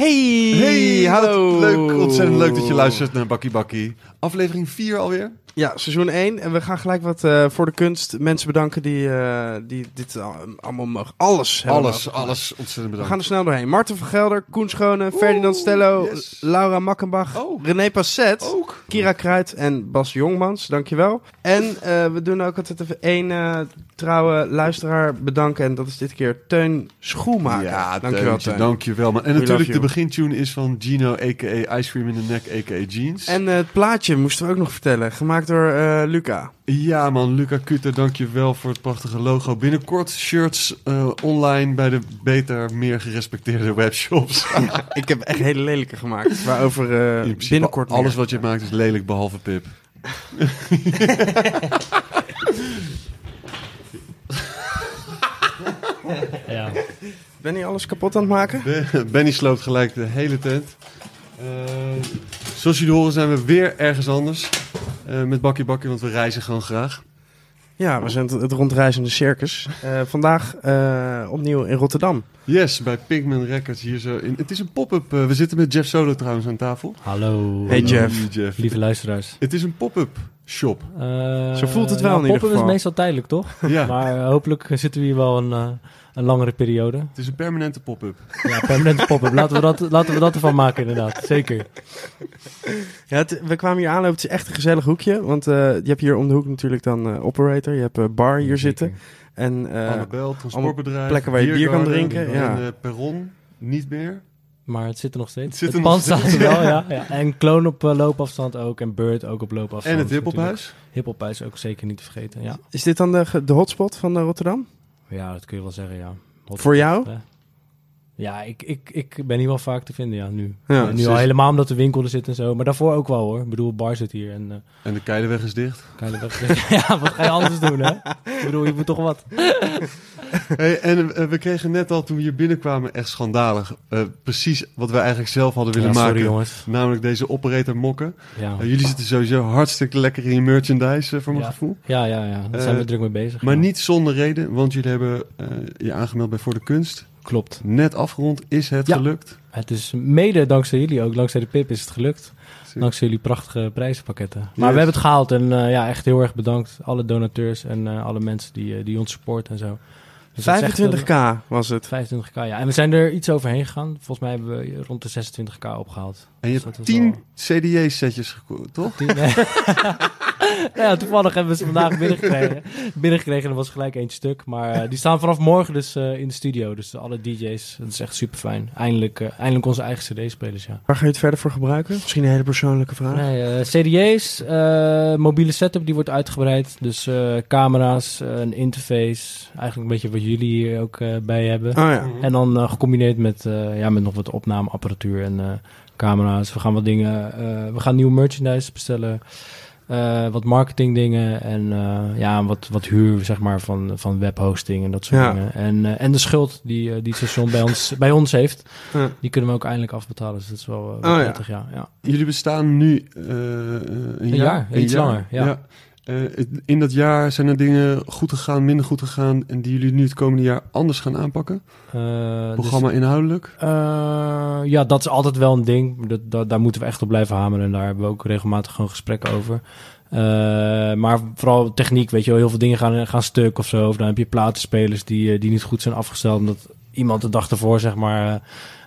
Hey, Hey, hallo. Leuk, ontzettend leuk dat je luistert naar Bakkie Bakkie. Aflevering 4 alweer. Ja, seizoen 1. En we gaan gelijk wat eh, voor de kunst mensen bedanken die, eh, die dit al- allemaal mogen. Alles. hebben Alles, alles ontzettend We bedankt. gaan er snel doorheen. Marten van Gelder, Koen Schone, Ferdinand Stello, yes. Laura Makkenbach, Oh. René Passet, Ook. Kira Kruid en Bas Jongmans. Dankjewel. En eh, we doen ook altijd even één trouwe luisteraar bedanken. En dat is dit keer Teun Schoenmaker. Ja, Dankjewel, Teuntje, Teun. dankjewel. Man. En We natuurlijk de begintune is van Gino, a.k.a. Ice Cream in the Neck, a.k.a. Jeans. En het plaatje moesten we ook nog vertellen. Gemaakt door eh, Luca. Ja man, Luca Kuter, dankjewel voor het prachtige logo. Binnenkort shirts eh, online bij de beter, meer gerespecteerde webshops. Ik heb echt hele lelijke gemaakt. Waarover eh, binnenkort alles meer. wat je maakt is lelijk, behalve Pip. Ja. Ben je alles kapot aan het maken? Benny sloopt gelijk de hele tent. Eh, zoals jullie horen zijn we weer ergens anders. eh, met Bakkie Bakkie, want we reizen gewoon graag. Ja, we zijn het, rondreizende circus. Eh, vandaag eh, opnieuw in Rotterdam. Yes, bij Pigman Records hier zo. In, het is een pop-up. we zitten met Jeff Solo trouwens aan tafel. Hallo. Hey, Hallo. Jeff. Jeff. Lieve luisteraars. Het is een pop-up shop. Eh, Zo voelt het wel in ieder poppen geval. is meestal tijdelijk, toch? Ja, Maar hopelijk zitten we hier wel een, eh, een langere periode. het is een permanente pop-up. Ja, permanente pop-up. Laten, we dat, laten we dat ervan maken, inderdaad. Zeker. Ja, het- we kwamen hier aanlopen. Het is echt een gezellig hoekje. Want eh, je hebt hier om de hoek natuurlijk dan eh, Operator. Je hebt eh, bar hier zitten. En eh, Annabel, transportbedrijf. plekken waar je bier kan drinken, en, ja. perron, niet meer. Maar het zit er nog steeds. Het zit er het pand staat er wel, ja. ja. En Kloon op loopafstand ook. En Bird ook op loopafstand. En het natuurlijk. Hippelhuis. Hippelpuis ook zeker niet te vergeten, ja. is dit dan de, hotspot van Rotterdam? Ja, dat kun je wel zeggen, ja. Hot- Voor jou? Ja, ik, ik, ik ben hier wel vaak te vinden, ja, nu. Ja, nu al helemaal omdat de winkel er zit en zo. Maar daarvoor ook wel, hoor. Ik bedoel, bar zit hier en... eh, En de Keideweg is dicht. Weg- ja, wat ga je anders doen, hè? Ik bedoel, je moet toch wat. Hey, en eh, we kregen net al toen we hier binnenkwamen echt schandalig. eh, precies wat wij eigenlijk zelf hadden willen Ja, sorry, maken. jongens. Namelijk deze operator mokken. Ja, jullie zitten sowieso hartstikke lekker in je merchandise, voor mijn Ja. gevoel. ja, ja, ja. daar zijn we druk mee bezig. Maar niet zonder reden, want jullie hebben je aangemeld bij Voor de Kunst. Klopt. Net afgerond is het gelukt. Het is mede dankzij jullie ook, dankzij de PIP is het gelukt. Dankzij jullie prachtige prijzenpakketten. Maar we hebben het gehaald en eh, ja, echt heel erg bedankt. Alle donateurs en eh, alle mensen die, eh, die ons supporten en zo. Dus 25k was het. 25k, ja. En we zijn er iets overheen gegaan. Volgens mij hebben we rond de 26k opgehaald. En je dus hebt 10. CDJ-setjes gekocht, toch? 10, ja, toevallig hebben we ze vandaag binnengekregen. Binnengekregen, er was gelijk eentje stuk. Maar eh, die staan vanaf morgen dus eh, in de studio. Dus alle DJ's, dat is echt super fijn. Eindelijk, eh, eindelijk onze eigen CD-spelers, ja. Waar ga je het verder voor gebruiken? Misschien een hele persoonlijke vraag. Nee, CD's, mobiele setup, die wordt uitgebreid. Dus camera's, een interface. Eigenlijk een beetje wat jullie hier ook bij hebben. Oh, ja. Mhm. En dan gecombineerd met, ja, met nog wat opnameapparatuur en camera's. We gaan wat dingen, we gaan nieuwe merchandise bestellen eh, wat marketing dingen en eh, ja, wat, wat huur zeg maar, van, van webhosting en dat soort Ja. dingen. En, eh, en de schuld die, die het station bij ons, bij ons heeft, Ja. die kunnen we ook eindelijk afbetalen. Dus dat is wel, wel Oh ja. prettig, ja. ja. Jullie bestaan nu een, Een jaar, iets langer, ja. Eh, in dat jaar zijn er dingen goed gegaan, minder goed gegaan... en die jullie nu het komende jaar anders gaan aanpakken? Dus- Programma inhoudelijk? Eh, ja, dat is altijd wel een ding. Dat, dat, daar moeten we echt op blijven hameren. En daar hebben we ook regelmatig gewoon gesprekken over. Maar vooral techniek, weet je wel. Heel veel dingen gaan, gaan stuk of zo. Of dan heb je platenspelers die, die niet goed zijn afgesteld. Omdat iemand de dag ervoor, zeg maar...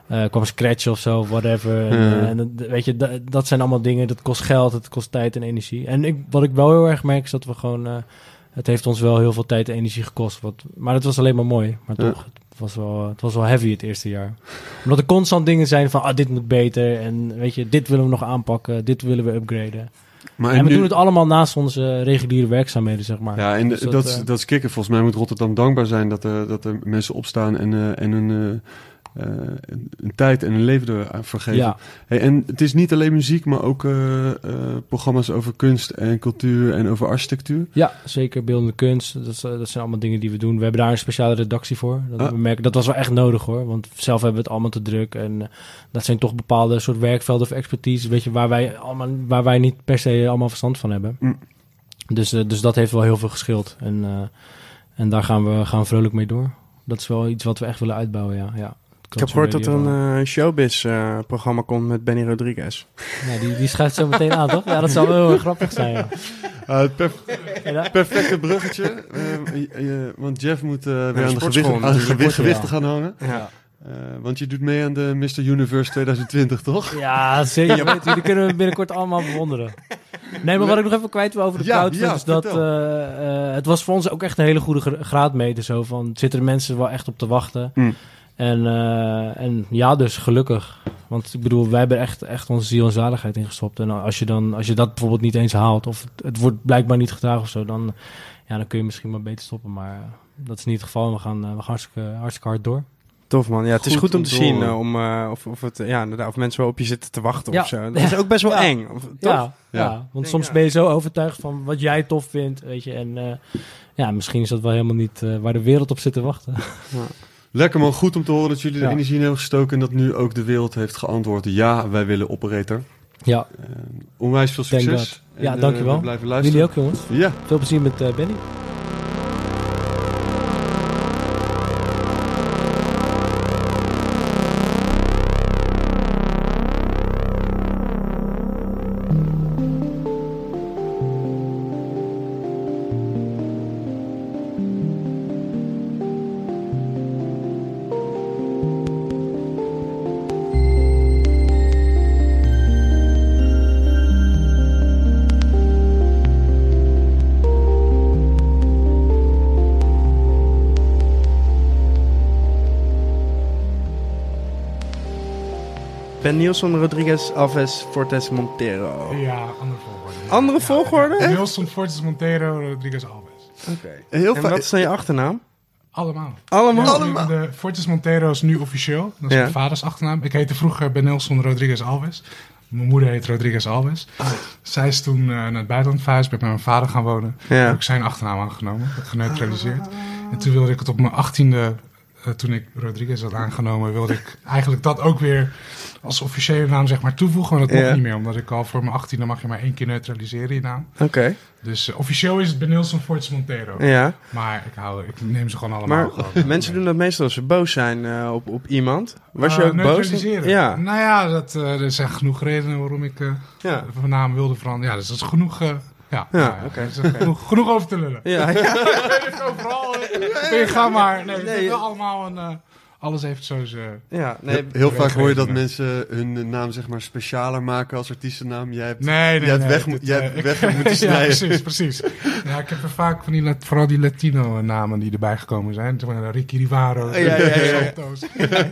eh, kwam scratch of zo, whatever. En, Ja. eh, en dat- weet je, dat, dat zijn allemaal dingen. Dat kost geld, het kost tijd en energie. En ik, wat ik wel heel erg merk is dat we gewoon... eh, het heeft ons wel heel veel tijd en energie gekost. Wat, maar het was alleen maar mooi. Maar Ja. toch, het was, wel, het was wel heavy het eerste jaar. Omdat er constant dingen zijn van, ah, dit moet beter. En weet je, dit willen we nog aanpakken. Dit willen we upgraden. Maar En, we nu- doen het allemaal naast onze reguliere werkzaamheden, zeg maar. Ja, en Dus dat, dat, dat, is- dat is kicken. Volgens mij moet Rotterdam dankbaar zijn dat er, dat er mensen opstaan en, en een, eh, eh, een, een tijd en een leven ervoor geven. Ja, Hey, en het is niet alleen muziek, maar ook eh, eh, programma's over kunst en cultuur en over architectuur. ja, zeker beeldende kunst. Dat, eh, zijn allemaal dingen die we doen. We hebben daar een speciale redactie voor. Dat, Ah. we merken, dat was wel echt nodig hoor. Want zelf hebben we het allemaal te druk. En eh, dat zijn toch bepaalde soort werkvelden of expertise. Weet je, waar wij, allemaal, waar wij niet per se allemaal verstand van hebben. Mm. Dus, eh, dus dat heeft wel heel veel geschild. En, eh, en daar gaan we, gaan vrolijk mee door. Dat is wel iets wat we echt willen uitbouwen, ja. ja. Ik heb gehoord dat er een eh, showbiz-programma komt met Benny Rodriguez. Ja, die, die schuift zo meteen aan, toch? Ja, dat zou wel heel grappig zijn, ja. Uh, perf- Ja, perfecte bruggetje. Eh, je- je- want Jeff moet eh, weer aan de gewicht, aan de natuurlijk. gewicht, gewichten Ja. gaan hangen. Ja. Eh, want je doet mee aan de Mr. Universe 2020, toch? Ja, zeker weten. Die kunnen we binnenkort allemaal bewonderen. Nee, maar wat ik nog even kwijt wil over de Ja, crowdfund ja, is dat eh, eh, het was voor ons ook echt een hele goede gra- graadmeter. Zo van, zitten er mensen wel echt op te wachten? Hm. En, eh, en ja, dus gelukkig. Want ik bedoel, wij hebben echt, echt onze ziel en zaligheid ingestopt. En als je, dan, als je dat bijvoorbeeld niet eens haalt, of het, het wordt blijkbaar niet gedragen of zo, dan, ja, dan kun je misschien maar beter stoppen. Maar eh, dat is niet het geval. We gaan, eh, we gaan hartstikke, hartstikke hard door. Tof man. Ja, het is Goed om te zien om, eh, of, of, het, ja, inderdaad, of mensen wel op je zitten te wachten Ja. of zo. Dat is ook best wel Ja. eng. Of, toch? Ja, ja. Ja. want soms ja. ben je zo overtuigd van wat jij tof vindt, weet je. En eh, ja, misschien is dat wel helemaal niet waar de wereld op zit te wachten. Lekker man, goed om te horen dat jullie de Ja. energie in hebben gestoken en dat nu ook de wereld heeft geantwoord. Ja, wij willen operator. Ja, Eh, onwijs veel succes. Ja, En, eh, dankjewel. we blijven luisteren. jullie ook jongens. Ja, Veel plezier met eh, Benny. Ben Nielsen, Rodriguez, Alves, Fortes, Montero. Ja, andere volgorde. Andere Ja, volgorde? Ja, Nielsen, Fortes, Montero, Rodriguez, Alves. Oké. heel En fijn. wat is dan je achternaam? Allemaal. Allemaal? Ja, De Fortes Montero is nu officieel. Dat is Ja. mijn vaders achternaam. Ik heette vroeger Ben Nielsen Rodriguez Alves. Mijn moeder heet Rodriguez Alves. Zij is toen eh, naar het buitenland verhuisd. Ben ik met mijn vader gaan wonen. Ja. Heb ik zijn achternaam aangenomen. Geneutraliseerd. En toen wilde ik het op mijn achttiende... eh, toen ik Rodriguez had aangenomen... wilde ik eigenlijk dat ook weer als officiële naam zeg maar toevoegen. Maar dat mocht niet meer. Omdat ik al voor mijn achttiende mag je maar één keer neutraliseren je naam. Oké. Dus eh, officieel is het Ben Nielsen Fortes Montero. Ja. Maar ik, hou, ik neem ze gewoon allemaal. Maar gewoon. mensen doen dat meestal als ze boos zijn eh, op, op iemand. Was je ook boos? neutraliseren. Ja. Nou ja, dat, er zijn genoeg redenen waarom ik Ja. van naam wilde veranderen. Ja, dus dat is genoeg. Eh, ja, Ja, oké. genoeg, genoeg over te lullen. Ja, ja. Overal. eh, ik ga maar. Nee, Nee, wel allemaal een. Eh, alles heeft zo zijn. ja nee, Heel vaak hoor je dat mensen hun naam zeg maar specialer maken als artiestennaam. Jij hebt, Nee, nee, jij hebt nee, weg, dit, moet- jij eh, hebt ik- weg moeten ja, snijden. precies, precies. Ja, ik heb er vaak van die, vooral die Latino-namen die erbij gekomen zijn. Zeg maar Ricky Rivaro, Ja, ja, ja, ja. Santos.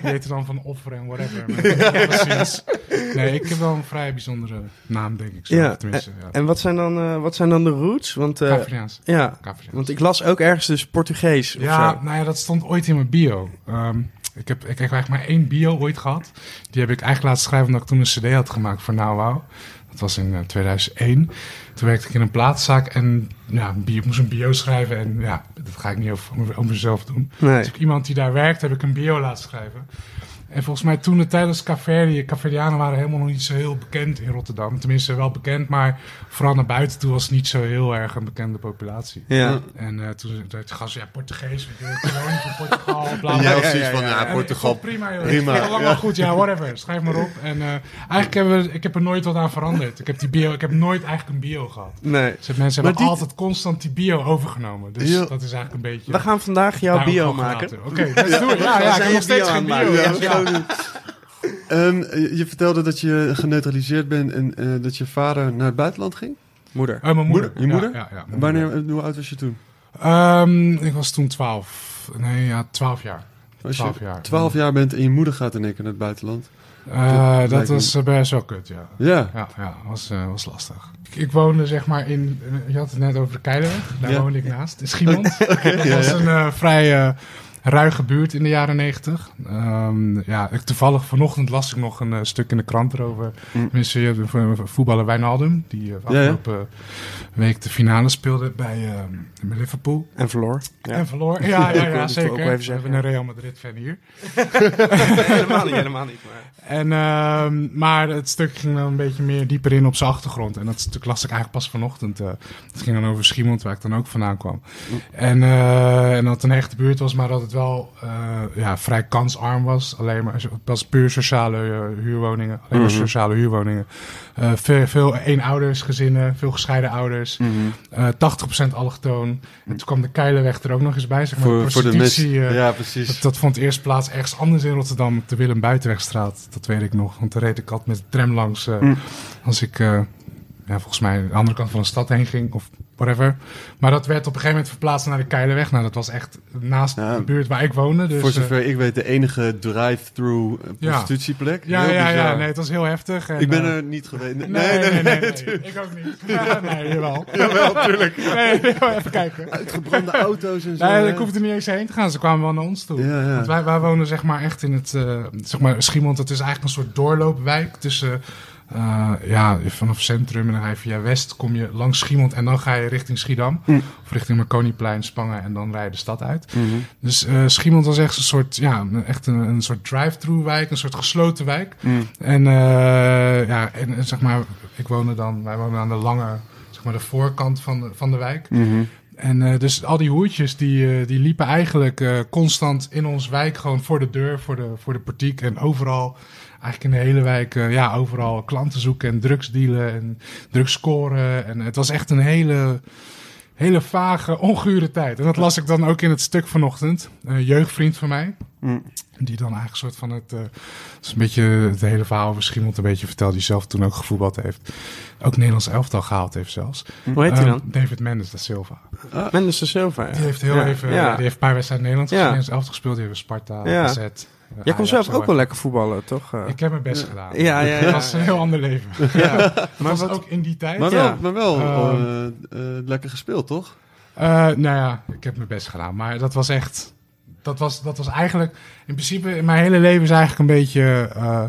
Die dan van Offer en whatever. Maar, ja, precies. Nee, ik heb wel een vrij bijzondere naam, denk ik. Zo. Ja, Tenminste, ja. En wat zijn dan, eh, wat zijn dan de roots? Want, eh, ja, Caveriaans. want ik las ook ergens dus Portugees of Ja, zo. nou ja, dat stond ooit in mijn bio. Ehm, ik, heb, ik heb eigenlijk maar één bio ooit gehad. Die heb ik eigenlijk laten schrijven omdat ik toen een cd had gemaakt voor Now Wow. Dat was in eh, 2001. Toen werkte ik in een plaatszaak en ja, ik moest een bio schrijven. En ja, dat ga ik niet over, over mezelf doen. Nee. Dus ik iemand die daar werkt, heb ik een bio laten schrijven. En volgens mij toen de tijdens Caverdi, Caverdianen waren helemaal nog niet zo heel bekend in Rotterdam. Tenminste wel bekend, maar vooral naar buiten toe was het niet zo heel erg een bekende populatie. Ja. En eh, toen zei de gast, ja, Portugees, weet je, kolonie van Portugal, bla En bla. jij Ja, ja, ja, van, ja, ja, ja. En Portugal. prima, joh. prima, het allemaal ja. goed, ja, whatever. Schrijf maar op. En eh, eigenlijk hebben we, ik heb er nooit wat aan veranderd. Ik heb, die bio, ik heb nooit eigenlijk een bio gehad. Nee. Dus mensen Maar hebben die- altijd constant die bio overgenomen. Dus Ja. dat is eigenlijk een beetje... We gaan vandaag jouw bio gewoon maken. Oké, let's do it. Ja, ja, ik heb nog steeds bio geen aan bio. Ehm, je vertelde dat je geneutraliseerd bent en eh, dat je vader naar het buitenland ging. Moeder. Oh, mijn moeder. Je moeder? Ja, ja, Wanneer, moeder. hoe oud was je toen? Ehm, ik was toen 12. Nee, ja, 12 jaar. Als 12 je jaar. 12 jaar bent en je moeder gaat in één keer naar het buitenland. Eh, dat was eh, best wel kut, ja. Ja. Ja, ja was, eh, was lastig. Ik, ik woonde zeg maar in, eh, je had het net over de Keilerweg, daar Ja. woonde ik naast, in Schiemond. dat ja, was ja. een eh, vrij eh, ruige buurt in de jaren negentig. Ehm, ja, toevallig vanochtend las ik nog een eh, stuk in de krant erover. Mm. Een vo- voetballer Wijnaldum, die eh, Ja, ja. afgelopen week de finale speelde bij, eh, Liverpool. En verloor. Ja. En verloor. Ja, ja, ja zeker. ook We even zeggen, hebben een Real Madrid fan hier. helemaal niet, helemaal niet. Maar... En, ehm, maar het stuk ging dan een beetje meer dieper in op zijn achtergrond. En dat stuk las ik eigenlijk pas vanochtend. eh dat ging dan over Schiemond, waar ik dan ook vandaan kwam. En, eh, en dat het een hechte buurt was, maar dat het wel eh, ja, vrij kansarm was. Alleen maar, was puur sociale eh, huurwoningen. Alleen maar Mhm. sociale huurwoningen. Eh, veel, veel eenoudersgezinnen, veel gescheiden ouders. Mhm. Eh 80% allochtoon. En toen kwam de Keilenweg er ook nog eens bij. Zeg maar, Voor, voor de prostitutie, eh, ja, precies. dat, dat vond eerst plaats ergens anders in Rotterdam, de Willem Buitenwegstraat. Dat weet ik nog, want daar reed ik altijd met de tram langs Mm. als ik ja, volgens mij aan de andere kant van de stad heen ging of whatever. Maar dat werd op een gegeven moment verplaatst naar de Keilerweg. Nou, dat was echt naast de buurt waar ik woonde. Dus, voor eh, zover ik weet, de enige drive-thru eh, prostitutieplek. ja, Heel ja, ja, nee, het was heel heftig. En, Ik ben eh, er niet geweest. Nee, Nee, nee, nee, ik ook niet. Ja, nee, jawel. Jawel, tuurlijk. Nee, even kijken. Uitgebrande auto's en zo. Nee, ik hoefde er niet eens heen te gaan. Ze kwamen wel naar ons toe. Ja, ja. Want wij, wij wonen zeg maar echt in het, eh, zeg maar, Schiemond, dat is eigenlijk een soort doorloopwijk tussen, eh, ja, vanaf centrum en dan ga je via West, kom je langs Schiemond en dan ga je richting Schiedam. Mm. Of richting Marconiplein, Spangen en dan rij je de stad uit. Mhm. Dus eh Schiemond was echt een soort, ja, een- echt een, een soort drive-thru wijk, een soort gesloten wijk. Mm. En, eh, ja, en, zeg maar, ik woonde dan, wij wonen aan de lange, zeg maar de voorkant van de, van de wijk. Mhm. En dus al die hoertjes die, die liepen eigenlijk constant in ons wijk gewoon voor de deur, voor de, voor de portiek en overal. Eigenlijk in de hele wijk, eh, ja, overal klanten zoeken en drugs dealen en drugs scoren. En het was echt een hele, hele vage, ongure tijd. En dat las ik dan ook in het stuk vanochtend. Een jeugdvriend van mij, Mm. die dan eigenlijk een soort van het, het is een beetje het hele verhaal over Schiemond een beetje verteld, die zelf toen ook gevoetbald heeft. Ook Nederlands elftal gehaald heeft zelfs. Hoe heet hij Ehm, dan? David Mendes da Silva. Mendes de Silva. ja. Die heeft heel Ja, even, ja. die heeft een paar wedstrijden Nederland Ja. Nederlands elftal gespeeld. Die heeft Sparta, Ja. AZ. Jij kon zelf ook wel lekker voetballen, toch? Ik heb mijn best gedaan. Ja, ja, ja. Het was een heel ander leven. ja. Maar Maar was wat, ook in die tijd. Maar Ja. wel, maar wel Ehm. eh, eh, lekker gespeeld, toch? Eh, nou ja, ik heb mijn best gedaan. Maar dat was echt... Dat was, dat was eigenlijk... In principe, mijn hele leven is eigenlijk een beetje... eh,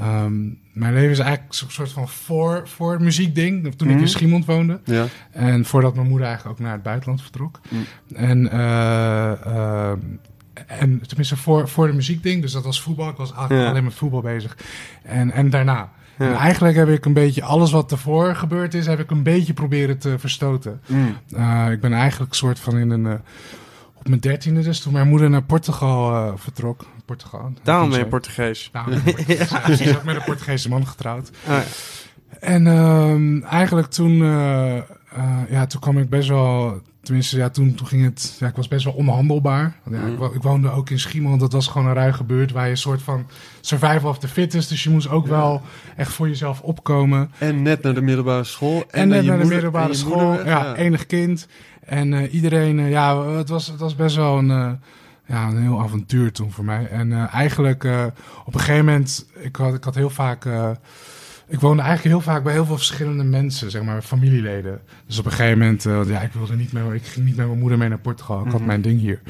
ehm, mijn leven is eigenlijk een soort van voor, voor muziekding. Toen ik Mhm. in Schiemond woonde. Ja. En voordat mijn moeder eigenlijk ook naar het buitenland vertrok. Mm. En, eh, ehm, en tenminste voor, voor de muziekding, dus dat was voetbal. Ik was eigenlijk Ja. alleen met voetbal bezig. En, en daarna. Ja. En eigenlijk heb ik een beetje alles wat ervoor gebeurd is, heb ik een beetje proberen te verstoten. Mm. Eh, ik ben eigenlijk soort van in een. eh, op mijn dertiende, dus toen mijn moeder naar Portugal eh, vertrok. Portugal. daarom ben je Portugees. Daarom ben ik Portugees. Ja, Ze is ook met een Portugese man getrouwd. Ja. En ehm, eigenlijk toen, ja, toen kwam ik best wel, tenminste, ja, toen, toen ging het, ja, ik was best wel onhandelbaar. Ja, ik, wo- ik woonde ook in Schiemond, dat was gewoon een ruige buurt waar je een soort van survival of the fittest, dus je moest ook wel echt voor jezelf opkomen. En net naar de middelbare school. En, net naar de middelbare school, ja, enig kind. En eh, iedereen, eh, ja, het was, het was best wel een, eh, ja, een heel avontuur toen voor mij. En eigenlijk op een gegeven moment, ik had, ik had heel vaak... ik woonde eigenlijk heel vaak bij heel veel verschillende mensen, zeg maar, familieleden. Dus op een gegeven moment, eh, ja, ik wilde niet meer, ik ging niet met mijn moeder mee naar Portugal. Ik had Mhm. mijn ding hier.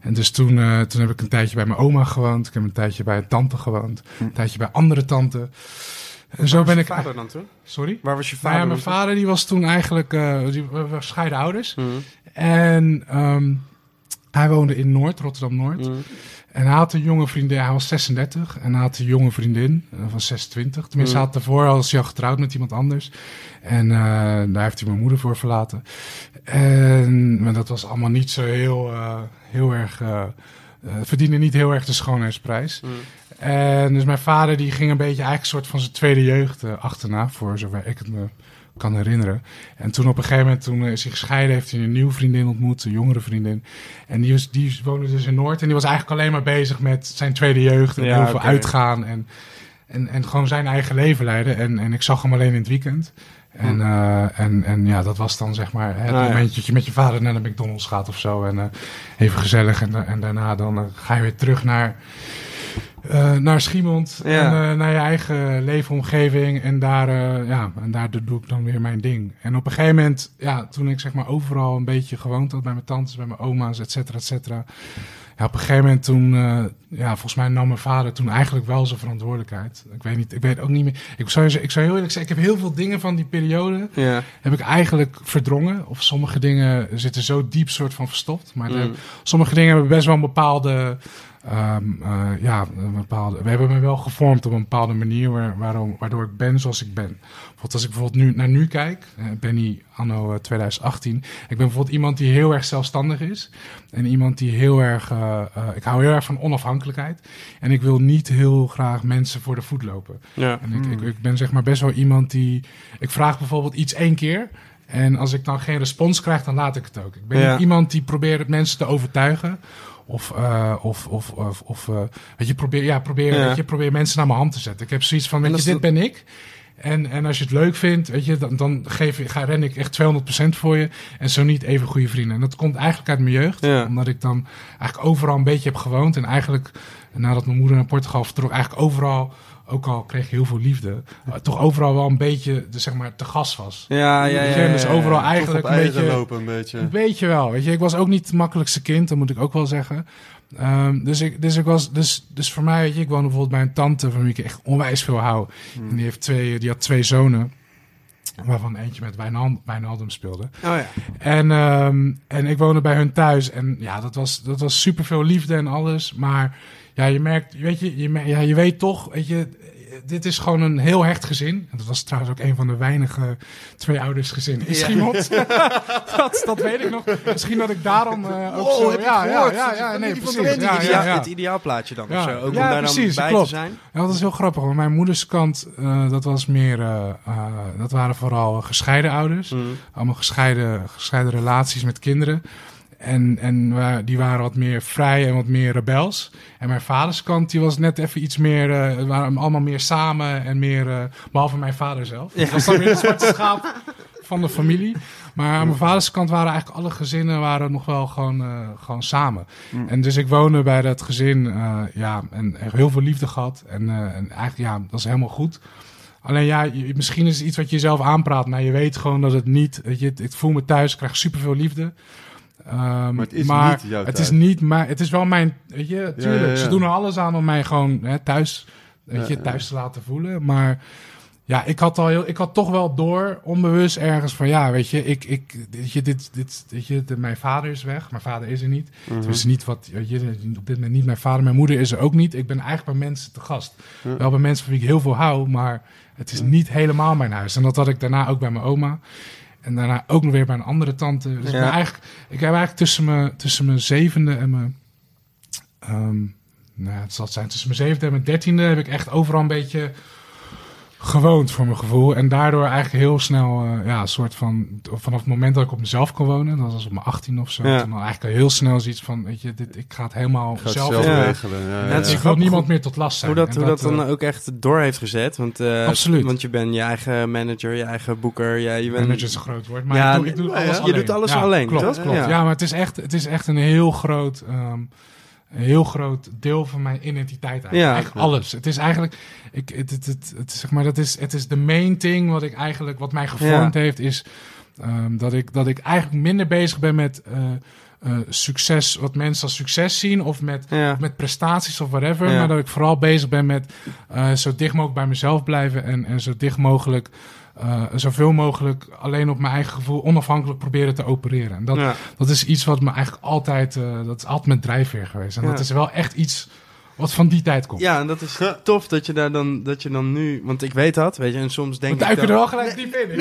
En dus toen, eh, toen heb ik een tijdje bij mijn oma gewoond. Ik heb een tijdje bij een tante gewoond. Mhm. Een tijdje bij andere tante. En zo Waar ben was ik... je vader dan toen? Sorry? Waar was je Nou vader? ja, mijn vader die was toen eigenlijk, eh die we scheiden ouders. Mhm. En ehm, hij woonde in Noord, Rotterdam-Noord. Mhm. En hij had een jonge vriendin, hij was 36. En hij had een jonge vriendin eh, van 26. Tenminste, Mm. hij had daarvoor al, hij al getrouwd met iemand anders. En eh, daar heeft hij mijn moeder voor verlaten. En maar dat was allemaal niet zo heel, eh, heel erg... eh, verdiende niet heel erg de schoonheidsprijs. Mhm. En dus mijn vader die ging een beetje eigenlijk een soort van zijn tweede jeugd achterna, voor zover ik het me kan herinneren. En toen op een gegeven moment, toen eh, is hij gescheiden, heeft hij een nieuwe vriendin ontmoet, een jongere vriendin. En die, was, die woonde dus in Noord en die was eigenlijk alleen maar bezig met zijn tweede jeugd en Ja, heel veel uitgaan en, en, en gewoon zijn eigen leven leiden. En, en ik zag hem alleen in het weekend. En, eh, en, en ja, dat was dan zeg maar het Ah, momentje dat je met je vader naar de McDonald's gaat of zo. En eh, even gezellig. En, en daarna dan eh, ga je weer terug naar, eh, naar Schiemond. Ja. En eh, naar je eigen leefomgeving. En daar, eh, ja, en daar doe ik dan weer mijn ding. En op een gegeven moment, ja, toen ik zeg maar overal een beetje gewoond had. Bij mijn tantes, bij mijn oma's, et cetera, et cetera. Ja, op een gegeven moment toen, ja, volgens mij nam mijn vader toen eigenlijk wel zijn verantwoordelijkheid. Ik weet niet, ik weet ook niet meer. Ik zou, je- ik zou heel eerlijk zeggen, ik heb heel veel dingen van die periode Ja. heb ik eigenlijk verdrongen. Of sommige dingen zitten zo diep soort van verstopt. Maar de- Mm. sommige dingen hebben best wel een bepaalde ehm, eh, ja, een bepaalde, we hebben me wel gevormd op een bepaalde manier waar, waarom, waardoor ik ben zoals ik ben. Bijvoorbeeld als ik bijvoorbeeld nu naar nu kijk, uh, Benny anno eh, 2018. Ik ben bijvoorbeeld iemand die heel erg zelfstandig is. En iemand die heel erg, uh, ik hou heel erg van onafhankelijkheid. En ik wil niet heel graag mensen voor de voet lopen. Ja. En ik, ik, ik ben zeg maar best wel iemand die, ik vraag bijvoorbeeld iets één keer. En als ik dan geen respons krijg, dan laat ik het ook. Ik ben Ja. niet iemand die probeert mensen te overtuigen. Of, uh, of, of, of, of uh, weet je, probeer, ja, probeer, Ja. Weet je, probeer mensen naar mijn hand te zetten. Ik heb zoiets van, weet je, dit ben ik. En, en als je het leuk vindt, weet je, dan, dan geef, ik- ga, ren ik echt 200% voor je. En zo niet even goede vrienden. En dat komt eigenlijk uit mijn jeugd. Ja. Omdat ik dan eigenlijk overal een beetje heb gewoond. En eigenlijk, nadat mijn moeder naar Portugal vertrok, eigenlijk overal, ook al kreeg je heel veel liefde, eh, toch overal wel een beetje, de, zeg maar, te gast was. Ja, ja, ja. Dus overal eigenlijk een beetje... lopen een beetje. Een beetje wel, weet je. Ik was ook niet het makkelijkste kind, dat moet ik ook wel zeggen. Ehm, dus, ik, dus ik was, dus, dus voor mij, weet je, ik woonde bijvoorbeeld bij een tante van wie ik echt onwijs veel hou. En die heeft twee, die had twee zonen, waarvan eentje met Wijnald, Wijnaldum speelde. Oh ja. En, ehm, en ik woonde bij hun thuis en ja, dat was, dat was super veel liefde en alles. Maar ja, je merkt, weet je, je, ja, je weet toch, weet je, dit is gewoon een heel hecht gezin. En dat was trouwens ook een van de weinige twee ouders gezin in Ja. Schiemond. dat, dat weet ik nog. Misschien dat ik daarom eh, ook Wow, zo... ja, het ja, ja, ja, nee, precies. Randy Ja, is. ja, Idea- ja. Het ideaalplaatje dan Ja. of zo. Ook om daar precies, dan bij klopt. te zijn. Ja, dat is heel grappig. Want mijn moeders kant, eh, dat was meer, eh, dat waren vooral gescheiden ouders. Mm. Allemaal gescheiden, gescheiden relaties met kinderen. En, en die waren wat meer vrij en wat meer rebels. En mijn vaders kant, die was net even iets meer... het waren allemaal meer samen en meer... eh, behalve mijn vader zelf. Dat was dan weer een zwarte schaap van de familie. Maar aan mijn vaders kant waren eigenlijk alle gezinnen waren nog wel gewoon, eh, gewoon samen. En dus ik woonde bij dat gezin, ja, en echt heel veel liefde gehad. En, en eigenlijk, ja, dat is helemaal goed. Alleen ja, misschien is het iets wat je zelf aanpraat, maar je weet gewoon dat het niet. Je, ik voel me thuis, ik krijg superveel liefde. Ehm, Maar het is maar niet jouw Het thuis. is niet, het is wel mijn. Weet je, tuurlijk. ja, ja. Ze doen er alles aan om mij gewoon hè, thuis, weet je, thuis te laten voelen. Maar ja, ik had al heel, ik had toch wel door, onbewust ergens van ja, weet je, ik, ik, weet je, dit, dit, weet je, de- mijn vader is weg, mijn vader is er niet. Mhm. Het is niet wat, weet je, op dit moment niet mijn vader, mijn moeder is er ook niet. Ik ben eigenlijk bij mensen te gast. Wel bij mensen van wie ik heel veel hou, maar het is niet helemaal mijn huis. En dat had ik daarna ook bij mijn oma. En daarna ook nog weer bij een andere tante. Dus ik, Ja. eigenlijk, ik heb eigenlijk tussen mijn, tussen mijn zevende en mijn... ehm, nou, ja, het zal zijn tussen mijn zevende en mijn dertiende... heb ik echt overal een beetje gewoond voor mijn gevoel. En daardoor eigenlijk heel snel, eh, ja, een soort van... Vanaf het moment dat ik op mezelf kon wonen, dat was op mijn 18 of zo... Ja. toen al eigenlijk heel snel zoiets van, weet je, dit, ik ga het helemaal Ik ga het zelf, zelf doen. Ja. regelen. Ja, ja, Ja, het is ja. Ik wil niemand meer tot last zijn. Hoe dat, En hoe dat dan eh, ook echt door heeft gezet. Want, eh, Absoluut. Want je bent je eigen manager, je eigen boeker. Ja, je bent, Manager is een groot woord, maar Ja, ik doe, ik doe ja, alles ja. Je alleen. doet alles Ja, alleen, klopt? Klopt. Ja. Ja. maar het is, echt, het is echt een heel groot, ehm, een heel groot deel van mijn identiteit eigenlijk. Ja. Eigenlijk alles. Het is eigenlijk, ik, het, het, het, het, zeg maar, dat is, het is de main thing wat ik eigenlijk, wat mij gevormd Ja. heeft, is ehm, dat, ik, dat ik eigenlijk minder bezig ben met eh, eh, succes, wat mensen als succes zien, of met Ja. met prestaties of whatever. Maar dat ik vooral bezig ben met eh, zo dicht mogelijk bij mezelf blijven. En, en zo dicht mogelijk, eh, zoveel mogelijk alleen op mijn eigen gevoel onafhankelijk proberen te opereren. En dat, ja. dat is iets wat me eigenlijk altijd, eh, dat is altijd mijn drijfveer geweest. En Ja. dat is wel echt iets wat van die tijd komt. Ja, en dat is tof dat je daar dan, dat je dan nu, want ik weet dat, weet je, en soms denk We ik duiken dan, er wel gelijk diep in.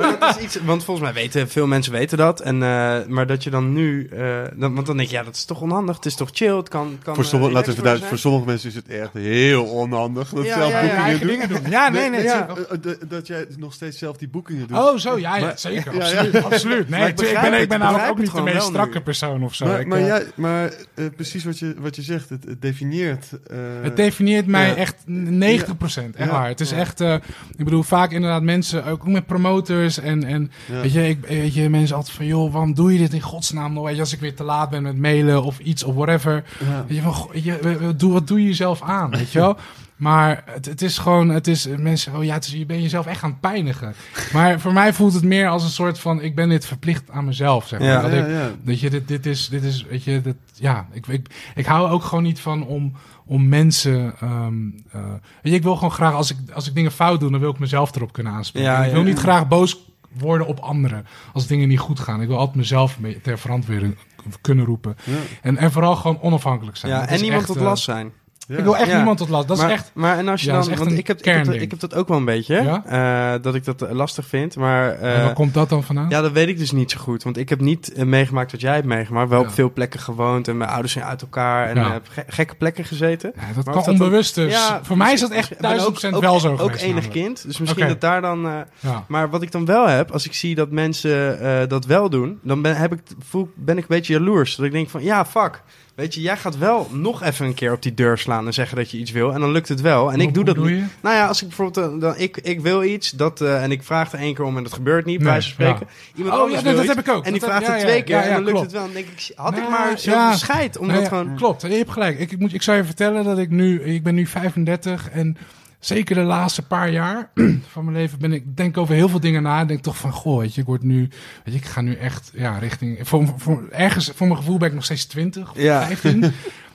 maar dat is iets, want volgens mij weten veel mensen weten dat, en, eh, maar dat je dan nu, eh, dan, want dan denk je, ja, dat is toch onhandig, het is toch chill, het kan, kan Voor, eh, sommige, laten we duidelijk, voor sommige mensen is het echt heel onhandig dat Ja, zelf ja, ja, boekingen doen. dingen doen. Ja, nee, nee. Ja. Eh, eh, dat- jij nog steeds zelf die boekingen doet. Oh, zo, ja, ja Maar- zeker. ja, ja. absoluut, absoluut. Nee, ik, ben, ik ben namelijk ook niet de meest strakke persoon of zo. maar maar, eh, eh, precies wat je, je zegt, het, het definieert. eh, Het definieert mij ja. echt 90%. Echt Ja. waar. Het is echt, eh, ik bedoel, vaak inderdaad mensen, ook met promoters en, en weet, je, ik, weet je, mensen altijd van, joh, waarom doe je dit in godsnaam nog? Weet je, als ik weer te laat ben met mailen of iets of whatever. Weet je, van, je, doe, wat doe je jezelf aan, weet je wel? Maar het, het is gewoon, het is, mensen, oh ja, het is, je bent jezelf echt aan het pijnigen. Maar voor mij voelt het meer als een soort van, ik ben dit verplicht aan mezelf, zeg maar. Ja. Dat Ja, ik, ja. Weet je, dit, dit is, dit is, weet je, dat, ja, ik, ik, ik hou ook gewoon niet van om, om mensen, ehm, eh, weet je, ik wil gewoon graag, als ik, als ik dingen fout doe, dan wil ik mezelf erop kunnen aanspreken. Ik wil ja, niet ja. graag boos worden op anderen als dingen niet goed gaan. Ik wil altijd mezelf ter verantwoording kunnen roepen. Ja. En, en vooral gewoon onafhankelijk zijn. Ja, Dat en niemand echt, tot eh, last zijn. Ik wil echt niemand tot last. Dat maar, is echt... Maar en als je dat dan, want ik heb, ik, heb, kernding. ik heb dat ook wel een beetje, eh, dat ik dat eh, lastig vind. Maar en eh, waar komt dat dan vandaan? ja, dat weet ik dus niet zo goed. Want ik heb niet meegemaakt wat jij hebt meegemaakt. Wel op veel plekken gewoond en mijn ouders zijn uit elkaar en ge- gekke plekken gezeten. Ja, dat Maar kan dat dan- onbewust dus. Ja, Voor mij is dat echt duizend ook- ook- wel zo Ook geweest. enig kind, dus misschien dat daar dan... maar wat ik dan wel heb, als ik zie dat mensen dat wel doen, dan ben, heb ik, voel, ben ik een beetje jaloers. Dat ik denk van, ja, fuck. Weet je, jij gaat wel nog even een keer op die deur slaan en zeggen dat je iets wil. En dan lukt het wel. En ik doe dat doe niet. je? Nou ja, als ik bijvoorbeeld, eh, dan, ik, ik wil iets, dat, eh, en ik vraag er één keer om en dat gebeurt niet, bij Nee, spreken. Iemand Oh, anders ja, nee, dat heb ik ook. En die Dat vraagt heb- ja, twee keer en dan lukt klopt. het wel. Dan denk ik, had ik Nou, maar zo ja. scheid om Nou dat ja, gewoon... Klopt, je hebt gelijk. Ik, ik, moet, ik zou je vertellen dat ik nu... Ik ben nu 35 en zeker de laatste paar jaar van mijn leven ben ik denk over heel veel dingen na. En denk toch van, goh, weet je, ik word nu... Weet je, ik ga nu echt ja, richting... Voor, voor, ergens, voor mijn gevoel ben ik nog steeds 20 of Ja. 15.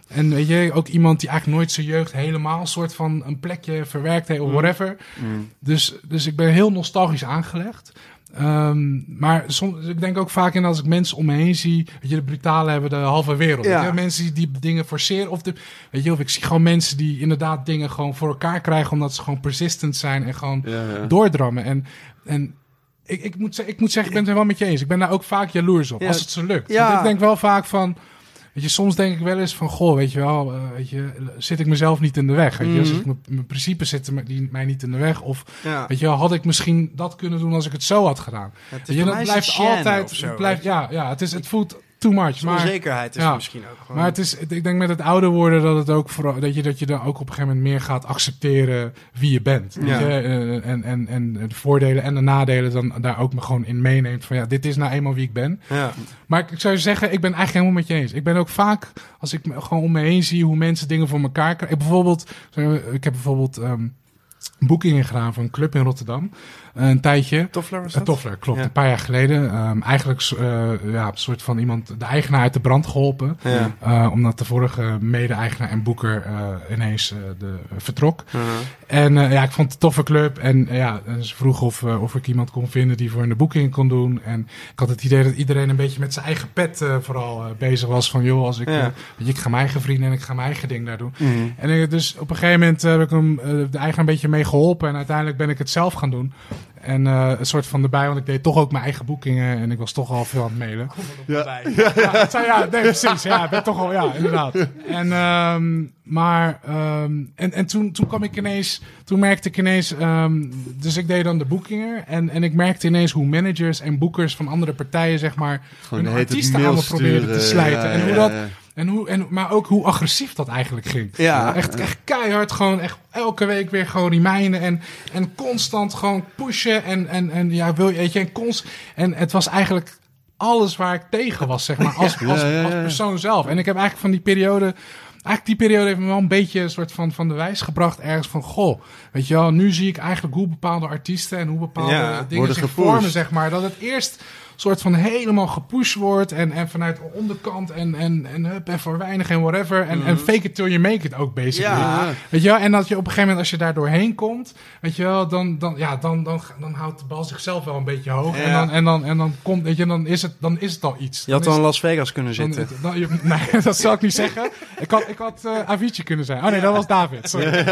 En weet je, ook iemand die eigenlijk nooit zijn jeugd helemaal een soort van een plekje verwerkt heeft of Mm. whatever. Dus, dus ik ben heel nostalgisch aangelegd. Ehm, maar soms, ik denk ook vaak in als ik mensen om me heen zie, weet je, de brutale hebben de halve wereld. Ja. Weet je? Mensen die, die dingen forceren of de, weet je, of ik zie gewoon mensen die inderdaad dingen gewoon voor elkaar krijgen omdat ze gewoon persistent zijn en gewoon Ja, ja. doordrammen. En, en ik, ik, moet, ze- ik moet zeggen, ik ben het er wel met je eens. Ik ben daar ook vaak jaloers op, Ja. als het zo lukt. Ja. Want ik denk wel vaak van, weet je, soms denk ik wel eens van, goh, weet je wel, eh, weet je, zit ik mezelf niet in de weg? Weet je, Mhm. Zit mijn, mijn principes zitten die mij niet in de weg? Of, Ja. weet je wel, had ik misschien dat kunnen doen als ik het zo had gedaan? Het is je, dat blijft altijd, zo, blijft, ja, ja, het is, het voelt too much. Maar, onzekerheid is ja. er misschien ook gewoon... maar het is, ik denk met het ouder worden dat het ook vooral, dat je, dat je dan ook op een gegeven moment meer gaat accepteren wie je bent. Ja. je? Eh, En, en, en de voordelen en de nadelen dan daar ook me gewoon in meeneemt van ja, dit is nou eenmaal wie ik ben. ja. Maar ik, ik zou je zeggen, ik ben eigenlijk helemaal met je eens. Ik ben ook vaak, als ik me gewoon om me heen zie hoe mensen dingen voor elkaar krijgen. Ik, bijvoorbeeld, ik heb bijvoorbeeld ehm boekingen gedaan voor een club in Rotterdam. Een tijdje. Toffler was dat? Toffler, klopt. Ja. Een paar jaar geleden. Ehm, eigenlijk eh, ja, een soort van iemand, de eigenaar uit de brand geholpen. Ja. Eh, omdat de vorige mede-eigenaar en boeker eh, ineens de, vertrok. Uh-huh. En ja, ik vond het een toffe club. En ja, ze vroeg of, of ik iemand kon vinden die voor hun de boeking kon doen. En ik had het idee dat iedereen een beetje met zijn eigen pet vooral bezig was. Van joh, als ik, Ja. weet je, ik ga mijn eigen vrienden en ik ga mijn eigen ding daar doen. Mhm. En dus op een gegeven moment heb ik hem de eigenaar een beetje mee geholpen. En uiteindelijk ben ik het zelf gaan doen. En eh, een soort van erbij, want ik deed toch ook mijn eigen boekingen. En ik was toch al veel aan het mailen. Ja. Ja, het zei, ja nee, precies. Ja, ik ben toch al, ja, inderdaad. En, ehm, maar, ehm, en, en toen, toen kwam ik ineens, toen merkte ik ineens, ehm, dus ik deed dan de boekingen. En, en ik merkte ineens hoe managers en boekers van andere partijen, zeg maar, Gewoon hun artiesten allemaal probeerden te sturen. slijten. Ja, en hoe ja, dat, ja. En hoe, en, maar ook hoe agressief dat eigenlijk ging. Ja. Echt, echt keihard, gewoon echt elke week weer gewoon reminden en, en constant gewoon pushen en, en, en ja, wil je, weet je, en, const, en het was eigenlijk alles waar ik tegen was, zeg maar, als, als, persoon zelf. En ik heb eigenlijk van die periode, eigenlijk die periode heeft me wel een beetje een soort van, van de wijs gebracht ergens van, goh, weet je wel, nu zie ik eigenlijk hoe bepaalde artiesten en hoe bepaalde Ja, dingen zich gepusht. vormen, zeg maar, dat het eerst soort van helemaal gepusht wordt en, en vanuit de onderkant en, en, en hup en voor weinig en whatever en, en fake it till you make it ook basically. Ja. Weet je wel? En dat je op een gegeven moment, als je daar doorheen komt, weet je wel, dan, dan, ja, dan, dan, dan houdt de bal zichzelf wel een beetje hoog. En, dan, en, dan, en dan komt, weet je, dan is het, dan is het al iets. Je had dan in Las Vegas kunnen zitten. dan- je- nee, dat zal ik niet zeggen. Ik had, ik had eh Avicii kunnen zijn. Oh nee, dat was David. Sorry.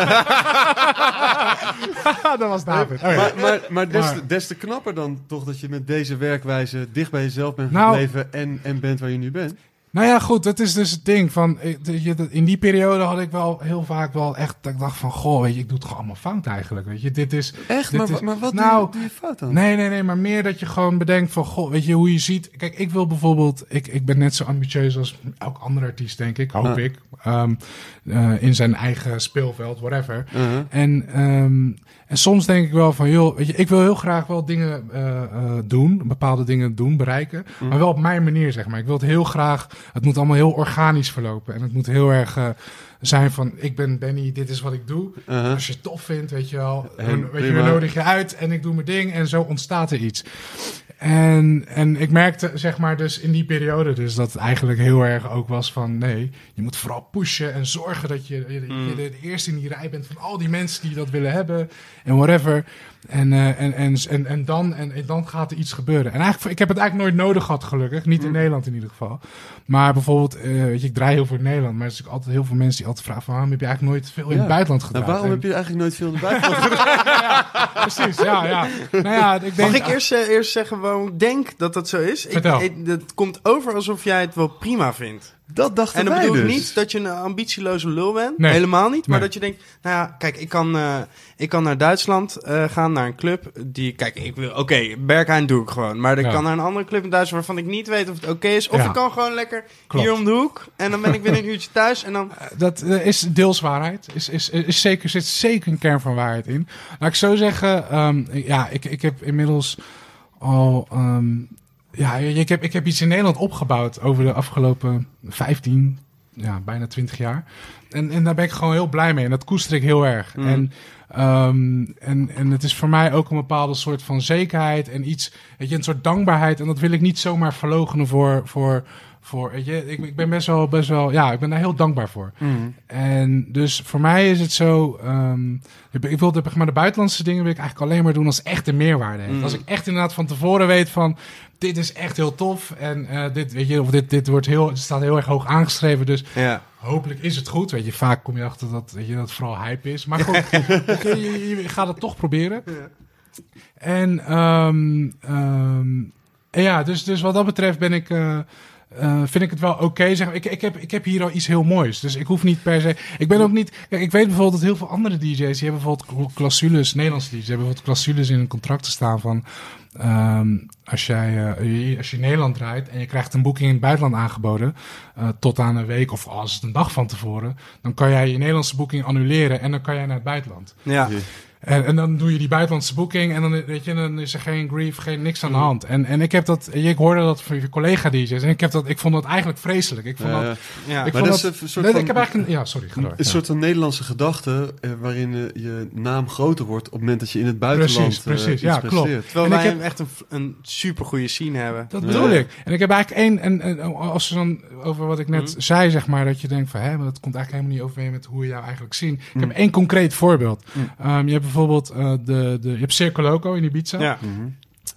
dat was David. Oh. Maar, maar, maar, des, Maar- te- des te knapper dan toch dat je met deze werkwijze dicht bij jezelf bent Nou- gebleven en, en bent waar je nu bent. Nou ja, goed, dat is dus het ding. Van, eh, in die periode had ik wel heel vaak wel echt, dat ik dacht van, goh, weet je, ik doe het gewoon allemaal fout eigenlijk. Weet je, dit is, Echt? Dit Maar, is- maar wat nou, doe, je, doe je fout dan? Nee, nee, nee, maar meer dat je gewoon bedenkt van, goh, weet je, hoe je ziet. Kijk, ik wil bijvoorbeeld, ik, ik ben net zo ambitieus als elk andere artiest, denk ik, hoop ik. Ehm, eh, in zijn eigen speelveld, whatever. Uh-huh. En, ehm, en soms denk ik wel van, joh, weet je, ik wil heel graag wel dingen eh, eh, doen, bepaalde dingen doen, bereiken, maar wel op mijn manier, zeg maar. Ik wil het heel graag, het moet allemaal heel organisch verlopen. En het moet heel erg, eh, zijn van, ik ben Benny, dit is wat ik doe. Uh-huh. Als je het tof vindt, weet je wel, En dan weet je, we nodig je uit en ik doe mijn ding en zo ontstaat er iets. En, en ik merkte, zeg maar, dus in die periode dus dat het eigenlijk heel erg ook was van, nee, je moet vooral pushen en zorgen dat je, je, je de, de eerste in die rij bent van al die mensen die dat willen hebben en whatever. En, eh, en, en, en, en, dan, en, en dan gaat er iets gebeuren. En eigenlijk, ik heb het eigenlijk nooit nodig gehad, gelukkig. Niet in Mm. Nederland in ieder geval. Maar bijvoorbeeld, eh, weet je, ik draai heel veel in Nederland. Maar er zijn altijd heel veel mensen die altijd vragen van, waarom heb je eigenlijk nooit veel in Ja. het buitenland Nou, gedraaid? waarom En- heb je eigenlijk nooit veel in de buitenland gedaan? Precies, ja, ja. Nou ja, ik denk... Mag ik eerst, eh, eerst zeggen waarom ik denk dat dat zo is? Ik, Vertel. ik- het komt over alsof jij het wel prima vindt. Dat dachten En dan wij bedoel ik dus. niet dat je een ambitieloze lul bent. Nee. Helemaal niet. Maar Nee. dat je denkt, nou ja, kijk, ik kan, eh, ik kan naar Duitsland eh, gaan, naar een club die... Kijk, ik wil... Oké, Berghain doe ik gewoon. Maar ik Ja. kan naar een andere club in Duitsland waarvan ik niet weet of het oké is. Of Ja. ik kan gewoon lekker Klopt. hier om de hoek. En dan ben ik binnen een uurtje thuis. En dan... Dat eh, is deels waarheid. Is, is, is zeker, zit zeker een kern van waarheid in. Laat ik zo zeggen, ehm, ja, ik, ik heb inmiddels al... ehm, ja, ik heb, ik heb iets in Nederland opgebouwd over de afgelopen 15, ja, bijna 20 jaar. En, en daar ben ik gewoon heel blij mee. En dat koester ik heel erg. Mm. En, ehm, en, en het is voor mij ook een bepaalde soort van zekerheid en iets, weet je, een soort dankbaarheid. En dat wil ik niet zomaar verlogenen voor, voor, voor weet je, ik, ik ben best wel, best wel, ja, ik ben daar heel dankbaar voor. Mhm. En dus voor mij is het zo. ehm, ik, wil de, maar de buitenlandse dingen wil ik eigenlijk alleen maar doen als het echt een meerwaarde heeft. Mm. Als ik echt inderdaad van tevoren weet van dit is echt heel tof en eh, dit weet je of dit dit wordt heel het staat heel erg hoog aangeschreven. Dus Ja. hopelijk is het goed. Weet je, vaak kom je achter dat weet je dat het vooral hype is. Maar goed, je, je, je gaat het toch proberen. En ehm, ehm, en ja, dus, dus wat dat betreft ben ik. eh, eh, vind ik het wel oké. zeg maar. ik, ik, heb, ik heb hier al iets heel moois. Dus ik hoef niet per se. Ik ben ook niet. Kijk, ik weet bijvoorbeeld dat heel veel andere DJ's. die hebben bijvoorbeeld clausules. Nederlandse DJ's hebben bijvoorbeeld clausules in een contract te staan van. ehm, als, jij, eh, je- als je in Nederland draait en je krijgt een boeking in het buitenland aangeboden. eh, tot aan een week of als het een dag van tevoren. dan kan jij je Nederlandse boeking annuleren en dan kan jij naar het buitenland. Ja. En, en dan doe je die buitenlandse boeking en dan, weet je, dan is er geen grief, geen niks aan de hand. En, en ik heb dat, ik hoorde dat van je collega DJ's en ik, heb dat, ik vond dat eigenlijk vreselijk. Ik vond Ja, dat, Ja. ik Maar vond dat dat, is een soort Nee, van- ik heb eigenlijk een, ja, sorry, ga door. Een Ja. soort van Nederlandse gedachte eh, waarin eh, je naam groter wordt op het moment dat je in het buitenland Precies, precies. eh, iets Ja, klopt. Terwijl En ik heb- echt een, een supergoeie scene hebben. Dat Ja. bedoel ik. En ik heb eigenlijk één, en, en als ze dan over wat ik net Mhm. zei, zeg maar, dat je denkt van, hè, maar dat komt eigenlijk helemaal niet overeen met hoe we jou eigenlijk zien. Ik heb Mhm. één concreet voorbeeld. Ehm, je hebt bijvoorbeeld eh, de, de, je hebt Circo Loco in Ibiza. Ja. Mhm.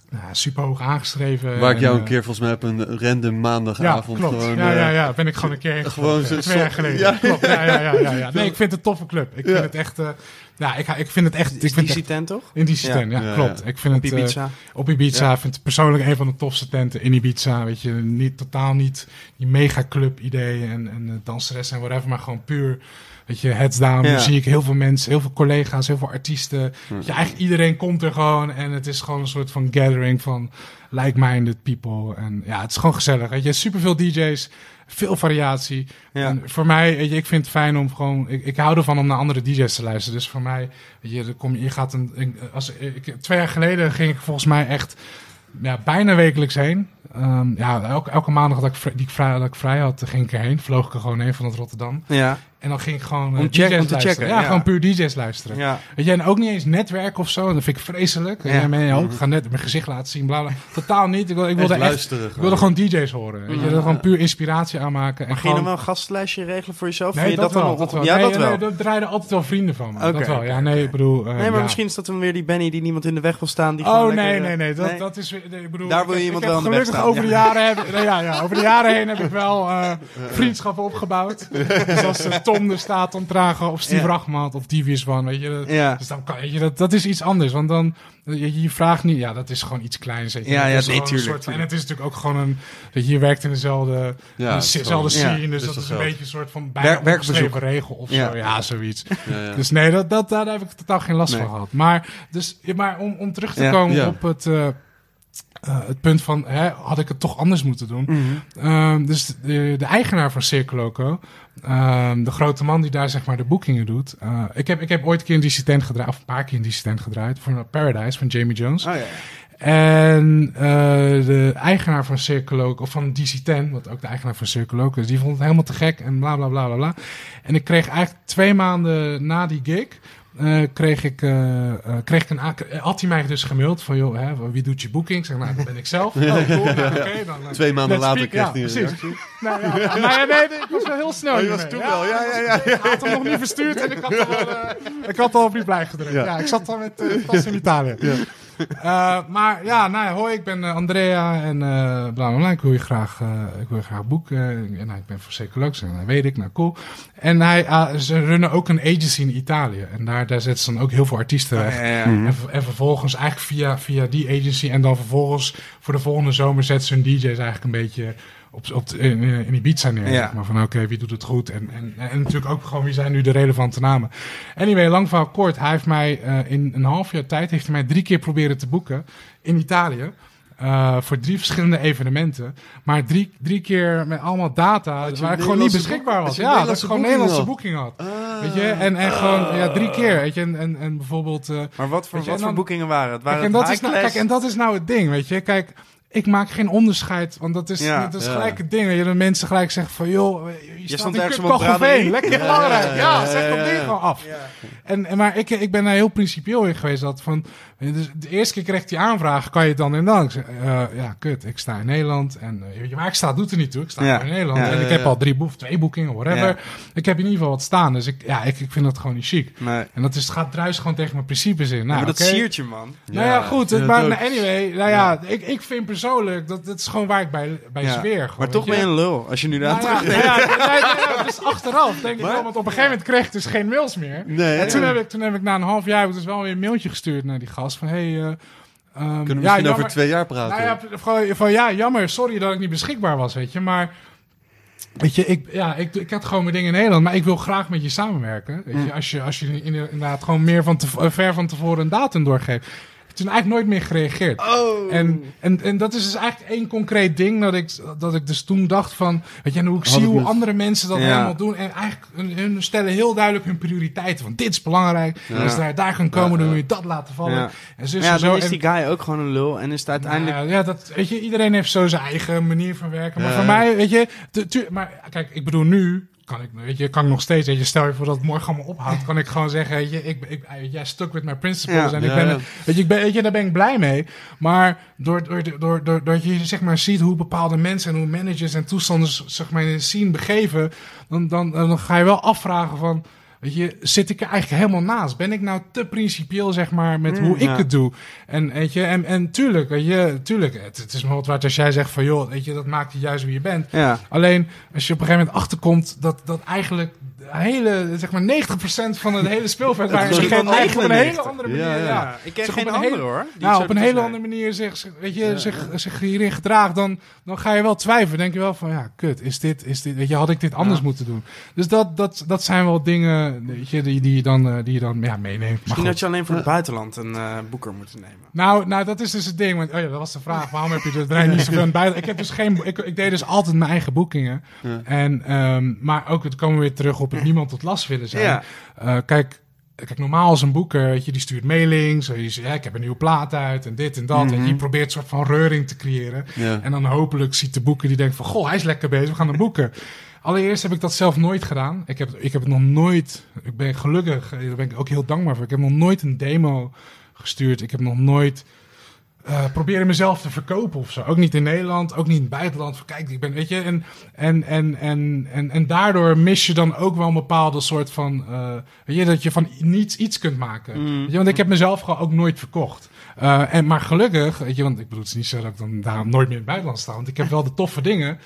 Nou, super hoog aangeschreven. Waar ik en, jou een eh, keer volgens mij op een random maandagavond ja, klopt. gewoon... ja, eh, ja, ja, ben ik gewoon een keer heen gewoon zo- Twee jaar geleden. ja. Klopt, ja, ja, ja, ja, ja. Nee, ik vind het een toffe club. Ik Ja. vind het echt... eh, ja, ik, ik vind het echt... Ik vind die het tent toch? in die tent, ja, Ja, klopt. ja. Ik vind Op het, Ibiza. op Ibiza Ja. vind ik persoonlijk een van de tofste tenten in Ibiza. Weet je, niet, totaal niet die megaclub ideeën en, en danseres en whatever, maar gewoon puur, weet je, heads down, Ja. muziek, heel veel mensen, heel veel collega's, heel veel artiesten. Weet je, eigenlijk iedereen komt er gewoon en het is gewoon een soort van gathering van like-minded people. En ja, het is gewoon gezellig. Weet je, superveel DJ's, veel variatie. Ja. En voor mij, weet je, ik vind het fijn om gewoon. Ik, ik hou ervan om naar andere DJ's te luisteren. Dus voor mij, weet je, kom, je gaat een. Als, ik, twee jaar geleden ging ik volgens mij echt ja, bijna wekelijks heen. Ehm, ja, elke, elke maandag dat ik, die ik vrij, dat ik vrij had, ging ik erheen. Vloog ik er gewoon heen vanuit Rotterdam. Ja. En dan ging ik gewoon eh, Om check- DJ's om te luisteren. checken, Ja, ja. gewoon puur DJ's luisteren. Ja. Weet je, en ook niet eens netwerk of zo. En dat vind ik vreselijk. Ja. Ja. Ja, ook, ik ga net mijn gezicht laten zien, bla bla. Totaal niet. Ik, wil, ik wilde echt echt, luisteren. ik wilde gewoon DJ's horen. Weet je, Ja. er gewoon puur inspiratie aanmaken. En Maar ging je gewoon, dan wel een gastlijstje regelen voor jezelf? Nee, je dat, dan wel. Dat wel. Ja, nee, dat wel. nee, er draaiden altijd wel vrienden van me. Oké, dat wel. Ja, nee, ik bedoel... eh, Nee, maar ja. misschien is dat dan weer die Benny die niemand in de weg wil staan. Die Oh gewoon nee, nee, eh, nee. Dat, dat is. Ik bedoel, Daar wil je iemand ik wel heb in de weg gelukkig staan, over de jaren heb, nee, ja, ja, over de jaren heen heb ik wel eh, vriendschappen opgebouwd. dus als eh, Tom er staat om dragen of Steve Ja. Of Devious One, weet je. Dat, Ja. Dus dan kan weet je, dat, dat is iets anders. Want dan, je, je vraagt niet, ja, dat is gewoon iets kleins. Weet je. Ja, ja, nee, tuurlijk, soort van- En het is natuurlijk ook gewoon een, dat je, je werkt in dezelfde, Ja, dezelfde scene. dus dus dat is een beetje een soort van bijna Werk- regel of Ja. zo. Ja, zoiets. Dus nee, dat, dat, daar heb ik totaal geen last Nee. van gehad. Maar, dus, maar om, om terug te komen op het, eh, eh, het punt van, hè, had ik het toch anders moeten doen? Mhm. Ehm, dus de, de eigenaar van Circle Loco, ehm, de grote man die daar zeg maar de boekingen doet. eh, ik, heb, ik heb ooit een keer een dissident gedraaid, of een paar keer een dissident gedraaid, voor Paradise van Jamie Jones. Oh ja. En eh, de eigenaar van Circuloc, of van DC-10, wat ook de eigenaar van Circuloc is, die vond het helemaal te gek en bla bla bla bla bla. En ik kreeg eigenlijk twee maanden na die gig, eh, kreeg ik, eh, kreeg ik een, had hij mij dus gemaild van, joh, hè, wie doet je boeking? Ik zeg, nou, dat ben ik zelf. Oh, cool, nou, oké, dan, Twee maanden later kreeg Ja, hij een precies. reactie. Nou, ja, maar ja, nee, ik was wel heel snel. Oh, je was toen wel, ja, ja, ja. Ik had hem nog niet verstuurd en ik had al, ik had al op die blij gedrukt. Ja. Ja. ik zat dan met uh, tas in Italië. Eh, maar ja, nou, ja, hoi, ik ben eh, Andrea en eh bla bla bla. Ik wil je graag, eh, ik wil je graag boeken. En nou, ik ben voor Seculux en dat weet ik, nou cool. En hij, ah, ze runnen ook een agency in Italië. En daar, daar zetten ze dan ook heel veel artiesten weg. Ja, ja. En, ver- en vervolgens eigenlijk via, via die agency en dan vervolgens voor de volgende zomer zetten ze hun DJ's eigenlijk een beetje op, op in, in Ibiza neer. Ja. Maar van oké, wie doet het goed? En, en, en natuurlijk ook gewoon wie zijn nu de relevante namen. Anyway, lang verhaal kort. Hij heeft mij eh, in een half jaar tijd heeft hij mij drie keer proberen te boeken in Italië. eh, voor drie verschillende evenementen. Maar drie, drie keer met allemaal data waar ik gewoon niet beschikbaar was. Ja, dat ik gewoon Nederlandse boeking had. Ah. Weet je? En, en gewoon ja, drie keer. Weet je? En, en, en bijvoorbeeld... eh, Maar wat voor, je, wat voor dan- boekingen waren het? Waren Kijk, en het dat is nou, kijk, en dat is nou het ding, weet je. Kijk, ik maak geen onderscheid, want dat is, Ja. dat is Ja. gelijk het ding. Dat je de mensen gelijk zegt van, joh, je, je staat ergens op een lekker belangrijk. ja, Ja, ja, zeg dat ja, ding ja. gewoon af. Ja. En, en, maar ik, ik ben daar heel principieel in geweest. Dat van, dus de eerste keer kreeg ik die aanvraag, kan je het dan en dan? Ik zeg, eh, ja, kut, ik sta in Nederland. En eh, waar ik sta doet er niet toe. Ik sta Ja. in Nederland. Ja, en ja, ik heb al drie boek, twee boekingen, whatever. Ja. Ik heb in ieder geval wat staan. Dus ik, ja, ik, ik vind dat gewoon niet chic. Nee. En dat is, het gaat druis gewoon tegen mijn principes in. Nou, maar dat oké. siert je, man. Nou ja, goed. Ja, maar, maar anyway, nou ja, Ik, ik vind persoonlijk, dat, dat is gewoon waar ik bij, bij Ja. zweer. Gewoon, Maar toch ben je een lul, als je nu daar Nou ja, terugdenkt. ja, dus achteraf denk ik wel, want op een gegeven moment kreeg ik dus geen mails meer. Nee, En toen heb, ik, toen heb ik na een half jaar dus wel weer een mailtje gestuurd naar die gast van, hey, eh, ehm, Kunnen we ja, misschien jammer- over twee jaar praten? nou ja, van, van ja, jammer, sorry dat ik niet beschikbaar was, weet je, maar... Weet je, ik, ja, ik, ik had gewoon mijn dingen in Nederland, maar ik wil graag met je samenwerken. Weet Mm. je, als je, als je inderdaad gewoon meer van te, eh, ver van tevoren een datum doorgeeft. Toen eigenlijk nooit meer gereageerd. Oh. En, en, en dat is dus eigenlijk één concreet ding dat ik, dat ik dus toen dacht van... Weet je, en hoe ik zie hoe andere mensen dat Ja. helemaal doen. En eigenlijk, hun, hun stellen heel duidelijk hun prioriteiten. Van dit is belangrijk. En als daar, daar gaan komen, Ja, dan ja. moet je dat laten vallen. Ja. En zo, ja, dan is En- die guy ook gewoon een lul en is het uiteindelijk... nou ja, ja, dat, weet je, iedereen heeft zo zijn eigen manier van werken. Maar Ja. voor mij, weet je, tu- tu- maar kijk, ik bedoel nu. Kan ik, weet je, kan ik nog steeds, weet je, stel je voor dat het morgen allemaal ophoudt, kan ik gewoon zeggen, weet je, ik, ik, jij stuck with my principles Ja. en ik ben, ja. weet je, ik ben, weet je, daar ben ik blij mee. Maar door, door, door, door, doordat je zeg maar ziet hoe bepaalde mensen en hoe managers en toestanders zeg maar in scene begeven, dan, dan, dan ga je wel afvragen van, weet je, zit ik er eigenlijk helemaal naast? Ben ik nou te principieel zeg maar met hoe ik ja. het doe? En weet je, en, en tuurlijk, weet je, tuurlijk, het, het is me wat waard als jij zegt van, joh, weet je, dat maakt je juist wie je bent. Ja. Alleen als je op een gegeven moment achterkomt dat, dat eigenlijk hele, zeg maar 90% van het hele speelveld geen wel op een hele 99. andere manier, ja, ja. Ik ken Zeg, geen op een andere hele- hoor. nou, op een hele andere manier zich, weet je, zich, zich hierin gedraagt, dan, dan ga je wel twijfelen. denk je wel van, ja, kut, is dit, is dit, weet je, had ik dit anders moeten doen? Dus dat, dat, dat zijn wel dingen, weet je, die, die je dan, eh, die je dan ja, meeneemt. Misschien had je alleen voor het buitenland een eh, boeker moeten nemen. Nou, nou, dat is dus het ding. Want, oh ja, dat was de vraag. Waarom heb je brein niet zoveel bij? Ik heb dus geen. Ik, ik deed dus altijd mijn eigen boekingen. Ja. En, ehm, maar ook, het komen we weer terug op niemand tot last willen zijn. Ja. Eh, kijk, kijk, normaal als een boeker, weet je, die stuurt mailings. Je zegt, ja, ik heb een nieuwe plaat uit en dit en dat. En je probeert een soort van reuring te creëren. Ja. En dan hopelijk ziet de boeker die denkt van, goh, hij is lekker bezig, we gaan hem boeken. Allereerst heb ik dat zelf nooit gedaan. Ik heb, ik heb het nog nooit, ik ben gelukkig, eh, daar ben ik ook heel dankbaar voor. Ik heb nog nooit een demo gestuurd. Ik heb nog nooit eh proberen mezelf te verkopen of zo. Ook niet in Nederland, ook niet in het buitenland. Kijk, ik ben, weet je, en, en, en, en, en, en daardoor mis je dan ook wel een bepaalde soort van, eh, weet je, dat je van niets iets kunt maken. Weet je, want ik heb mezelf gewoon ook nooit verkocht. Eh, en, maar gelukkig, weet je, want ik bedoel, het is niet zo dat ik dan daarom nooit meer in het buitenland sta, want ik heb wel de toffe dingen.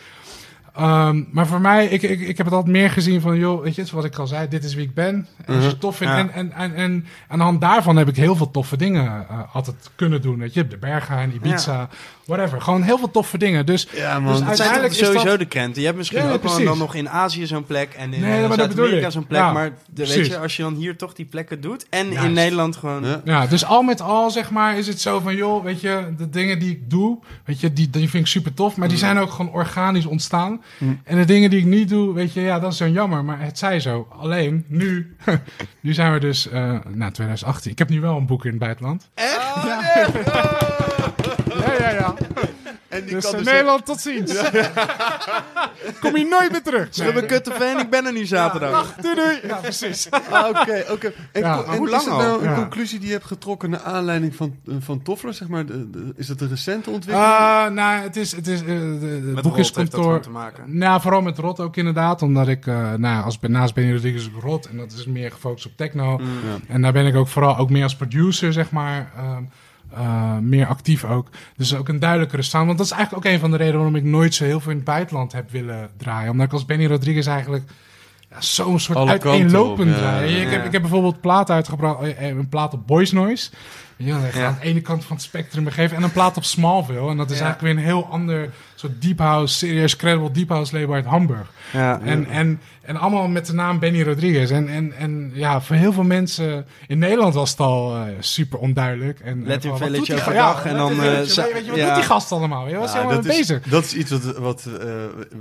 Ehm, maar voor mij, ik, ik, ik heb het altijd meer gezien van, joh, weet je, zoals ik al zei, dit is wie ik ben. En als je het tof vindt. En, en, en, en aan de hand daarvan heb ik heel veel toffe dingen eh, altijd kunnen doen. Weet je, de Bergen en Ibiza, whatever. Gewoon heel veel toffe dingen. Dus, Ja, dus man. Toch uiteindelijk is sowieso dat... de krenten. Je hebt misschien Ja, ook wel dan nog in Azië zo'n plek en in Nee, eh, Zuid-Amerika ik. zo'n plek. Ja, maar de, weet je, als je dan hier toch die plekken doet en Juist. in Nederland gewoon... Ja. Ja, dus al met al, zeg maar, is het zo van, joh, weet je, de dingen die ik doe, weet je, die, die vind ik super tof, maar die zijn ook gewoon organisch ontstaan. En de dingen die ik niet doe, weet je, ja, dat is dan jammer, maar het zij zo. Alleen, nu, nu zijn we dus, eh nou, 2018. Ik heb nu wel een boek in het buitenland. Echt? Ja, ja, ja. En die Dus kan eh, dus Nederland, tot ziens. Kom je nooit meer terug. Schrubben kutte fan, ik ben er niet zaterdag. Doei, doei. Ja, precies. Ah, Oké, oké. En, Ja, co- maar en hoe is lang het al? nou een conclusie die je hebt getrokken naar aanleiding van, eh, van Toffler, zeg maar? De- de- is dat een recente ontwikkeling? Ah, nou, het is, het is eh, de, de, Met boekjeskantoor. te maken. Nou, vooral met Rot ook inderdaad. Omdat ik, eh, nou, als, naast Benny Rodriguez ook Rot. En dat is meer gefocust op techno. Mm. Ja. En daar ben ik ook vooral ook meer als producer, zeg maar. ehm, eh, meer actief ook. Dus ook een duidelijkere sound. Want dat is eigenlijk ook een van de redenen waarom ik nooit zo heel veel in het buitenland heb willen draaien. Omdat ik als Benny Rodriguez eigenlijk ja, zo'n soort Alle uiteenlopend op, ja. draai. Ik, Ja. heb, ik heb bijvoorbeeld plaat uitgebracht, eh, een plaat op Boys Noise. Ja, dat gaat Ja. aan de ene kant van het spectrum begeven. En een plaat op Smallville. En dat is Ja. eigenlijk weer een heel ander soort deep house, serieus credible deep house label uit Hamburg. Ja. En, en, en allemaal met de naam Benny Rodriguez. En, en, en ja, voor heel veel mensen in Nederland was het al eh, super onduidelijk. En, Let in Village overdag ga- en dan, eh, weet je, wat ja. doet die gast allemaal? Je was Ja, helemaal dat, mee is, bezig. dat is iets wat, wat, eh,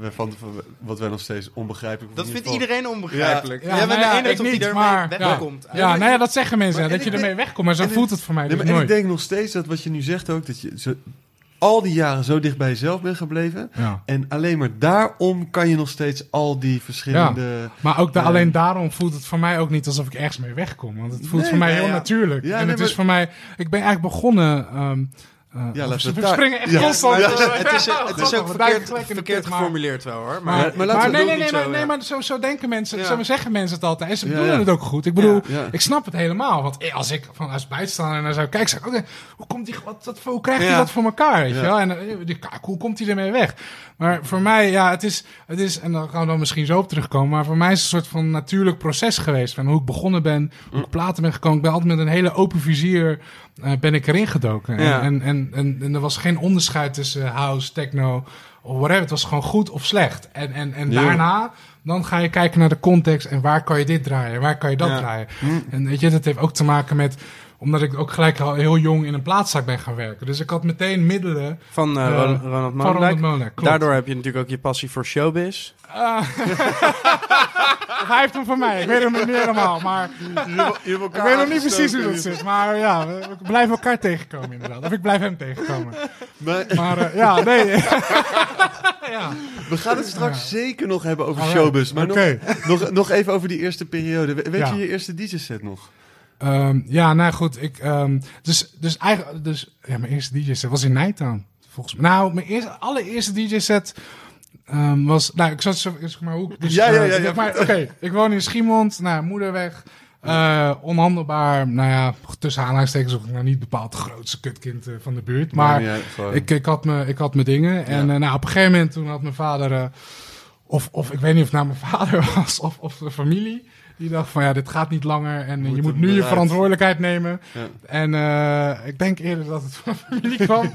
we van, wat wij nog steeds onbegrijpelijk Dat in vindt iedereen onbegrijpelijk. Ja, nou ja, ik niet, maar- wegkomt. Ja, nou ja, dat zeggen mensen. Maar- dat je ermee wegkomt. Maar zo voelt het voor mij Nee, maar, en ik denk nog steeds dat wat je nu zegt ook, dat je zo, al die jaren zo dicht bij jezelf bent gebleven. Ja. En alleen maar daarom kan je nog steeds al die verschillende... Maar ook da- Ja. alleen daarom voelt het voor mij ook niet alsof ik ergens mee wegkom. Want het voelt Nee, voor mij ja, heel ja. natuurlijk. Ja, en nee, het is voor mij... Ik ben eigenlijk begonnen... ehm eh, Ja, we daar- springen echt Ja, constant. Het is, eh, het is, ja, het is ook verkeerd, verkeerd geformuleerd wel hoor. Maar, Maar, maar maar, laten we nee, het nee, nee, zo, nee, ja. maar zo, zo denken mensen, Ja. zo zeggen mensen het altijd. En ze bedoelen ja. het ook goed. Ik bedoel, Ja. ik snap het helemaal. Want eh, als ik van als buitenstaander naar zou kijken, zeg ik, oké, hoe, komt die, wat, wat, hoe krijgt hij Ja. dat voor elkaar? Weet Ja. je wel? En die, kijk, hoe komt hij ermee weg? Maar voor mij, ja, het is, het is, en daar gaan we dan misschien zo op terugkomen, maar voor mij is het een soort van natuurlijk proces geweest. Van hoe ik begonnen ben, hoe ik platen ben gekomen. Ik ben altijd met een hele open vizier eh, ben ik erin gedoken. Ja. En, en, en, en er was geen onderscheid tussen house, techno of whatever. Het was gewoon goed of slecht. En, en, en daarna, dan ga je kijken naar de context en waar kan je dit draaien, waar kan je dat Ja. draaien. En weet je, dat heeft ook te maken met omdat ik ook gelijk al heel jong in een plaatszaak ben gaan werken. Dus ik had meteen middelen van eh, Eh, Ron- Ronald van Ronald. Molenaar. Daardoor heb je natuurlijk ook je passie voor showbiz. Of hij heeft hem van mij. Ik weet hem niet helemaal. Maar ik weet nog niet precies hoe dat zit. Maar ja, we, we blijven elkaar tegenkomen inderdaad. Of ik blijf hem tegenkomen. Maar Maar eh, ja, nee. ja. we gaan het straks zeker nog hebben over Alright. showbiz. Maar Oké. nog, nog, nog even over die eerste periode. We- Weet Ja. je je eerste DJ-set nog? Ehm, ja, nou goed. Ik, ehm, dus, dus eigenlijk, dus, ja, mijn eerste DJ-set was in Nighttown. Volgens mij. Nou, mijn eerste, allereerste DJ-set ehm, was, nou, ik zat zo, zeg maar, hoe, dus, Ja, ja, ja, maar, Oké, ik woon in Schiemond, nou, moeder weg. eh, onhandelbaar, nou ja, tussen aanhalingstekens ook nou niet bepaald het grootste kutkind eh, van de buurt. Maar Ja, ik, ik, had me, ik had mijn dingen. En eh, nou, op een gegeven moment toen had mijn vader... of, of ik weet niet of het nou mijn vader was of, of de familie... Die dacht van ja, dit gaat niet langer en eh, Moet je moet nu je verantwoordelijkheid nemen. Ja. En eh, ik denk eerder dat het van de familie kwam.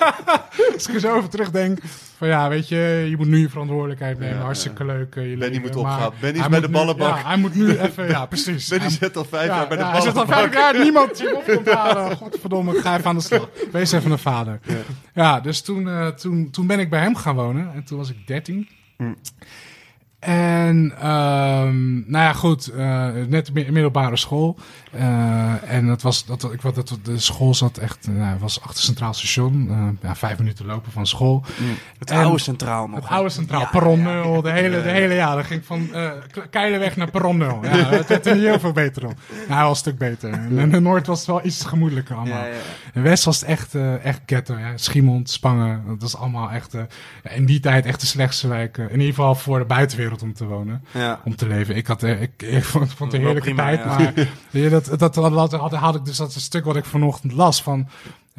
Als ik er zo over terugdenk. Van ja, weet je, je moet nu je verantwoordelijkheid nemen. Ja, Hartstikke leuk. je Benny moet opgaan. Benny is bij de ballenbak. Hij moet nu even, ja precies. Benny Hij- zit al vijf ja, jaar bij de ja, hij zit al ballenbak. vijf jaar, niemand die op komt halen. Godverdomme, ik ga even aan de slag. Wees even een vader. Ja, dus toen, toen, toen ben ik bij hem gaan wonen. En toen was ik 13. Hm. En, ehm, nou ja, goed, eh, net mi- middelbare school. Eh, en dat was, dat, ik, wat, dat, de school zat echt, eh, nou, was achter Centraal Station. eh, ja, vijf minuten lopen van school. Het En- oude centraal nog. Het oude Centraal, Ja, perron ja, ja. 0, de hele, de hele, ja, dat ging van eh Keilenweg naar perron 0. Ja, het werd er niet heel veel beter op. Nou, wel een stuk beter. En in de Noord was het wel iets gemoedelijker allemaal. Ja, ja, ja. In West was het echt, echt ghetto. Ja. Schiemond, Spangen, dat was allemaal echt... eh, in die tijd echt de slechtste wijk. eh, in ieder geval voor de buitenwereld om te wonen. Ja. Om te leven. Ik, had, eh, ik, ik vond, vond het een heerlijke prima, tijd. ja. Maar weet je, dat, dat, dat, had, had, had ik dus dat een stuk wat ik vanochtend las. Van,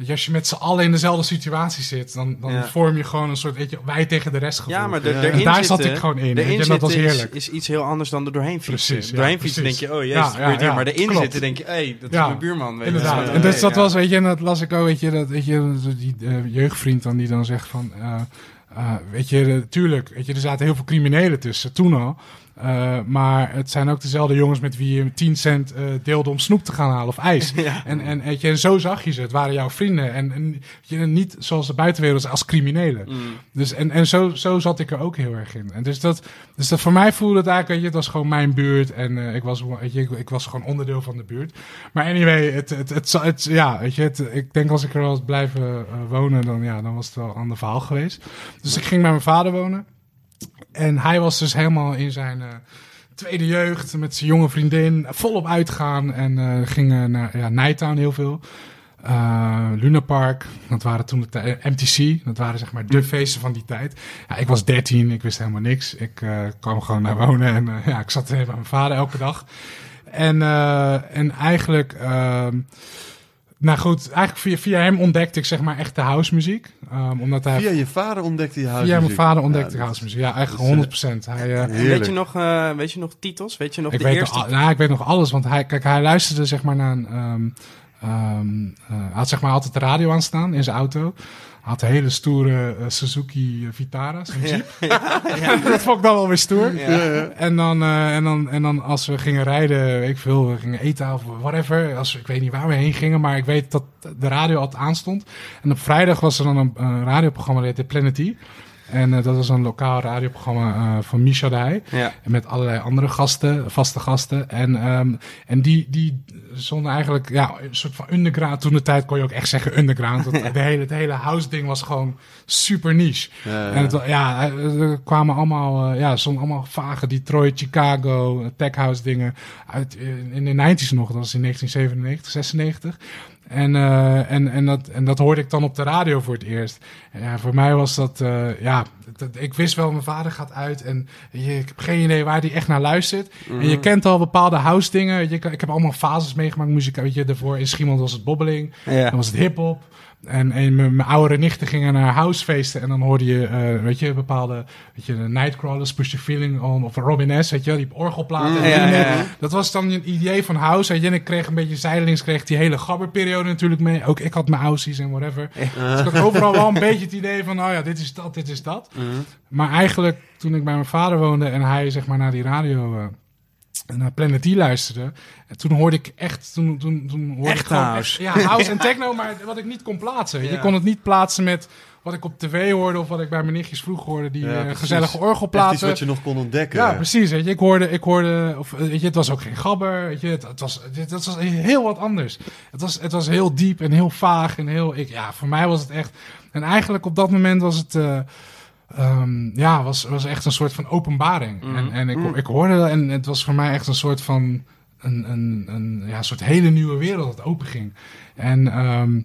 als je met z'n allen in dezelfde situatie zit... dan, dan Ja. vorm je gewoon een soort weet je, wij tegen de rest gevoel. Ja, maar de, Ja. En daar zat zitten- ik gewoon in, De je, dat was inzitten is- heerlijk. Is, iets heel anders dan er doorheen fietsen. Precies, ja, doorheen fietsen denk je, oh jezus, Ja, ja, hier. Maar de klopt. inzitten denk je, hé, hey, dat Ja, is mijn buurman. Weet je. Inderdaad. Ja, en dus dat ja. was, weet je, en dat las ik ook, weet je, dat, weet je, die eh, jeugdvriend dan die dan zegt van, eh, eh, weet je, eh, tuurlijk, weet je, er zaten heel veel criminelen tussen, toen al. Eh, maar het zijn ook dezelfde jongens met wie je 10 cent eh, deelde om snoep te gaan halen of ijs. En, en, weet je, en zo zag je ze. Het waren jouw vrienden. En, en je, niet zoals de buitenwereld als criminelen. Dus, en en zo, zo zat ik er ook heel erg in. En dus dat, dus dat voor mij voelde het eigenlijk, weet je, het was gewoon mijn buurt. En eh, ik, was, weet je, ik, ik was gewoon onderdeel van de buurt. Maar anyway, het, het, het, het- ja, weet je, het, ik denk als ik er was blijven wonen, dan, ja, dan was het wel een ander verhaal geweest. Dus ik ging bij mijn vader wonen. En hij was dus helemaal in zijn eh, tweede jeugd met zijn jonge vriendin volop uitgaan. En eh gingen naar ja, Nighttown heel veel. Eh Luna Park, dat waren toen de eh, MTC, dat waren zeg maar de feesten van die tijd. Ja, ik was 13, ik wist helemaal niks. Ik eh, kwam gewoon naar wonen en eh, ja, ik zat bij mijn vader elke dag. En, eh, en eigenlijk, ehm, nou goed, eigenlijk via, via hem ontdekte ik zeg maar echt de house muziek. Ehm, omdat hij Via je vader ontdekte je huis. Via mijn vader ontdekte Ja, house muziek. Ja, echt dat is, 100%. Hij, eh, Heerlijk. Weet je, nog, eh, weet je nog titels? Weet je nog ik, de weet eerste? al- nou, ik weet nog alles, want hij, kijk, hij luisterde zeg maar naar een... ehm, ehm, eh, hij had zeg maar altijd de radio aanstaan in zijn auto. Had hele stoere eh, Suzuki Vitara, zo'n Jeep. dat vond ik dan wel weer stoer. En, dan, eh, en, dan, en dan als we gingen rijden, weet ik veel, we gingen eten of whatever. Als, ik weet niet waar we heen gingen, maar ik weet dat de radio altijd aanstond. En op vrijdag was er dan een, een radioprogramma, dat heette Planet E. En eh, dat was een lokaal radioprogramma eh, van Misha de Heij. Ja. En met allerlei andere gasten, vaste gasten. En, ehm, en die, die zonden eigenlijk, ja, een soort van underground. Toen de tijd kon je ook echt zeggen underground. Want de hele, het hele house ding was gewoon super niche. Ja, ja. En het, ja, eh, er kwamen allemaal, ja, stonden allemaal vage Detroit, Chicago, tech house dingen uit in de 90s nog. Dat was in 1997, 96. En, eh, en, en, dat, en dat hoorde ik dan op de radio voor het eerst. En ja, voor mij was dat, eh, ja, dat, ik wist wel, mijn vader gaat uit en je, ik heb geen idee waar hij echt naar luistert. En je kent al bepaalde house dingen. Je, ik, ik heb allemaal fases meegemaakt, muziek, weet je, daarvoor in Schiemond was het bobbeling. Ja. Dan was het hip-hop. En, en mijn, oudere nichten gingen naar housefeesten. En dan hoorde je, eh, weet je, bepaalde, weet je, Nightcrawlers, Push the Feeling on, of Robin S, weet je, die orgelplaten. Mm, ja, ja, ja. Dat was dan een idee van house. Weet je, en ik kreeg een beetje zijdelings, kreeg die hele gabberperiode natuurlijk mee. Ook ik had mijn houseies en whatever. Dus ik had overal wel een beetje het idee van, nou ja, dit is dat, dit is dat. Maar eigenlijk, toen ik bij mijn vader woonde en hij, zeg maar, naar die radio... eh, naar Planet D luisterde. En toen hoorde ik echt, toen, toen, toen hoorde Echt ik gewoon house. echt- ja, house en techno, maar wat ik niet kon plaatsen. Je kon het niet plaatsen met wat ik op tv hoorde of wat ik bij mijn nichtjes vroeg hoorde, die Ja, eh, gezellige Echt iets orgelplaten. wat je nog kon ontdekken. Ja, precies. Weet je, ik hoorde, ik hoorde, of eh, weet je, het was ook geen gabber. Weet je, het, het was, het, het was heel wat anders. Het was, het was heel diep en heel vaag en heel, ik, ja, voor mij was het echt. En eigenlijk op dat moment was het, eh, ehm, ja, was, was echt een soort van openbaring. En, en ik, ik hoorde dat en het was voor mij echt een soort van, een, een, een, ja, soort hele nieuwe wereld dat open ging. En ehm,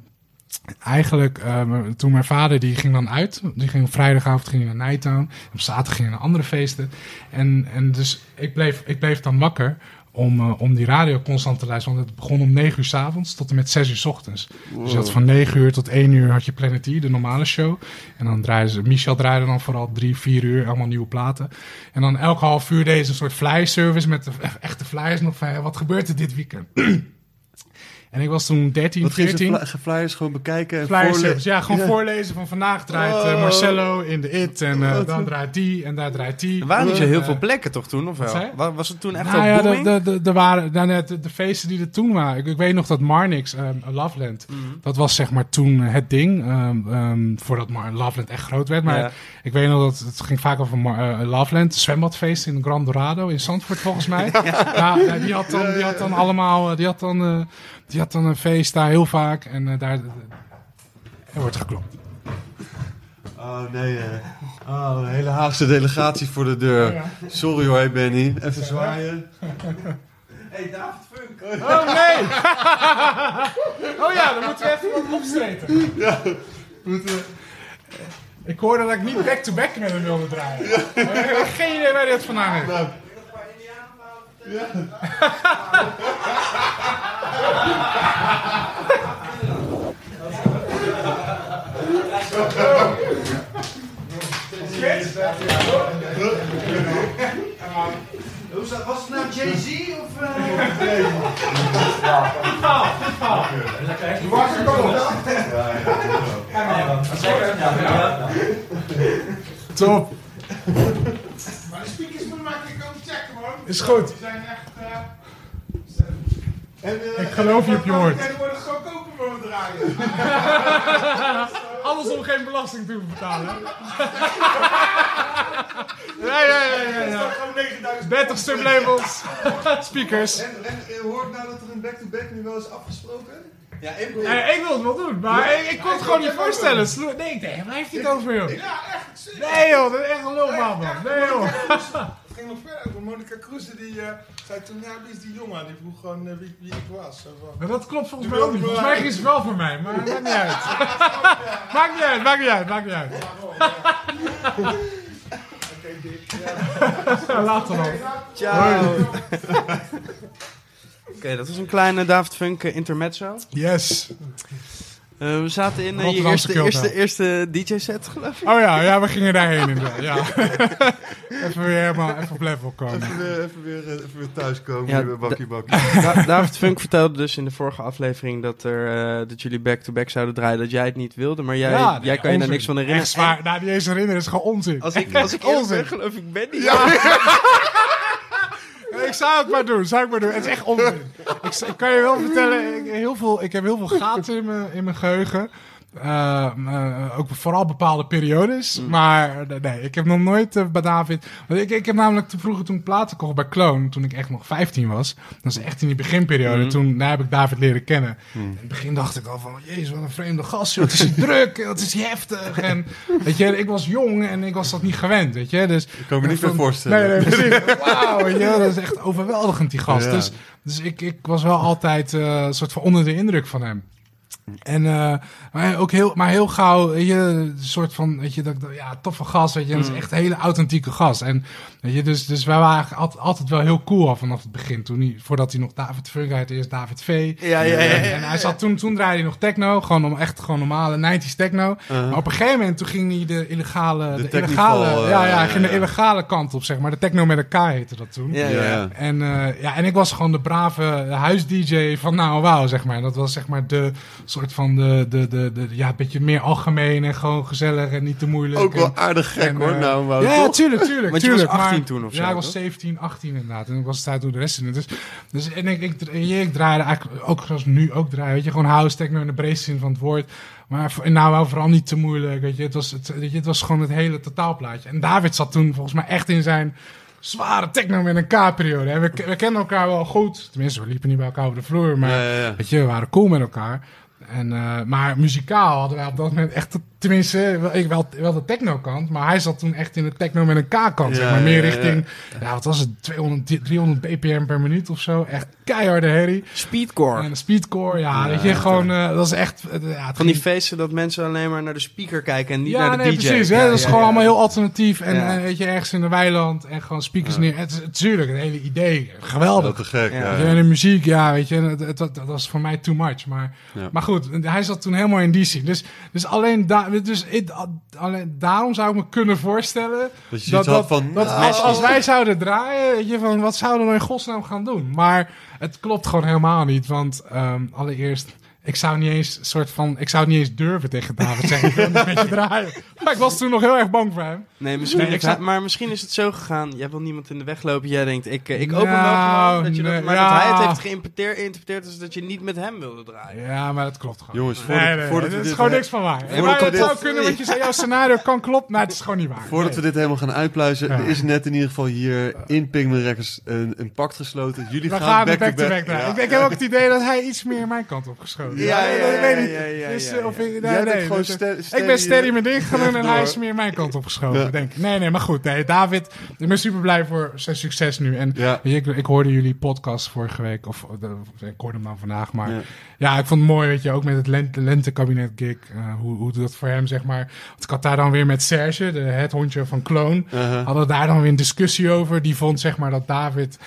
eigenlijk, ehm, toen mijn vader, die ging dan uit. Die ging op vrijdagavond ging naar Nighttown. Op zaterdag ging hij naar andere feesten. En, en dus ik bleef, ik bleef dan wakker om, eh, om die radio constant te luisteren. Want het begon om 9 uur s avonds tot en met 6 uur s ochtends. Dus je had van 9 uur tot 1 uur had je Planet E, de normale show. En dan draaiden ze, Michel draaide dan vooral 3, 4 uur, allemaal nieuwe platen. En dan elke half uur deze een soort flyer service met de echte flyers nog van, wat gebeurt er dit weekend? en ik was toen 13, Wat ging 14. ze fly- flyers gewoon bekijken en Flyer voorle- service. Ja, gewoon Ja. voorlezen van vandaag draait eh, Oh. Marcello in de IT en eh, dan draait die en daar draait die. Er waren niet zo heel Eh, veel plekken toch toen, of wel? Was het toen echt nou ja, booming? de, de, de, er waren nou, net de, de feesten die er toen waren. Ik, ik weet nog dat Marnix, um, Loveland, Mhm. dat was zeg maar toen het ding. ehm, ehm, voordat Mar Loveland echt groot werd. Maar Ja. ik weet nog dat het ging vaak over Mar eh, Loveland. Zwembadfeest in Grand Dorado in Zandvoort volgens mij. ja. die, had dan, die had dan allemaal, eh, die had dan, eh, die had dan een feest daar heel vaak. En eh, daar, er wordt geklopt. Oh nee, eh. oh, een hele Haagse delegatie voor de deur. Sorry hoor, Benny. Even zwaaien. Hey, David Funk. Oh nee! oh ja, dan moeten we even wat opstreten. Ik hoorde dat ik niet back-to-back met hem wilde draaien. Ik heb geen idee waar hij het vandaan heeft. Was het nou Jay-Z of... Top. Maar de speakers moeten maar een keer komen checken. Is goed. Die zijn echt... eh, En, eh, Ik geloof je op je woord. En er worden gewoon kopen voor me draaien. Alles om geen belasting te betalen. ja, ja, ja, ja. ja. Gewoon 9000 30 sublabels, speakers. En, en eh, hoor ik nou dat er een back-to-back nu wel is afgesproken? Ja, ik Nee, ik wil het wel doen, maar ik, ik kon het gewoon niet voorstellen. Nee, ik denk, waar heeft hij het over, joh? Ja, echt. Nee, joh, dat is echt een lulbaan, man. Nee, joh. Het ging nog verder over. Monica Kroeze die eh, zei toen, ja, wie is die jongen? Die vroeg gewoon eh, wie, wie ik was. Maar dat klopt volgens mij ook niet. Volgens mij ging ze wel voor mij, maar maakt niet uit. maakt niet uit, maakt niet uit, maakt niet uit. Oké. Ja, Later dan. Ciao. Oké, dat was een kleine David Funk intermezzo. Yes. Eh, we zaten in eh, je eerste, eerste, eerste DJ-set, geloof ik. Oh ja, ja, we gingen daarheen inderdaad. Ja. even weer helemaal even op level komen. Even weer, even weer, eh, even weer thuiskomen Ja, Bakkie Bakkie. Da- David Funk vertelde dus in de vorige aflevering dat, er, eh, dat jullie back-to-back zouden draaien, dat jij het niet wilde, maar jij, Ja, nee, jij kan je daar niks van herinneren. Echt zwaar. Nou, die eens herinneren is gewoon onzin. Als ik, als ik Onzin. ben, geloof ik ben niet. Ik zou het maar doen, zou ik maar doen. Het is echt onzin. ik, kan je wel vertellen, ik, heel veel, ik heb heel veel gaten in mijn, in mijn geheugen. Eh, eh, ook vooral bepaalde periodes. Maar eh, nee, ik heb nog nooit eh, bij David... Want ik, ik heb namelijk te vroeger toen platen kocht bij Kloon, toen ik echt nog 15 was. Dat is echt in die beginperiode. Toen daar heb ik David leren kennen. In het begin dacht ik al van, jezus, wat een vreemde gast. Wat is hij druk, wat is hij heftig. En weet je, ik was jong en ik was dat niet gewend, weet je. Dus Ik kan me niet meer voorstellen. Nee, nee, precies. Wauw, je, dat is echt overweldigend, die gast. Ja. Dus, dus ik, ik was wel altijd een soort van onder de indruk van hem. En eh, maar ook heel, maar heel gauw, weet je, een soort van, weet je, dat, ja, toffe gast, weet je, en dat is echt een hele authentieke gast. En weet je, dus, dus wij waren altijd, altijd wel heel cool al vanaf het begin, toen hij, voordat hij nog David Funk heette, eerst David V. Ja, ja, ja. ja, En hij zat toen, toen draaide hij nog techno, gewoon om echt gewoon normale 90s techno. Uh-huh. Maar op een gegeven moment toen ging hij de illegale, De de, illegale, eh, ja, ja, hij ging de illegale kant op, zeg maar. De techno met een K heette dat toen. Ja, Ja. En, eh, ja, en ik was gewoon de brave huis-dj van Nou Wauw, zeg maar. Dat was zeg maar de soort van de, de, de, de ja, een beetje meer algemeen en gewoon gezellig en niet te moeilijk. Ook wel En- aardig gek en, hoor, eh, nou Wout, ja, toch? tuurlijk, tuurlijk. Want je was tuurlijk, 18 maar- toen of zo, Ja, ik was toch? 17, 18 inderdaad. En ik was daar toen de rest in. Dus, dus en ik, ik, ik draaide eigenlijk ook zoals nu ook draaien. Weet je, gewoon house techno in de breedste zin van het woord. Maar voor- nou, wel vooral niet te moeilijk. Weet je, het was, het, weet je, het was gewoon het hele totaalplaatje. En David zat toen volgens mij echt in zijn zware techno met een K-periode. En We, we kenden elkaar wel goed. Tenminste, we liepen niet bij elkaar over de vloer. Maar Ja, ja, ja. weet je, we waren cool met elkaar. En, eh, maar muzikaal hadden wij op dat moment echt, tenminste, wel- ik wel, wel de techno-kant, maar hij zat toen echt in de techno met een K-kant, zeg maar. Meer ja, ja. richting, ja. wat was het, 200, 300 bpm per minuut of zo. Echt keiharde herrie. Speedcore. En speedcore, ja, weet je, gewoon, eh, dat is echt, eh, Van die feesten dat mensen alleen maar naar de speaker kijken en niet ja, naar de nee, DJ. precies. Hè? Dat is ja, gewoon ja. allemaal heel alternatief. En Ja. eh, weet je, ergens in de weiland en gewoon speakers neer. Het is natuurlijk het hele idee. Geweldig. Dat te gek, Ja. ja. Weet je, en de muziek, ja, weet je, het, het, dat was voor mij too much. Maar, Ja. maar goed, hij zat toen helemaal in die scene. Dus, dus alleen, da, dus alleen daarom zou ik me kunnen voorstellen Dat je van, dat nou, als, als wij zouden draaien, weet je, van wat zouden we in godsnaam gaan doen? Maar het klopt gewoon helemaal niet, want ehm, allereerst. Ik zou niet eens soort van, ik zou het niet eens durven tegen David zeggen. Ik wil niet met je draaien. Maar ik was toen nog heel erg bang voor hem. Nee, misschien Nee, ik heeft zou- hij- maar misschien is het zo gegaan. Jij wil niemand in de weg lopen. Jij denkt, ik, eh, ik open Nou, wel gewoon. Dat je dat, maar ja. dat hij het heeft geïnterpreteerd, geïnterpreteerd is dat je niet met hem wilde draaien. Ja, maar dat klopt gewoon. Jongens, voordat- nee, nee, voordat nee, we er is dit- gewoon niks van waar. voordat maar het dit- zou kunnen, want je zei, jouw scenario kan kloppen. Maar het is gewoon niet waar. Voordat Nee. we dit helemaal gaan uitpluizen, Ja. er is net in ieder geval hier in Pigment Records een, een pact gesloten. Jullie We gaan, gaan back, back-to-back back. Ja. Ik, ik heb ook het idee dat hij iets meer mijn kant op geschoten. Ja, ja, weet ik ja, Dus, eh, of ik, nee, Jij bent nee, gewoon dat- ste- steady, ik ben steady mijn ding gaan doen en hij is meer mijn kant op geschoven, Ja. denk ik. Nee, nee, maar goed. Nee, David, ik ben super blij voor zijn succes nu. En ik, ik hoorde jullie podcast vorige week, of eh, ik hoorde hem dan vandaag, maar Ja. ik vond het mooi, weet je, ook met het lente, lentekabinet gig, eh, hoe, hoe dat voor hem, zeg maar. Want ik had daar dan weer met Serge, de, het hondje van Kloon, Uh-huh. hadden we daar dan weer een discussie over. Die vond, zeg maar, dat David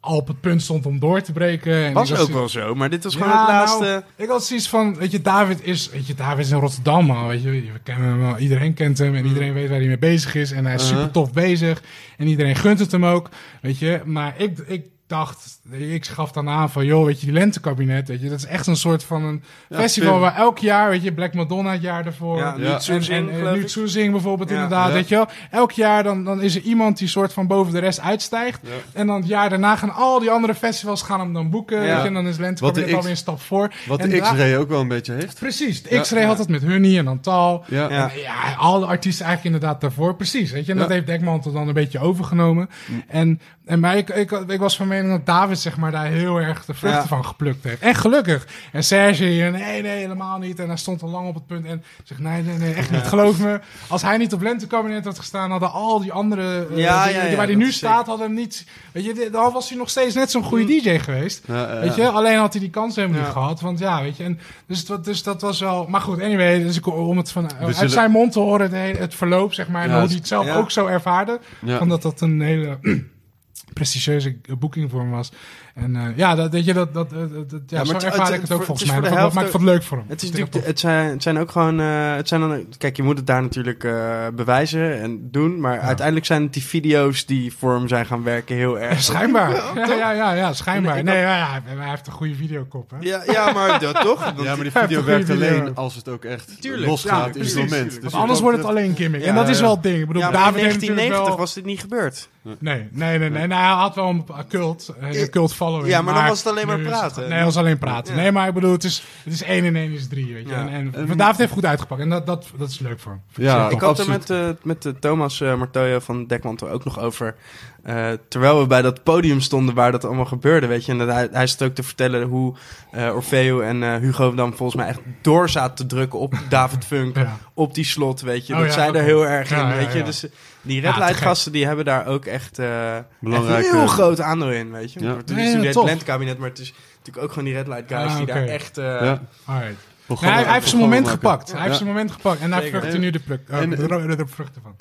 al op het punt stond om door te breken. En Was ik ook wel zo, maar dit was gewoon Ja, het laatste. nou, ik had zoiets van, weet je, David is, weet je, David is in Rotterdam, man. Weet je, we kennen hem wel. Iedereen kent hem en iedereen weet waar hij mee bezig is. En hij is Uh-huh. super tof bezig. En iedereen gunt het hem ook, weet je. Maar ik, ik dacht, ik gaf dan aan van, joh, weet je, die lentekabinet, weet je, dat is echt een soort van een Ja, festival waar elk jaar, weet je, Black Madonna het jaar ervoor. Ja, Tsoezing, en, en, bijvoorbeeld Ja. inderdaad, Ja. weet je wel. Elk jaar dan, dan is er iemand die soort van boven de rest uitstijgt. Ja. En dan het jaar daarna gaan al die andere festivals gaan hem dan boeken. Ja. Weet je, en dan is Wat lentekabinet alweer een stap voor. Wat En de X-Ray ook wel een beetje heeft. Precies, de Ja. X-Ray had het met Honey en dan Tal. Ja. Ja. En ja, alle artiesten eigenlijk inderdaad daarvoor. Precies, weet je. En dat heeft Dekmantel dan een beetje overgenomen. En, en maar ik, ik, ik was van mening dat David zeg maar daar heel erg de vruchten Ja. van geplukt heeft. En gelukkig. En Serge hier, nee, nee, helemaal niet. En hij stond al lang op het punt. En ik zeg, nee, nee, nee, echt niet. Geloof me. Als hij niet op lentekabinet had gestaan, hadden al die andere... eh, Ja, die- ja, waar hij nu staat, hadden hem niet... Weet je, dan was hij nog steeds net zo'n goede DJ geweest. Weet je, alleen had hij die kans helemaal niet gehad. Want ja, weet je, en dus, dat, dus dat was wel. Maar goed, anyway, dus ik, om het van, uit zijn mond te horen, het, verloop, zeg maar, en hoe hij het zelf ook zo ervaarde. Ja. Van dat dat een hele prestigieuze boeking voor hem was. En eh, ja, dat, weet je, dat, dat, dat, dat- ja, maar zo het- ervaar het- ik het ook volgens mij. Dat, de maar ik vond het leuk voor hem. Het, is natuurlijk, het, zijn, het zijn ook gewoon. eh, het zijn dan, kijk, je moet het daar natuurlijk eh, bewijzen en doen. Maar uiteindelijk zijn het die video's die voor hem zijn gaan werken heel erg. schijnbaar. Ja, ja, ja, ja, schijnbaar. Nee, had- ja, ja, hij heeft een goede videokop. Hè? Ja, ja maar dat, toch? Ja, maar die video werkt video. alleen als het ook echt Tuurlijk. losgaat Ja, in het moment. Dus anders wordt het alleen gimmick. en dat is wel het ding. Ik bedoel, in David heeft natuurlijk 1990 wel... was dit niet gebeurd. Nee, nee, nee, nee. Nou, hij had wel een cult, een cult following. Ja, maar dan was het alleen maar praten. nee, het was alleen praten. Ja. Nee, maar ik bedoel, het is, het is 1 en 1 is 3, weet je. Ja. En, en En- David heeft goed uitgepakt. En dat, dat, dat is leuk voor hem. Ja, ik had er met, eh, met de Thomas eh Martoya van Dekmantel ook nog over. eh, terwijl we bij dat podium stonden waar dat allemaal gebeurde, weet je. En dat hij, hij zat ook te vertellen hoe eh, Orfeo en eh, Hugo dan volgens mij echt door zaten te drukken op David Funk. Ja. Op die slot, weet je. Oh, dat ja, zij er heel erg in, weet je. ja. Dus eh, die Red Light gasten, die hebben daar ook echt, eh Belangrijk, een heel groot aandeel in, weet je. Ja. Het is natuurlijk het tof. Lentkabinet, maar het is natuurlijk ook gewoon die Red Light guys Ah, die daar echt... eh, Ja. Alright. Hij, hij heeft zijn moment maken. gepakt. Hij heeft zijn moment gepakt. En daar Zeker. vruchten nu de, pluk, En- de, vruchten van.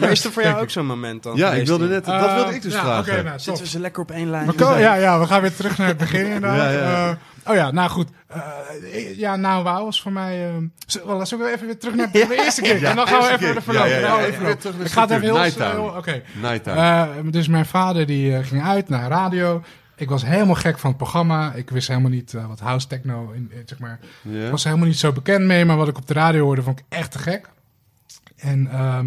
Maar is er voor jou ook zo'n moment dan? Ja, ik wilde net, dat wilde ik dus ja, vragen. Oké, nou, Zitten we ze lekker op één lijn? Ja, ja, we gaan weer terug naar het begin inderdaad. Ja, ja. Eh, oh ja, nou goed. Eh, ja, nou wauw was voor mij... zo- well, zullen we even weer terug naar de eerste keer? Ja, en dan gaan we even keer. de verloop. Ja, ja, ja. Nou, Even even weer terug naar Ik ga het even heel... Nighttime. heel- Oké. Nighttime. Eh, dus mijn vader die ging uit naar radio. Ik was helemaal gek van het programma. Ik wist helemaal niet eh, wat house techno, in, in, zeg maar... Ik was helemaal niet zo bekend mee, maar wat ik op de radio hoorde, vond ik echt te gek. En ehm,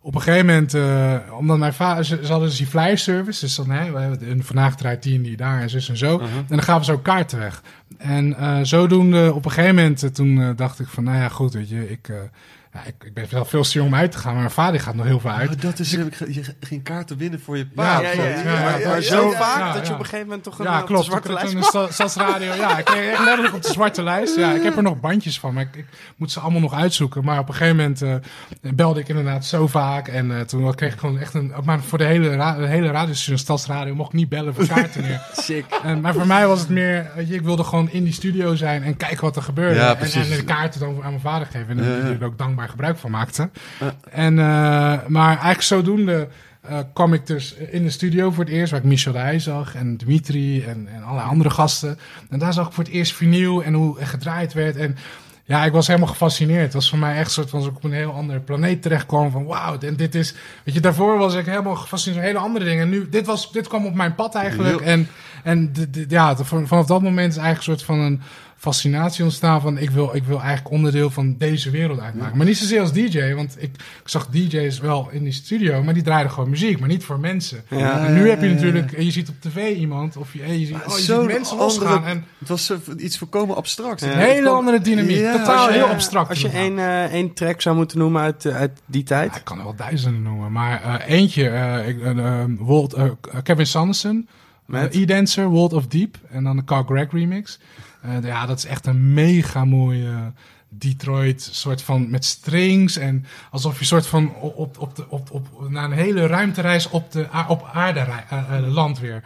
op een gegeven moment, eh, omdat mijn vader, ze, ze hadden dus die flyer service, dus dan, hè, we hebben een- vandaag draait die en die daar en zus en zo. Uh-huh. En dan gaven ze ook kaarten weg. En eh, zodoende, op een gegeven moment, eh, toen eh, dacht ik van, nou ja, goed, weet je, ik, eh, ja, ik, ik ben wel veel te jong om uit te gaan, maar mijn vader gaat nog heel veel uit. Oh, dat is, je ging kaarten winnen voor je Ja, pa. Ja, ja, klopt. ja, Ja, maar, ja, maar ja, zo ja, vaak ja, dat je op een gegeven moment toch een, Ja, op klopt. de zwarte Ik- lijst sta- Stadsradio. Ja, ik kreeg echt letterlijk op de zwarte lijst. Ja, ik heb er nog bandjes van, maar ik, ik moet ze allemaal nog uitzoeken. Maar op een gegeven moment eh, belde ik inderdaad zo vaak. En eh, toen kreeg ik gewoon echt een... Maar voor de hele, ra de hele radiostation Stadsradio mocht ik niet bellen voor kaarten meer. Sick. En, maar voor mij was het meer... Weet je, ik wilde gewoon in die studio zijn en kijken wat er gebeurde. Ja, en, precies. en de kaarten dan aan mijn vader geven. En Ja, ja. die er ook dankbaar gebruik van maakte. Ja. En, eh, maar eigenlijk zodoende... eh, kwam ik dus in de studio voor het eerst, waar ik Michel Rij zag en Dimitri en, en allerlei andere gasten. En daar zag ik voor het eerst vinyl en hoe er gedraaid werd. En ja, ik was helemaal gefascineerd. Het was voor mij echt een soort van alsof ik op een heel andere planeet terecht kwam. Van wauw, en dit is... Weet je, daarvoor was ik helemaal gefascineerd door hele andere dingen. En nu, dit, was, dit kwam op mijn pad eigenlijk. En, en ja, vanaf dat moment is eigenlijk een soort van een fascinatie ontstaan van ik wil, ik wil eigenlijk onderdeel van deze wereld uitmaken. Maar niet zozeer als DJ, want ik, zag DJ's wel in die studio, maar die draaiden gewoon muziek, maar niet voor mensen. Ja. En nu heb je natuurlijk, je ziet op tv iemand, of je, je ziet, oh, je Zo'n ziet mensen andere- losgaan. En Het was iets voorkomen abstract. Een hele andere dynamiek. Totaal je- heel abstract. Als je één, eh, één track zou moeten noemen uit, eh, uit die tijd. Ik kan er wel duizenden noemen, maar eh, eentje, ik, eh, eh, Walt, eh, Kevin Sanderson, Met? E-Dancer, World of Deep en dan de Carl Gregg remix. Eh, ja, dat is echt een mega mooie Detroit soort van met strings en alsof je soort van op, op, de, op, op, na een hele ruimtereis op, de, op aarde eh, eh, land weer.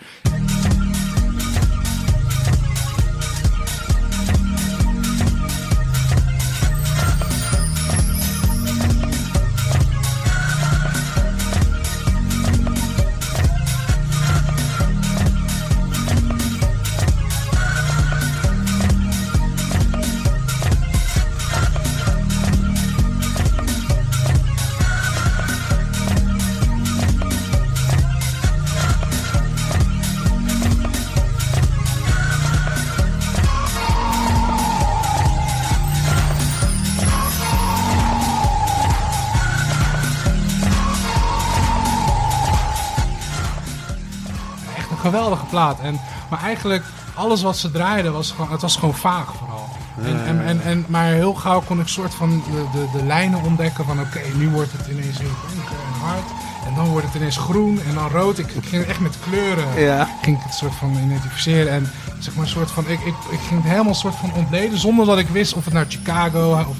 Geweldige plaat. En, maar eigenlijk, alles wat ze draaiden, was gewoon, het was gewoon vaag vooral. En, en, en, en, maar heel gauw kon ik soort van de, de, de lijnen ontdekken van oké, nu wordt het ineens heel donker en hard. En dan wordt het ineens groen en dan rood. Ik, ik ging echt met kleuren Ja. ging ik het soort van identificeren. En zeg maar soort van, ik, ik, ik ging het helemaal soort van ontleden zonder dat ik wist of het nou Chicago of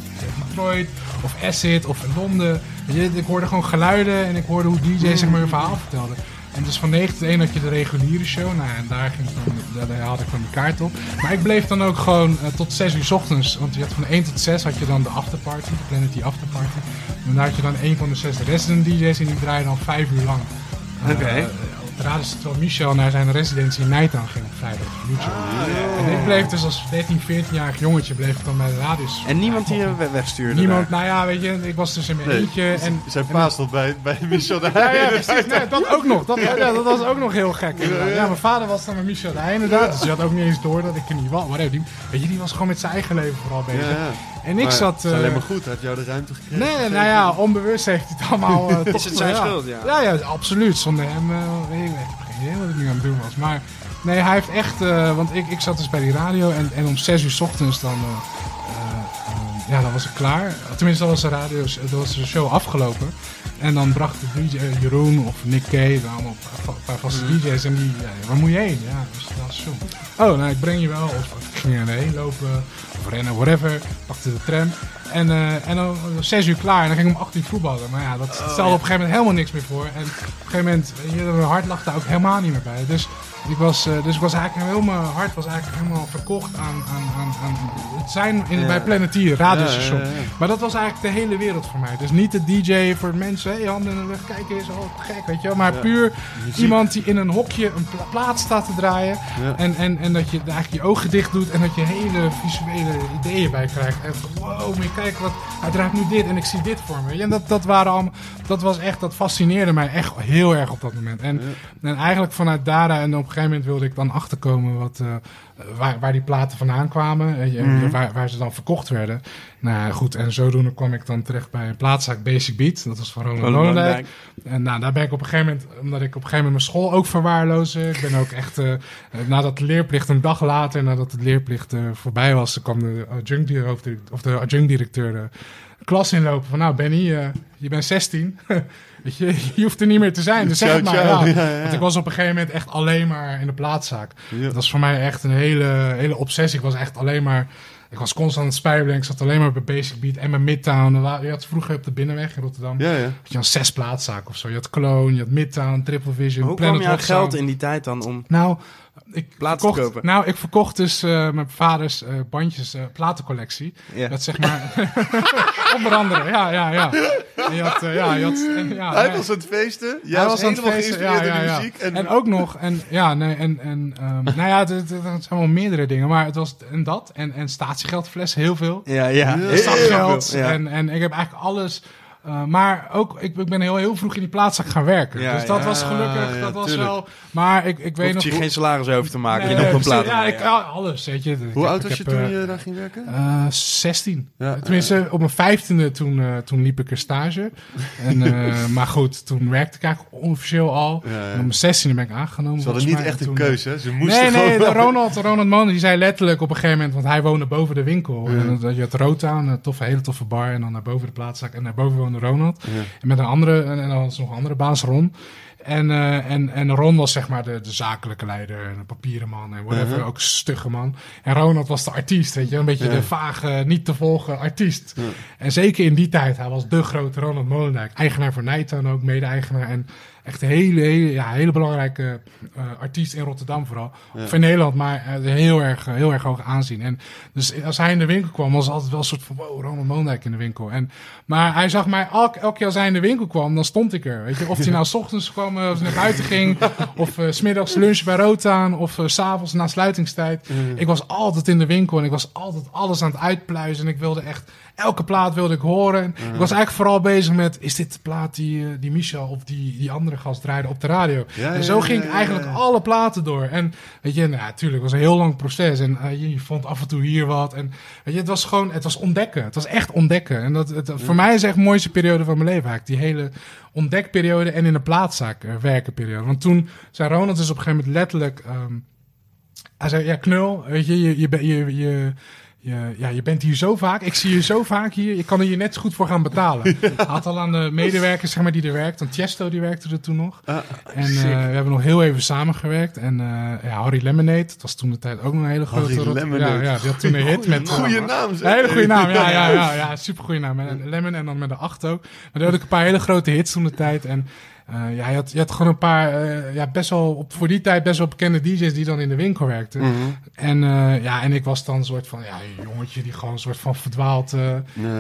Detroit of Acid of Londen. Weet je, ik hoorde gewoon geluiden en ik hoorde hoe DJ zeg maar een verhaal vertelde. En dus van 9 tot 1 had je de reguliere show. Nou, en daar, ging dan, daar, had ik dan die kaart op. Maar ik bleef dan ook gewoon eh, tot 6 uur 's ochtends. Want je had van 1 tot 6 had je dan de afterparty, de Planet Afterparty. En daar had je dan een van de zes resident DJ's en die draaiden dan 5 uur lang. Oké. eh, Terwijl terwijl Michel naar zijn residentie in Nijtaan ging op vrijdag. Ah, En ik bleef dus als 13, 14-jarig jongetje bleef ik dan bij de radios. En niemand die je we- wegstuurde Niemand, daar? nou ja, weet je, ik was dus in mijn Nee, eentje. En, Zijn en- pa stond bij, bij Michel de ja, ja, Heijden. precies. Nee, dat ook nog. Dat, ja, dat was ook nog heel gek. inderdaad. Ja, mijn vader was dan met Michel de Heij inderdaad. Dus die had ook niet eens door dat ik er niet was. Whatever. Die, weet je, die was gewoon met zijn eigen leven vooral bezig. En ik Maar zat... het is alleen eh, maar goed, hij had jou de ruimte gekregen. Nee, nou ja, onbewust heeft hij het allemaal... eh, toch het zijn ja. schuld, ja? Ja, ja, absoluut. Zonder hem... eh, weet ik, ik heb geen idee wat ik nu aan het doen was. Maar nee, hij heeft echt... eh, want ik, ik zat dus bij die radio en, en om 6 uur 's ochtends dan... eh, eh, eh, ja, dan was ik klaar. Tenminste, dan was de, radio, dan was de show afgelopen. En dan bracht de DJ Jeroen of Nick Kay, allemaal een paar vaste DJ's. En die, ja, waar moet je heen? Ja, dus dat was zo. Oh, nou, ik breng je wel. Of ik ging erheen lopen, of rennen, whatever. Pakte de tram. En, eh, en dan was zes uur klaar en dan ging ik om acht uur voetballen. Maar ja, dat stelde op een gegeven moment helemaal niks meer voor. En op een gegeven moment, je, mijn hart lag daar ook helemaal niet meer bij. Dus ik was, eh, dus ik was eigenlijk heel, mijn hart was eigenlijk helemaal verkocht aan, aan, aan, aan het zijn in, Ja. bij Planetier, radiostation. Ja. Maar dat was eigenlijk de hele wereld voor mij. Dus niet de DJ voor mensen, hey, handen in de lucht, kijk eens, oh gek, weet je wel. Maar puur Muziek. iemand die in een hokje een pla- plaat staat te draaien. En, en, en dat je eigenlijk je ogen dicht doet en dat je hele visuele ideeën bij krijgt. En wow, moet je kijken, wat, hij draait nu dit en ik zie dit voor me. En dat, dat, waren allemaal, dat was echt, dat fascineerde mij echt heel erg op dat moment. En, en eigenlijk vanuit daar en op een gegeven moment wilde ik dan achterkomen wat, eh, waar, waar die platen vandaan kwamen. weet je, en waar, waar ze dan verkocht werden. Nou goed, en zodoende kwam ik dan terecht bij een plaatszaak Basic Beat. Dat was van Ronald Lonendijk. En nou, daar ben ik op een gegeven moment, omdat ik op een gegeven moment mijn school ook verwaarloosde. Ik ben ook echt, eh, eh, nadat de leerplicht, een dag later, nadat de leerplicht eh, voorbij was, kwam de adjunct, of de adjunct-directeur de klas inlopen van, nou Benny, eh, je bent 16. Weet je, je hoeft er niet meer te zijn, dus zeg het maar. ciao. Ja. Ja, ja. Want ik was op een gegeven moment echt alleen maar in de plaatszaak. Ja. Dat was voor mij echt een hele, hele obsessie. Ik was echt alleen maar... Ik was constant aan het spijbelen. Ik zat alleen maar bij Basic Beat en bij Midtown. Je had vroeger op de Binnenweg in Rotterdam... Ja, ja. had je een zes plaatszaken of zo. Je had Cologne, je had Midtown, Triple Vision, Hoe Planet kwam Sound. geld in die tijd dan om... Nou, ik Platen te verkocht, kopen? Nou, ik verkocht dus eh, mijn vaders eh, bandjes, eh, platencollectie. Ja. Dat zeg maar... onder andere, ja, ja, ja. En je had... ja, je had en, ja, Hij nee. was aan het feesten. Jij was was aan het feesten, ja, ja, ja. muziek. En, En, ook nog, en ja, nee, en, en ehm, nou ja, het, zijn wel meerdere dingen, maar het was en dat, en, en statiegeldflessen heel veel. Ja, ja. Heel Zakgeld, veel, en, en ik heb eigenlijk alles, eh, maar ook, ik, ik ben heel, heel vroeg in die plaatszaak gaan werken. Ja, dus dat ja. was gelukkig, Ja, dat was tuurlijk. wel, maar ik, ik weet Hoeft nog... je hoe- geen salaris over te maken. Nee, je nog een precies. plaat. Ja, ik, alles, weet je. Hoe heb- oud was je heb, toen eh, je daar ging werken? eh 16. Ja, Tenminste, op mijn vijftiende toen, eh, toen liep ik er stage. En, eh, maar goed, toen werkte ik eigenlijk onofficieel al. En op mijn zestiende ben ik aangenomen. Ze hadden niet echt En een keuze, hè? Ze moesten Nee, nee, de Ronald, Ronald Moon die zei letterlijk op een gegeven moment, want hij woonde boven de winkel. En dat je had Rotown, een toffe, hele toffe bar. En dan naar boven de plaatszaak. En naar boven Ronald. Ja. En met een andere, en, en dan was nog een andere baas, Ron. En, eh, en, en Ron was zeg maar de, de zakelijke leider en een papieren man en whatever, Uh-huh. ook stugge man. En Ronald was de artiest, weet je, een beetje de vage, niet te volgen artiest. En zeker in die tijd, hij was de grote Ronald Molendijk, eigenaar van Nijtown ook, mede-eigenaar. En echt een hele, hele, ja, hele belangrijke eh, artiest in Rotterdam vooral. Ja. Of in Nederland, maar eh, heel, erg, eh, heel erg hoog aanzien. En dus als hij in de winkel kwam, was het altijd wel een soort van, wow, Ronald Molendijk in de winkel. En, maar hij zag mij, elk, elke keer als hij in de winkel kwam, dan stond ik er. Weet je? Of hij nou s ochtends kwam, als hij naar buiten ging, of smiddags lunch bij Rotaan, of s s'avonds na sluitingstijd. Ik was altijd in de winkel en ik was altijd alles aan het uitpluizen. En ik wilde echt, elke plaat wilde ik horen. En Ik was eigenlijk vooral bezig met, is dit de plaat die, eh, die Michel of die, die andere gast draaide op de radio? Ja, en zo ging ik eigenlijk alle platen door. En weet je, nou, natuurlijk, het was een heel lang proces. En eh, je, je vond af en toe hier wat. En weet je, het was gewoon, het was ontdekken. Het was echt ontdekken. En dat, het, voor mij is echt de mooiste periode van mijn leven eigenlijk. Die hele ontdekperiode en in de plaatszaak. werken, werkenperiode. Want toen zei Ronald dus op een gegeven moment letterlijk... ehm, hij zei, ja, knul, weet je, je, je, je, je, je, ja, je bent hier zo vaak. Ik zie je zo vaak hier. Je kan er hier net zo goed voor gaan betalen. Hij had al aan de medewerkers zeg maar, die er werkten. Want Tiesto die werkte er toen nog. Ah, En eh, we hebben nog heel even samengewerkt. En eh, ja, Harry Lemonade, dat was toen de tijd ook nog een hele grote... Harry Lemonade. Ja, ja, die had toen een hit met... Goeie naam, Een zeg. hele goede naam, ja, ja, ja, ja super goede naam. En Lemon en dan met de 8 ook. Maar daar had ik een paar hele grote hits toen de tijd. En eh, ja, je had, je had gewoon een paar, eh, ja, best wel, op, voor die tijd best wel bekende DJ's die dan in de winkel werkten. Mhm. En eh, ja, en ik was dan een soort van, ja, een jongetje die gewoon een soort van verdwaald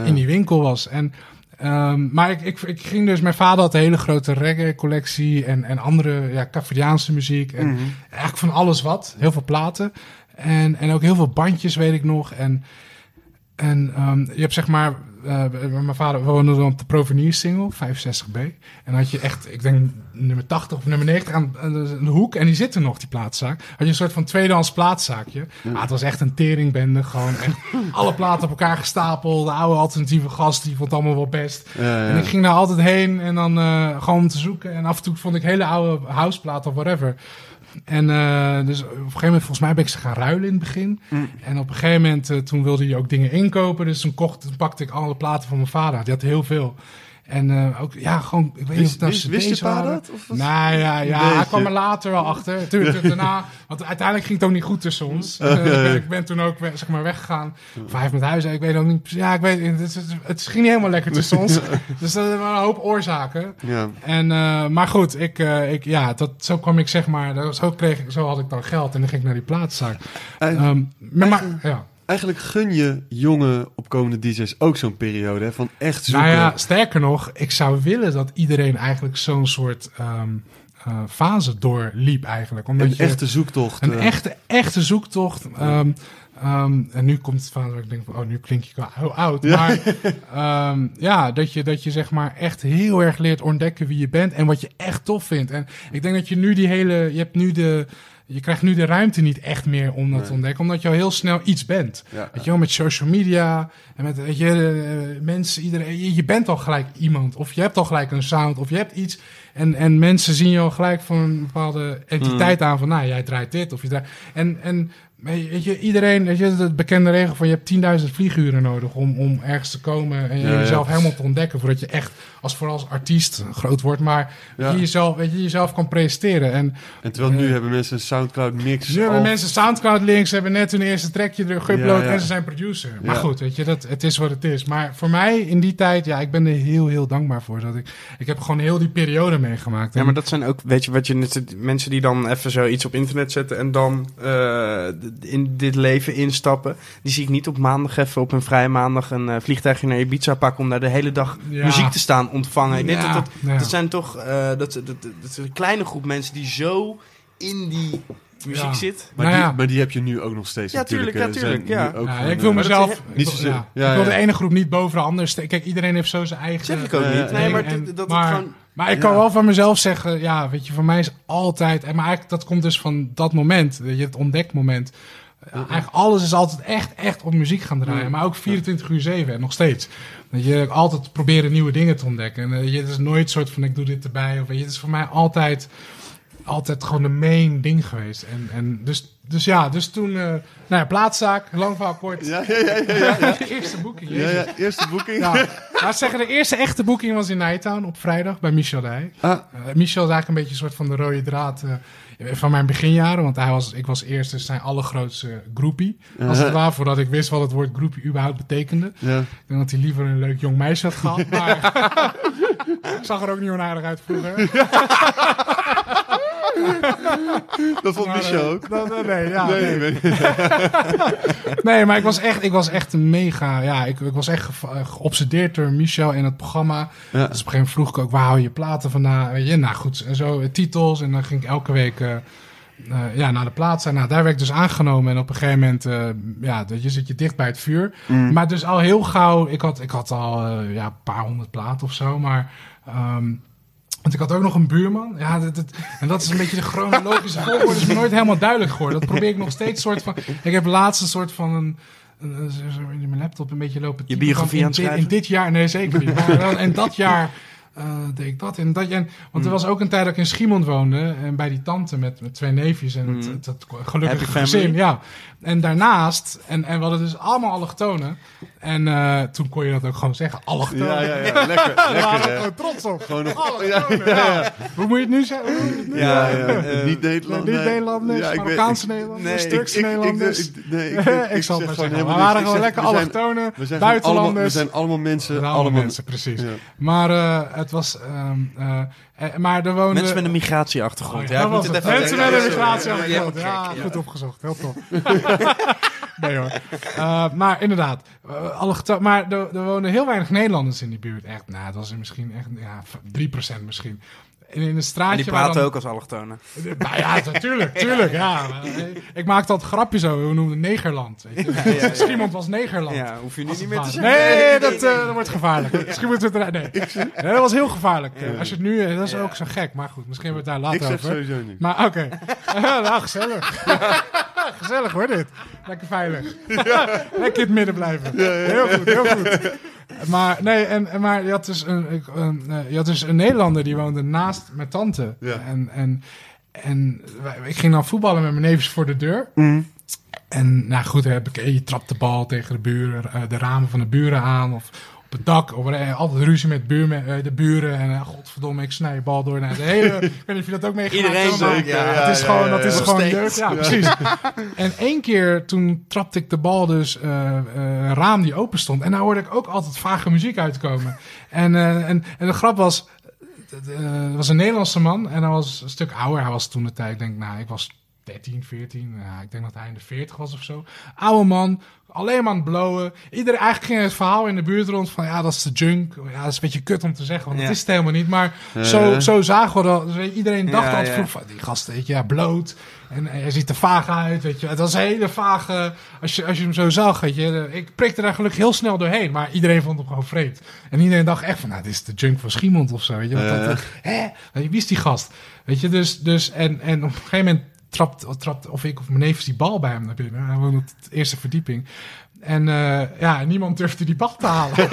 in die winkel was. En, ehm, maar ik, ik, ik ging dus, mijn vader had een hele grote reggae-collectie en, en andere, ja, Cafriaanse muziek. En Mhm. eigenlijk van alles wat. Heel veel platen. En, en ook heel veel bandjes, weet ik nog. En, en ehm, je hebt zeg maar... eh, mijn vader woonde dan op de Provenier single, 65B. En dan had je echt, ik denk nummer 80 of nummer 90 aan, aan de, hoek. En die zitten nog, die plaatzaak. Had je een soort van tweedehands plaatszaakje. Maar het was echt een teringbende. Gewoon echt alle platen op elkaar gestapeld. De oude alternatieve gast, die vond het allemaal wel best. Ja, En ja. ik ging daar altijd heen en dan eh, gewoon om te zoeken. En af en toe vond ik hele oude houseplaten of whatever. En eh, dus op een gegeven moment, volgens mij ben ik ze gaan ruilen in het begin. Mm. En op een gegeven moment, eh, toen wilde hij ook dingen inkopen. Dus toen, kocht, toen pakte ik alle platen van mijn vader. Die had heel veel. En eh, ook, ja, gewoon, ik weet niet of het nou wist, wist je pa dat? Of was- Nou ja, ja hij kwam er later wel achter. Tuurlijk, daarna, want uiteindelijk ging het ook niet goed tussen ons. Ja. ik ben toen ook we- zeg maar, weggegaan. Vijf met huis, ik weet ook niet. Ja, ik weet, het, het, het ging niet helemaal lekker tussen ons. Dus dat waren een hoop oorzaken. Ja. En, eh, maar goed, ik, eh, ik, ja, dat, zo kwam ik zeg maar, dat- zo, kreeg, ik- zo had ik dan geld en dan ging ik naar die plaatszaak. Maar, maar, ja. Eigenlijk gun je jonge opkomende DJ's ook zo'n periode hè, van echt zoeken. Nou ja, sterker nog, ik zou willen dat iedereen eigenlijk zo'n soort ehm, eh, fase doorliep eigenlijk. Omdat een je, echte zoektocht. Een eh. echte, echte zoektocht. Ehm, ehm, en nu komt het van ik denk van, oh, nu klink ik wel heel oud. Ja. Maar ja, dat je, dat je zeg maar echt heel erg leert ontdekken wie je bent en wat je echt tof vindt. En ik denk dat je nu die hele, je hebt nu de, je krijgt nu de ruimte niet echt meer om dat Nee. te ontdekken, omdat je al heel snel iets bent. Ja. Weet je wel, met social media en met weet je, eh, mensen, iedereen, je, je bent al gelijk iemand. Of je hebt al gelijk een sound, of je hebt iets. En, en mensen zien je al gelijk van een bepaalde entiteit aan van, nou, jij draait dit of je draait. En, en weet je, iedereen, weet je, het bekende regel van je hebt 10.000 vlieguren nodig om, om ergens te komen en Ja, ja. jezelf helemaal te ontdekken. Voordat je echt, als vooral als artiest, groot wordt, maar Ja. je jezelf, weet je, jezelf kan presenteren. En En terwijl nu Eh, hebben mensen een Soundcloud mix. nu hebben mensen Soundcloud links, hebben net hun eerste trackje er geüpload Ja, ja. en ze zijn producer. Maar Ja. goed, weet je, dat, het is wat het is. Maar voor mij in die tijd, ja, ik ben er heel, heel dankbaar voor. Dat ik, ik heb gewoon heel die periode meegemaakt. Ja, maar dat zijn ook, weet je, wat je mensen die dan even zoiets op internet zetten en dan eh, d- in dit leven instappen. Die zie ik niet op maandag even op een vrije maandag een eh, vliegtuigje naar Ibiza pakken om daar de hele dag Ja. muziek te staan ontvangen. Ik denk Ja, dat, dat, zijn toch, eh, dat, dat, dat, dat is een kleine groep mensen die zo in die muziek Ja. zit. Maar, Nou die, maar die heb je nu ook nog steeds Ja, natuurlijk. ja, tuurlijk, ja. ook Ja, ik wil eh, mezelf... ik niet wil- zozeer- ja. ja, ik wil de ene groep niet boven de andere steken. Kijk, iedereen heeft zo zijn eigen... Zeg ik ook niet. Nee, maar En- dat, dat maar- het gewoon... Maar ik Ja. kan wel van mezelf zeggen, ja, weet je, voor mij is altijd, en maar eigenlijk dat komt dus van dat moment, weet je, het ontdekmoment. Eigenlijk alles is altijd echt, echt op muziek gaan draaien, maar ook 24 uur 7 en nog steeds. Dat je altijd proberen nieuwe dingen te ontdekken. En uh, je, het is nooit soort van ik doe dit erbij of weet je, het is voor mij altijd, altijd gewoon de main ding geweest. En, en dus, dus ja, dus toen, uh, nou ja, plaatszaak, lang verhaal kort. Ja, ja, ja, ja, ja. eerste boeking. ja, ja. Eerste boeking. Ja, laat zeggen, de eerste echte boeking was in Nighttown op vrijdag bij Michel Dij. Ah, Uh, Michel is eigenlijk een beetje een soort van de rode draad uh, van mijn beginjaren. Want hij was, ik was eerst dus zijn allergrootste groepie. Als het ware, voordat ik wist wat het woord groepie überhaupt betekende. ja. Ik denk dat hij liever een leuk jong meisje had gehad. Maar ik zag er ook niet onaardig uit vroeger. Dat vond Michel uh, ook. dat- uh, nee, ja, Nee, nee. nee. Maar ik was echt, ik was echt mega... Ja, ik, ik was echt ge- eh, geobsedeerd door Michel en het programma. Ja. Dus op een gegeven moment vroeg ik ook, waar hou je platen vandaan? Weet je, nou goed, en zo, eh, titels. En dan ging ik elke week eh, eh, ja, naar de plaats. En nou, daar werd ik dus aangenomen. En op een gegeven moment, eh, ja, dat je zit je dicht bij het vuur. Mm. Maar dus al heel gauw, ik had, ik had al eh, ja, een paar honderd platen of zo, maar... ehm, want ik had ook nog een buurman. Ja, dat, dat- en dat is een beetje de chronologische volgorde. is me nooit helemaal duidelijk geworden. Dat probeer ik nog steeds soort van... Ik heb laatst een soort van een... een- een- zo in mijn laptop een beetje lopen Je typen biografie aan het in dit, schrijven? in dit jaar... Nee, zeker niet. Maar wel, en dat jaar eh, deed ik dat en dat. En, want Hmm. er was ook een tijd dat ik in Schiemond woonde. En bij die tante met, met twee neefjes en het, Hmm. het, het gelukkige family. gezin. Ja. En daarnaast, en, en we hadden dus allemaal allochtonen. En eh, toen kon je dat ook gewoon zeggen, allochtonen. Ja, ja, ja. Lekker, Daar waren we gewoon trots op. Gewoon nog... Allochtonen, ja. Hoe moet je het nu zeggen? Hoe moet je het nu Ja, zeggen? ja, eh, niet Nederland. niet nee. Nederlanders, Ja, weet- Marokkaanse Nederlanders, nee, Turkse Nederlanders. Nee, ik, ik, ik, zal het maar zeggen. We waren gewoon lekker we allochtonen, We allemaal, we buitenlanders. zijn allemaal mensen. allemaal, mensen, precies. Ja. Maar eh, het was... eh, maar er woonden... Mensen met een migratieachtergrond. Oh, ja, ja, ik dat moet was het het. even Mensen met een migratieachtergrond. Ja, Ja, kijk, ja. goed opgezocht. Heel tof. nee hoor. Eh, maar inderdaad. eh, allochto- maar er, er wonen heel weinig Nederlanders in die buurt. Echt, nou, dat was er misschien echt ja, 3% misschien. En in een straatje En die praten dan- ook als allochtonen. Nou ja, natuurlijk, tuurlijk. Ja. Ik maakte altijd grapjes over. We noemden het Negerland. Weet je. ja, ja. Schiemond was Negerland. Ja, hoef je nu niet meer te zeggen. Nee, dat, eh, dat wordt gevaarlijk. Misschien moeten we het eruit. Nee. nee, dat was heel gevaarlijk. Als je het nu, eh, dat is ook zo gek. Maar goed, misschien hebben we het daar Ik later zeg over. sowieso niet. Maar oké. nou, gezellig. Gezellig hoor dit. Lekker veilig. Lekker in het midden blijven. Heel goed, heel goed. Maar nee, en, maar je had, dus een, een, je had dus een Nederlander die woonde naast mijn tante. Ja. En, en, en ik ging dan voetballen met mijn neefjes voor de deur. Mhm. En nou goed, heb ik, eh, je trapt de bal tegen de buren, eh, de ramen van de buren aan of op het dak. Of eh, altijd ruzie met buurmen, eh, de buren. En eh, godverdomme, ik snij je bal door naar de hele... ik weet niet of je dat ook meegemaakt Iedereen hebt, maar zeker, ja, Het is ja, gewoon, ja, dat is ja. gewoon jeugd. Ja, precies. en één keer toen trapte ik de bal dus eh, eh, een raam die open stond. En daar hoorde ik ook altijd vage muziek uitkomen. En, eh, en, en de grap was... Het was een Nederlandse man en hij was een stuk ouder. Hij was toen de tijd, ik denk, nou, ik was 13, 14. Ja, ik denk dat hij in de 40 was of zo. Oude man, alleen maar aan het blowen. Iedereen, eigenlijk ging het verhaal in de buurt rond van, ja, dat is de junk. Ja, dat is een beetje kut om te zeggen, want Ja. dat is het helemaal niet. Maar Eh. zo, zo zagen we dat. Dus iedereen dacht Ja, altijd vroeg van, die gast, weet je, ja, bloot. En hij ziet er vaag uit, weet je. Het was een hele vage, als je, als je hem zo zag, weet je. Ik prikte daar gelukkig heel snel doorheen, maar iedereen vond hem gewoon vreemd. En iedereen dacht echt van, nou, dit is de junk van Schiemond of zo, weet je. Want dat, Eh. dat- hè? Wie is die gast? Weet je, dus, dus en, en op een gegeven moment trapt, trapt of ik of mijn neef die bal bij hem naar binnen. Hij woonde op de eerste verdieping. En eh, ja, niemand durfde die bal te halen.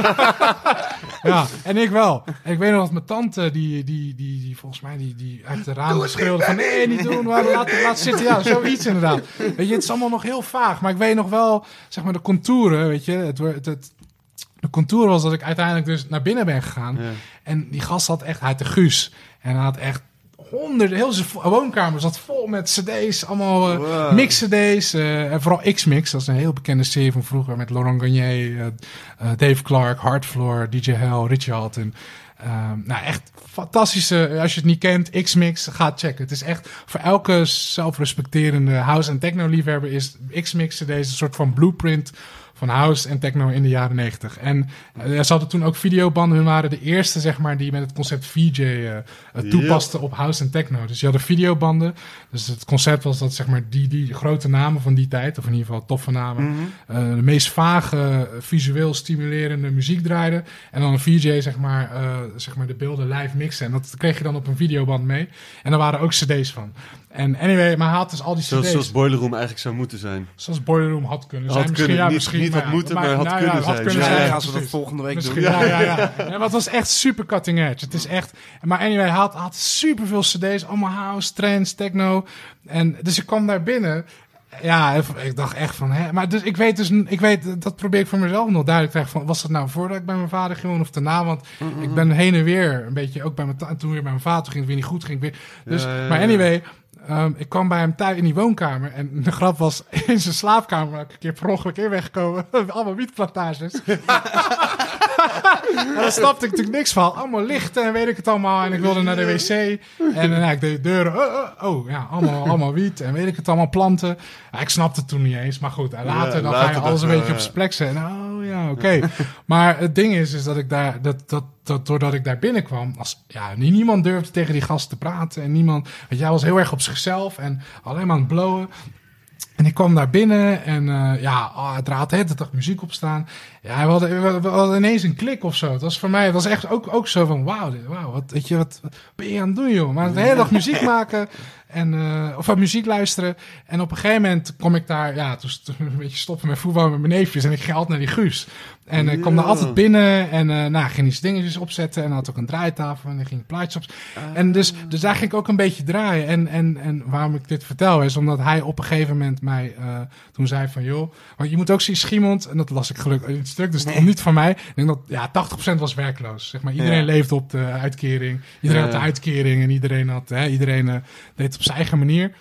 ja, en ik wel. En ik weet nog dat mijn tante, die, die, die, die volgens mij die, die uit de raam schreeuwde van... Nee, niet doen, maar laat, laat zitten. Ja, zoiets inderdaad. Weet je, het is allemaal nog heel vaag. Maar ik weet nog wel, zeg maar, de contouren, weet je. Het, het, het, de contour was dat ik uiteindelijk dus naar binnen ben gegaan. Ja. En die gast had echt uit de Guus. En hij had echt honderden, heel zijn woonkamer zat vol met cd's. Allemaal eh, Wow. mix-cd's. eh, en vooral X-Mix, dat is een heel bekende serie van vroeger. Met Laurent Garnier, eh, Dave Clark, Hardfloor, DJ Hell, Richie Houghton. Ehm, nou, echt fantastische. Als je het niet kent, X-Mix, ga het checken. Het is echt voor elke zelfrespecterende house- en techno-liefhebber is X-Mix deze een soort van blueprint van house en techno in de jaren 90. En eh, ze hadden toen ook videobanden. Hun waren de eerste, zeg maar, die met het concept VJ eh, eh, toepasten op house en techno. Dus je hadden videobanden. Dus het concept was dat, zeg maar, die, die grote namen van die tijd, of in ieder geval toffe namen, eh, de meest vage, visueel stimulerende muziek draaiden. En dan een VJ, zeg maar, zeg maar, de beelden live mixen. En dat kreeg je dan op een videoband mee. En daar waren ook cd's van. En anyway, maar hij had dus al die cd's. Zoals, zoals Boiler Room eigenlijk zou moeten zijn. Zoals Boiler Room had kunnen Had zijn. misschien, kunnen, ja, misschien, niet had ja, moeten, maar had kunnen zijn. kunnen Ja, zijn. dan ja, gaan ze dat volgende week Misschien, doen. ja, ja, ja. ja. Maar het was echt super cutting edge. Het is echt... Maar anyway, hij had, had superveel cd's. Allemaal house, trance, techno. En dus ik kwam daar binnen... Ja, ik dacht echt van, hè, maar dus ik weet dus, ik weet, dat probeer ik voor mezelf nog duidelijk te krijgen van, was dat nou voordat ik bij mijn vader ging of daarna? Want ik ben heen en weer een beetje, ook bij mijn, toen weer bij mijn vader ging het weer niet goed, ging weer. Dus, Ja, ja, maar anyway, Ehm, ik kwam bij hem thuis in die woonkamer. En de grap was, in zijn slaapkamer ik een keer per ongeluk in weggekomen. Allemaal wietplantages. en daar snapte ik natuurlijk niks van. Allemaal lichten en weet ik het allemaal. En ik wilde naar de wc. En dan ik deed de deuren. Oh, oh, oh, ja, allemaal, allemaal wiet en weet ik het allemaal, planten. Ja, ik snapte het toen niet eens. Maar goed, later Ja, dan ga je alles een beetje je, op zijn plek zetten. Oh ja, oké. maar het ding is, is dat ik daar, dat, dat, dat doordat ik daar binnenkwam, als, ja, nie- niemand durfde tegen die gast te praten. En niemand, weet je, hij was heel erg op zichzelf en alleen maar aan het blowen. En ik kwam daar binnen en eh, ja, oh, het raad de hele dag muziek op staan. Ja, we hadden, we, we hadden ineens een klik of zo. Het was voor mij, het was echt ook, ook zo van, wauw, wauw, wat, weet je, wat, wat ben je aan het doen, joh? Maar de hele dag muziek maken en, eh, of wat muziek luisteren. En op een gegeven moment kom ik daar, ja, toen, toen een beetje stoppen met voetbal met mijn neefjes. En ik ging altijd naar die Guus. En ik kwam daar altijd binnen en eh nou, ging die dingetjes opzetten. En had ook een draaitafel en dan ging plaatjes op. En dus, dus daar ging ik ook een beetje draaien. En, en, en waarom ik dit vertel is omdat hij op een gegeven moment mij eh, toen zei van... joh, want je moet ook zien, Schiemond, en dat las ik gelukkig in het stuk, dus het niet van mij. Ik denk dat ja, 80% was werkloos. Zeg maar. Iedereen Ja. leefde op de uitkering. Iedereen had de uitkering en iedereen, had, hè, iedereen eh, deed het op zijn eigen manier.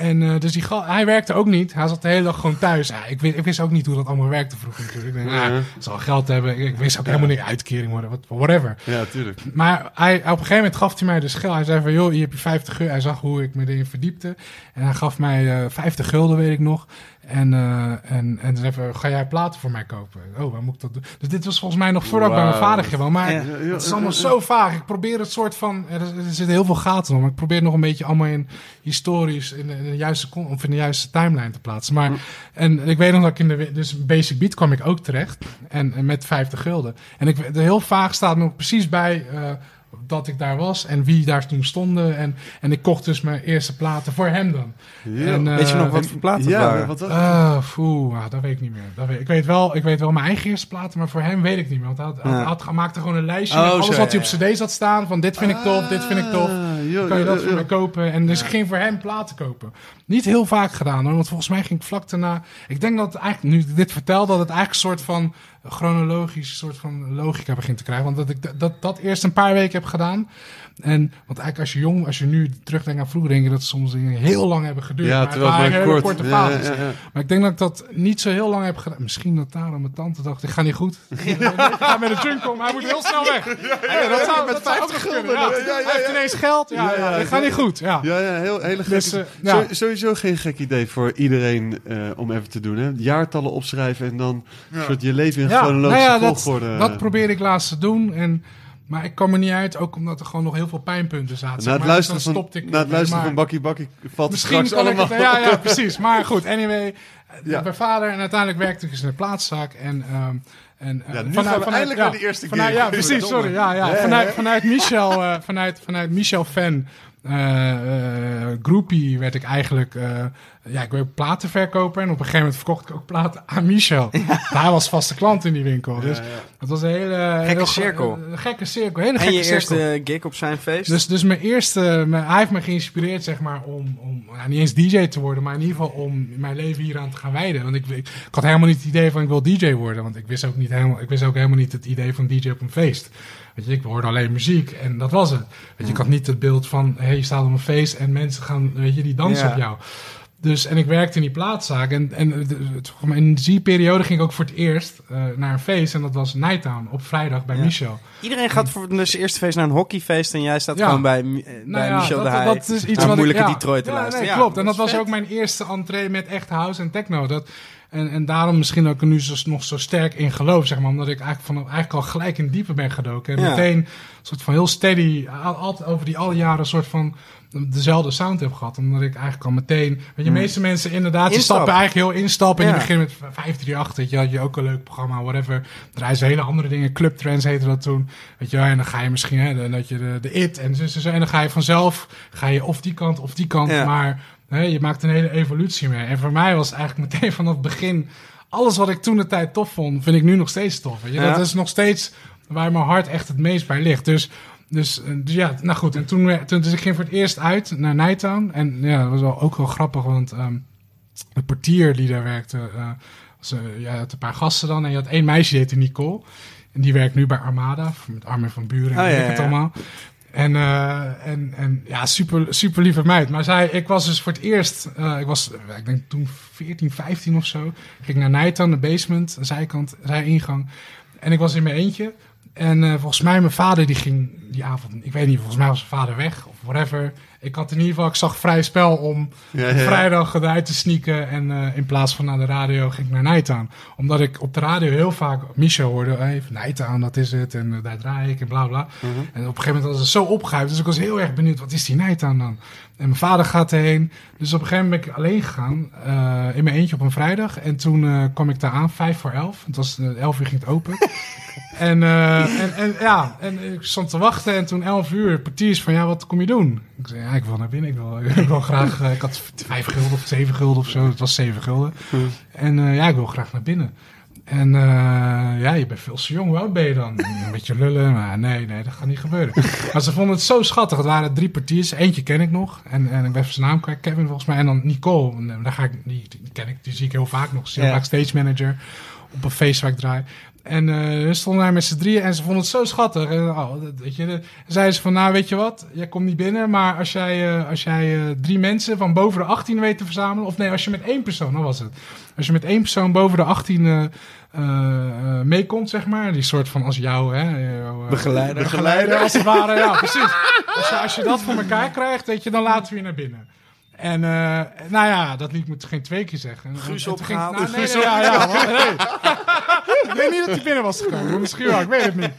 En eh, dus die, hij werkte ook niet. Hij zat de hele dag gewoon thuis. Ja, ik, wist, ik wist ook niet hoe dat allemaal werkte vroeger natuurlijk. Ik denk, Ja. ah, hij zal geld hebben. Ik, ik wist ook helemaal niet uitkering worden. Whatever. Ja, tuurlijk. Maar hij, op een gegeven moment gaf hij mij de schil. Hij zei van, joh, hier heb je 50 euro. Hij zag hoe ik me erin verdiepte. En hij gaf mij eh 50 gulden, weet ik nog. En, eh en, en zei van, ga jij platen voor mij kopen? Oh, waar moet ik dat doen? Dus dit was volgens mij nog voordat ik bij mijn vader gewoon. Maar Ja. het is allemaal zo vaag. Ik probeer het soort van... Er, er zitten heel veel gaten om. Maar ik probeer het nog een beetje allemaal in historisch... in, de- in de juiste, of in de juiste timeline te plaatsen. Maar, en, ik weet nog dat ik in de... Dus Basic Beat kwam ik ook terecht. En, en met 50 gulden. En ik, er heel vaag staat nog precies bij... eh, dat ik daar was en wie daar toen stonden. En, en ik kocht dus mijn eerste platen voor hem dan. Ja. En, eh, Weet je nog wat voor platen ja, waren? wat? Ah, foe, ah, dat weet ik niet meer. Dat weet, ik, weet wel, ik weet wel mijn eigen eerste platen, maar voor hem weet ik niet meer. Want hij, had, hij Ja. had, hij maakte gewoon een lijstje Oh, met alles zo, wat hij op cd zat staan. Van dit vind ik tof, dit vind ik tof. Ah, joh, Kan je dat joh, voor mij kopen? En dus ik ging voor hem platen kopen. Niet heel vaak gedaan hoor, want volgens mij ging ik vlak daarna... Ik denk dat het eigenlijk, nu ik dit vertel, dat het eigenlijk een soort van chronologisch soort van logica begint te krijgen. Want dat ik dat, dat, eerst een paar weken heb gedaan. En, want eigenlijk als je jong, als je nu terugdenkt aan vroeger, denk je dat somme dingen heel lang hebben geduurd. Ja, maar het terwijl het waren maar hele kort. korte Ja, fases. ja, ja. Maar ik denk dat ik dat niet zo heel lang heb gedaan. Misschien dat daarom mijn tante dacht, ik ga niet goed. ik ga met de junk om, hij moet heel snel weg. Ja, dat zou, met 50 gulden. Ja. Hij heeft ineens geld. Ja, ja, Ja, ja, ik ga niet goed. Ja. Ja, ja, heel, hele gekke... Dus, eh, ja. Zo- Sowieso geen gek idee voor iedereen eh, om even te doen. Hè? Jaartallen opschrijven en dan een soort je leven in Ja, chronologische nou ja, dat, volgorde. dat probeer ik laatst te doen. En, maar ik kwam er niet uit, ook omdat er gewoon nog heel veel pijnpunten zaten. na het maar. luisteren, Dus van, ik na het luisteren Maar van Bakkie Bakkie valt Misschien straks kan ik allemaal... het... Ja, ja, precies. Maar goed, anyway. Ja. Bij vader en uiteindelijk werkte ik eens in een plaatszaak. En, ehm en, eh, Ja, nu gaan we eindelijk ja, naar de eerste vanuit, keer. Ja, precies, sorry. Ja, ja. Vanuit, vanuit Michel, eh, vanuit, vanuit Michel fan, eh eh, groupie werd ik eigenlijk... eh, ja, ik werd platenverkoper en op een gegeven moment verkocht ik ook platen aan Michel. Hij was vaste klant in die winkel. Dus het was een hele... heel- cirkel. Een gekke cirkel, hele En gekke je eerste gig op zijn feest? Dus, dus mijn eerste, mijn- hij heeft me geïnspireerd, zeg maar, om, om ja, niet eens DJ te worden, maar in ieder geval om mijn leven hieraan te gaan wijden. Want ik, ik, ik had helemaal niet het idee van ik wil DJ worden, want ik wist ook niet helemaal, ik wist ook helemaal niet het idee van DJ op een feest. Weet je, ik hoorde alleen muziek en dat was het. Weet je, ik had niet het beeld van, hé, hey, je staat op een feest en mensen gaan, weet je, die dansen Ja. op jou. Dus, en ik werkte in die plaatszaak. En, en in die periode ging ik ook voor het eerst eh, naar een feest. En dat was Nighttown op vrijdag bij Ja. Michel. Iedereen gaat voor dus eerste feest naar een hockeyfeest en jij staat Ja. gewoon bij, eh, Nou bij ja, Michel dat, de Heij. dat is iets wat moeilijke ik. Detroit te luisteren. Nee, Ja, klopt. En dat was ook mijn eerste entree met echt house en techno. Dat, en, en daarom misschien er nu zo, nog zo sterk in geloof, zeg maar. Omdat ik eigenlijk, van, eigenlijk al gelijk in diepe ben gedoken. En meteen een soort van heel steady, al- altijd over die alle jaren een soort van dezelfde sound heb gehad. Omdat ik eigenlijk al meteen... Weet je, de meeste mensen inderdaad, die Instap. stappen eigenlijk heel instappen. En Ja. die beginnen met 538, weet je, had je ook een leuk programma, whatever. Draaien ze hele andere dingen. Club Trends heette dat toen. Weet je, en dan ga je misschien, hè, dat je de, de IT en zo, zo, zo. En dan ga je vanzelf, ga je of die kant of die kant. Ja. Maar hè, je maakt een hele evolutie mee. En voor mij was het eigenlijk meteen vanaf het begin, alles wat ik toen de tijd tof vond, vind ik nu nog steeds tof. Weet je? Ja. Dat is nog steeds waar mijn hart echt het meest bij ligt. Dus, dus, eh, dus ja, nou goed. En toen, toen dus ik ging voor het eerst uit naar Nighttown. En ja, dat was wel, ook wel grappig, want ehm, de portier die daar werkte, was, ja, je had een paar gasten dan. En je had één meisje, die heette Nicole. En die werkt nu bij Armada, met Armin van Buren en Oh, ja, ik het ja. allemaal. En, en, en ja, super, super lieve meid. Maar zij, ik was dus voor het eerst, ik was, ik denk toen 14, 15 of zo. Ging ik naar Nijtan, de basement, een zijkant, zijingang. En ik was in mijn eentje. En eh, volgens mij, mijn vader die ging die avond, ik weet niet, volgens mij was mijn vader weg of whatever. Ik had in ieder geval, ik zag vrij spel om Ja, op ja. vrijdag eruit te sneaken. En eh, in plaats van naar de radio ging ik naar Nijtaan. Omdat ik op de radio heel vaak Michel hoorde. Hey, Nijtaan, dat is het. En eh, daar draai ik en bla bla. Mhm. En op een gegeven moment was het zo opgehuid. Dus ik was heel erg benieuwd, wat is die Nijtaan dan? En mijn vader gaat erheen. Dus op een gegeven moment ben ik alleen gegaan. eh, in mijn eentje op een vrijdag. En toen eh, kwam ik daar aan, vijf voor elf. Het was eh, elf uur ging het open. En, en, en ja, en ik stond te wachten en toen 11 uur, portiers van ja, wat kom je doen? Ik zei, ja, ik wil naar binnen. Ik wil, ik wil graag, ik had vijf gulden of zeven gulden of zo. Het was zeven gulden. En eh, ja, ik wil graag naar binnen. En eh, ja, je bent veel te jong. Hoe oud ben je dan? Een beetje lullen, maar nee, nee, dat gaat niet gebeuren. Maar ze vonden het zo schattig. Het waren drie portiers. Eentje ken ik nog. En, en ik ben zijn naam kwijt. Kevin volgens mij. En dan Nicole. En, eh, daar ga ik, die, die ken ik, die zie ik heel vaak nog. Ze is heel vaak stage manager op een feest waar ik draai. En we stonden daar met z'n drieën en ze vonden het zo schattig. En, oh, dat- weet je, de- zeiden ze van, nou weet je wat, jij komt niet binnen, maar als jij, eh, als jij eh, drie mensen van boven de 18 weet te verzamelen, of nee, als je met één persoon, dat was het. Als je met één persoon boven de 18 eh, eh, eh, meekomt, zeg maar, die soort van als jou, hè, Begeleider. begeleider als het ware, ja, precies. Als je, als je dat voor elkaar krijgt, weet je, dan laten we je naar binnen. En eh, nou ja, dat liet me geen twee keer zeggen. En- Guus toen ging- opgehaald. nou, nee, nee, ja, ja, nee. ik weet niet dat hij binnen was gekomen. Misschien wel, ik weet het niet.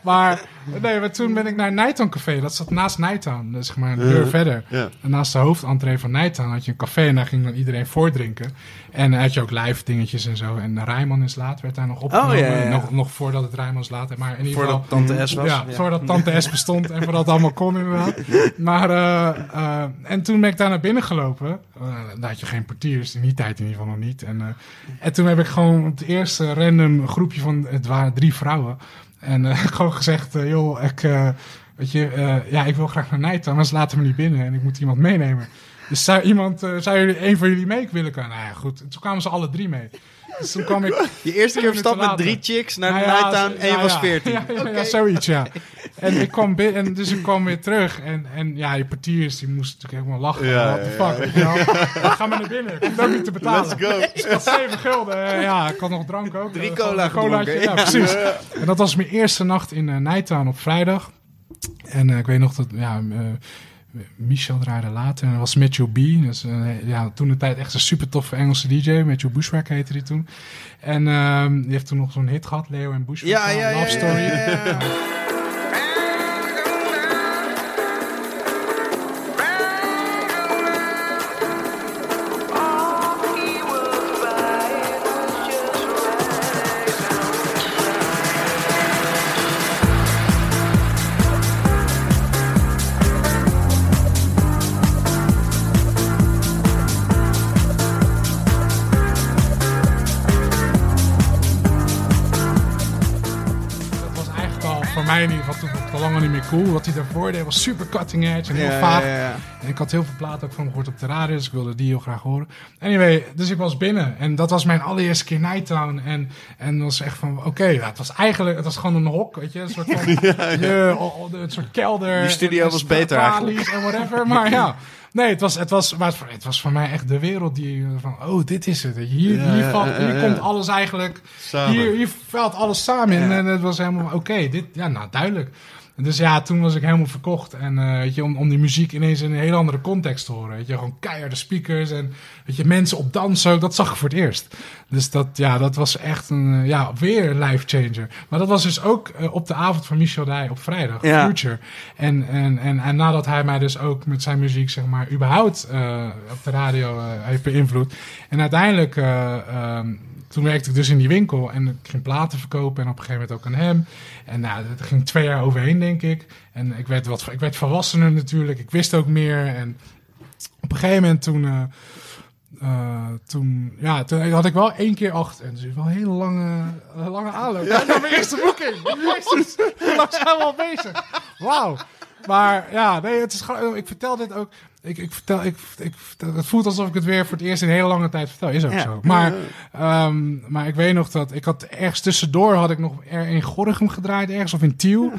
Maar, nee, maar toen ben ik naar Nighttown Café. Dat zat naast Nighttown. Dus zeg maar een deur verder. En naast de hoofdentree van Nighttown had je een café. En daar ging dan iedereen voordrinken. En had je ook live dingetjes en zo. En Rijman is laat werd daar nog opgenomen. Oh, ja, ja, ja. Nog, nog voordat het Rijman is laat. Maar in ieder geval... Voordat Tante S was. Ja, voordat Tante S bestond en voordat het allemaal kon inderdaad. Maar, eh, eh, en toen ben ik daar naar binnen gelopen. Eh, daar had je geen portiers, in die tijd in ieder geval nog niet. En, eh, en toen heb ik gewoon het eerste random groepje van, het waren drie vrouwen. En eh, gewoon gezegd, eh, joh, ik, eh, weet je, ja, ik wil graag naar Nijt, anders laten we me niet binnen en ik moet iemand meenemen. Dus zou iemand, zou jullie, een van jullie mee willen komen? Nou ja, goed. En toen kwamen ze alle drie mee. Dus toen kwam ik Je eerste keer op stap met drie chicks naar de nou ja, Nighttown en je ja, was ja. 14. Ja, ja, ja, zoiets, ja. En ik kwam binnen, en dus ik kwam weer terug. En, en ja, die portiers, die moesten natuurlijk helemaal lachen. Ja, What the ja, fuck, je wel. Ga maar naar binnen. Ik hoef ook niet te betalen. Let's go. Dus ik had zeven gulden. Eh, ja, ik had nog drank ook. Drie Eh, cola gedronken, Ja, ja. precies. En dat was mijn eerste nacht in uh, Nighttown op vrijdag. En eh, ik weet nog dat, ja... eh, Michel draaide later en dat was Matthew B. Dus, eh, ja, toen de tijd echt een super toffe Engelse DJ. Matthew Bushwack heette die toen. En ehm, die heeft toen nog zo'n hit gehad, Leo en Bushwack. Ja, ja, ja. Love Story. ja, ja, ja. cool. Wat hij daarvoor deed was super cutting edge en heel Ja, vaag. En ik had heel veel platen ook van gehoord op de radio, dus ik wilde die heel graag horen. Anyway, dus ik was binnen en dat was mijn allereerste keer Nighttown. En, en was echt van, oké, ja, het was eigenlijk, het was gewoon een hok, weet je, een soort van, je, een soort kelder. Die studio en- en was beter tralies En whatever, maar ja. Nee, het was, het, was, maar het was voor mij echt de wereld die van, oh, dit is het. Hier, hier, valt, hier komt alles eigenlijk Samen. hier, hier valt alles samen. En het was helemaal oké. dit, ja, nou duidelijk. Dus ja, toen was ik helemaal verkocht. En eh, weet je, om, om die muziek ineens in een hele andere context te horen. Weet je, gewoon keiharde speakers en weet je, mensen op dansen. Dat zag ik voor het eerst. Dus dat, ja, dat was echt een, eh, ja, weer een life changer. Maar dat was dus ook eh, op de avond van Michel Dij op vrijdag, Ja. Future. En, en, en, en nadat hij mij dus ook met zijn muziek, zeg maar, überhaupt eh, op de radio heeft beïnvloed. En uiteindelijk, eh, ehm, toen werkte ik dus in die winkel en ik ging platen verkopen en op een gegeven moment ook aan hem. En nou, er ging twee jaar overheen, denk ik. En ik werd, wat, ik werd volwassener natuurlijk, ik wist ook meer. En op een gegeven moment toen... eh, eh, toen, ja, toen had ik wel één keer acht. En dus wel een hele lange, lange aanloop. Ja. Naar mijn eerste boeking. Jezus, hoe lang zijn we al bezig? Wauw. Maar ja, nee, het is gewoon, ik vertel dit ook. Ik, ik vertel, ik, ik het voelt alsof ik het weer voor het eerst in een hele lange tijd vertel. Is ook Ja. zo. Maar, ehm, maar ik weet nog dat ik had ergens tussendoor had ik nog er in Gorinchem gedraaid, ergens of in Tiel.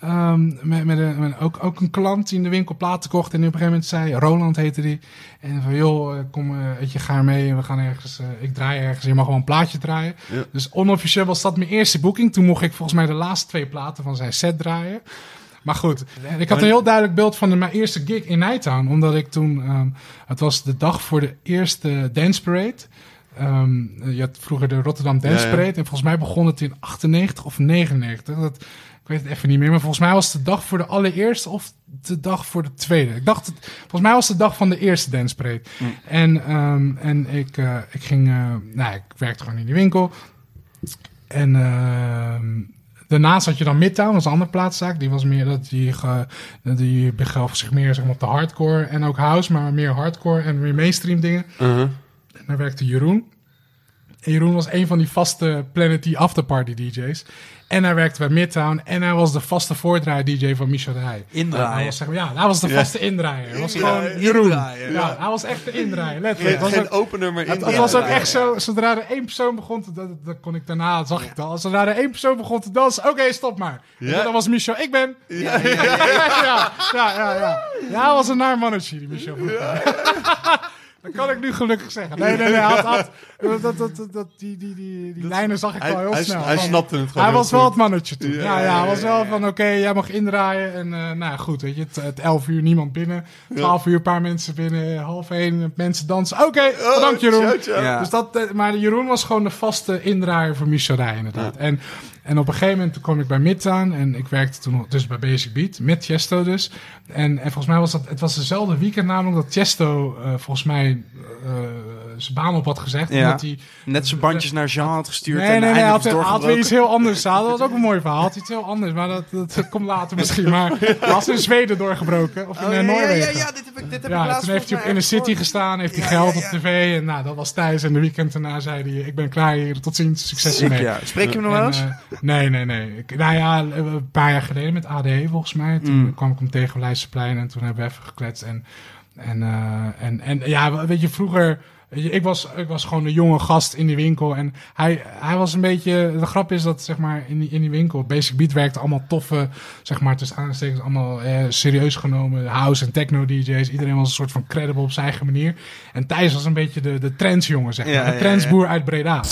Ehm, met, met, een, met ook, ook een klant die in de winkel platen kocht. En op een gegeven moment zei, Roland heette die. En van, joh, eh, kom, eh, weet je, ga mee. We gaan ergens, eh, ik draai ergens. Je mag gewoon een plaatje draaien. Ja. Dus onofficieel was dat mijn eerste boeking. Toen mocht ik volgens mij de laatste twee platen van zijn set draaien. Maar goed, ik had een heel duidelijk beeld van de, mijn eerste gig in Nighttown. Omdat ik toen, ehm, het was de dag voor de eerste Dance Parade. Ehm, je had vroeger de Rotterdam Dance Ja, ja. Parade. En volgens mij begon het in 98 of 99. Dat, ik weet het even niet meer. Maar volgens mij was het de dag voor de allereerste of de dag voor de tweede. Ik dacht, het, volgens mij was het de dag van de eerste Dance Parade. En, ehm, en ik, eh, ik ging, eh, nou, ik werkte gewoon in die winkel. En daarnaast had je dan Midtown, dat is een andere plaatszaak. Die was meer dat die, ge, die begaf zich meer zeg maar, op de hardcore en ook house, maar meer hardcore en meer mainstream dingen. Uh-huh. En daar werkte Jeroen. En Jeroen was een van die vaste Planet D afterparty DJ's. En hij werkte bij Midtown. En hij was de vaste voordraai DJ van Michel de Heij. Hij Indraaien. was, zeg maar, ja, hij was de Ja. vaste indraaier. Hij was gewoon Jeroen. Ja, hij was echt de indraaier. Letterlijk. Geen, Het was ook- geen opener, maar het, in. het was ook echt zo, zodra er één persoon begon te dansen, dat kon ik daarna, zag ik al. Zodra er één persoon begon te dansen, oké, stop maar. Ja. Dat was Michel, ik ben. Ja, ja, ja. ja, ja, ja, ja. Ja, hij was een naar mannetje, die Michel. Dat kan ik nu gelukkig zeggen. Nee, nee, nee. Had, had, dat, dat, dat, dat, die die, die, die lijnen zag ik Hij, wel heel hij, snel. hij snapte het gewoon hij was wel het mannetje toen. Ja, Ja, ja, ja, hij was wel van oké, jij mag indraaien. En eh, nou ja, goed, weet je, het, het 11 uur niemand binnen. 12 uur een paar mensen binnen. Half één mensen dansen. Oké, bedankt Jeroen. ciao, ciao. Ja. Dus dat, eh, maar Jeroen was gewoon de vaste indraaier voor Michel Rij, inderdaad. En, en op een gegeven moment kwam ik bij Midtown en ik werkte toen dus bij Basic Beat, met Chesto dus. En, en volgens mij was dat, het was dezelfde weekend namelijk dat Chesto eh, volgens mij eh, zijn baan op had gezegd. Ja. Omdat hij Net zijn bandjes naar Jean had gestuurd Nee, en nee, nee, hij had, had weer iets heel anders. Dat was ook een mooi verhaal. Had iets heel anders, maar dat, dat komt later misschien. Maar hij was in Zweden doorgebroken, of in Oh, eh, Noorwegen. ja, ja, dit heb ik, dit heb ik Ja, laatst toen heeft hij op mij Inner City gestaan, heeft hij geld op tv. En nou, dat was thuis. En de weekend daarna zei hij, ik ben klaar hier, tot ziens, succes ermee. Ja. Spreek je hem nog wel En, eens? eh, nee, nee, nee. Ik, nou ja, een paar jaar geleden met ADE volgens mij. Toen Mm. kwam ik hem tegen op Leidseplein en toen hebben we even gekletst. En, en, eh, en, en ja, weet je, vroeger... Ik was, ik was gewoon een jonge gast in die winkel. En hij, hij was een beetje. De grap is dat, zeg maar, in die, in die winkel. Basic Beat werkte allemaal toffe. Zeg maar, tussen aanstekens. Allemaal eh, serieus genomen. House en techno DJ's. Iedereen was een soort van credible op zijn eigen manier. En Thijs was een beetje de, de trendsjongen, zeg maar. Ja, de ja, trendsboer uit Breda.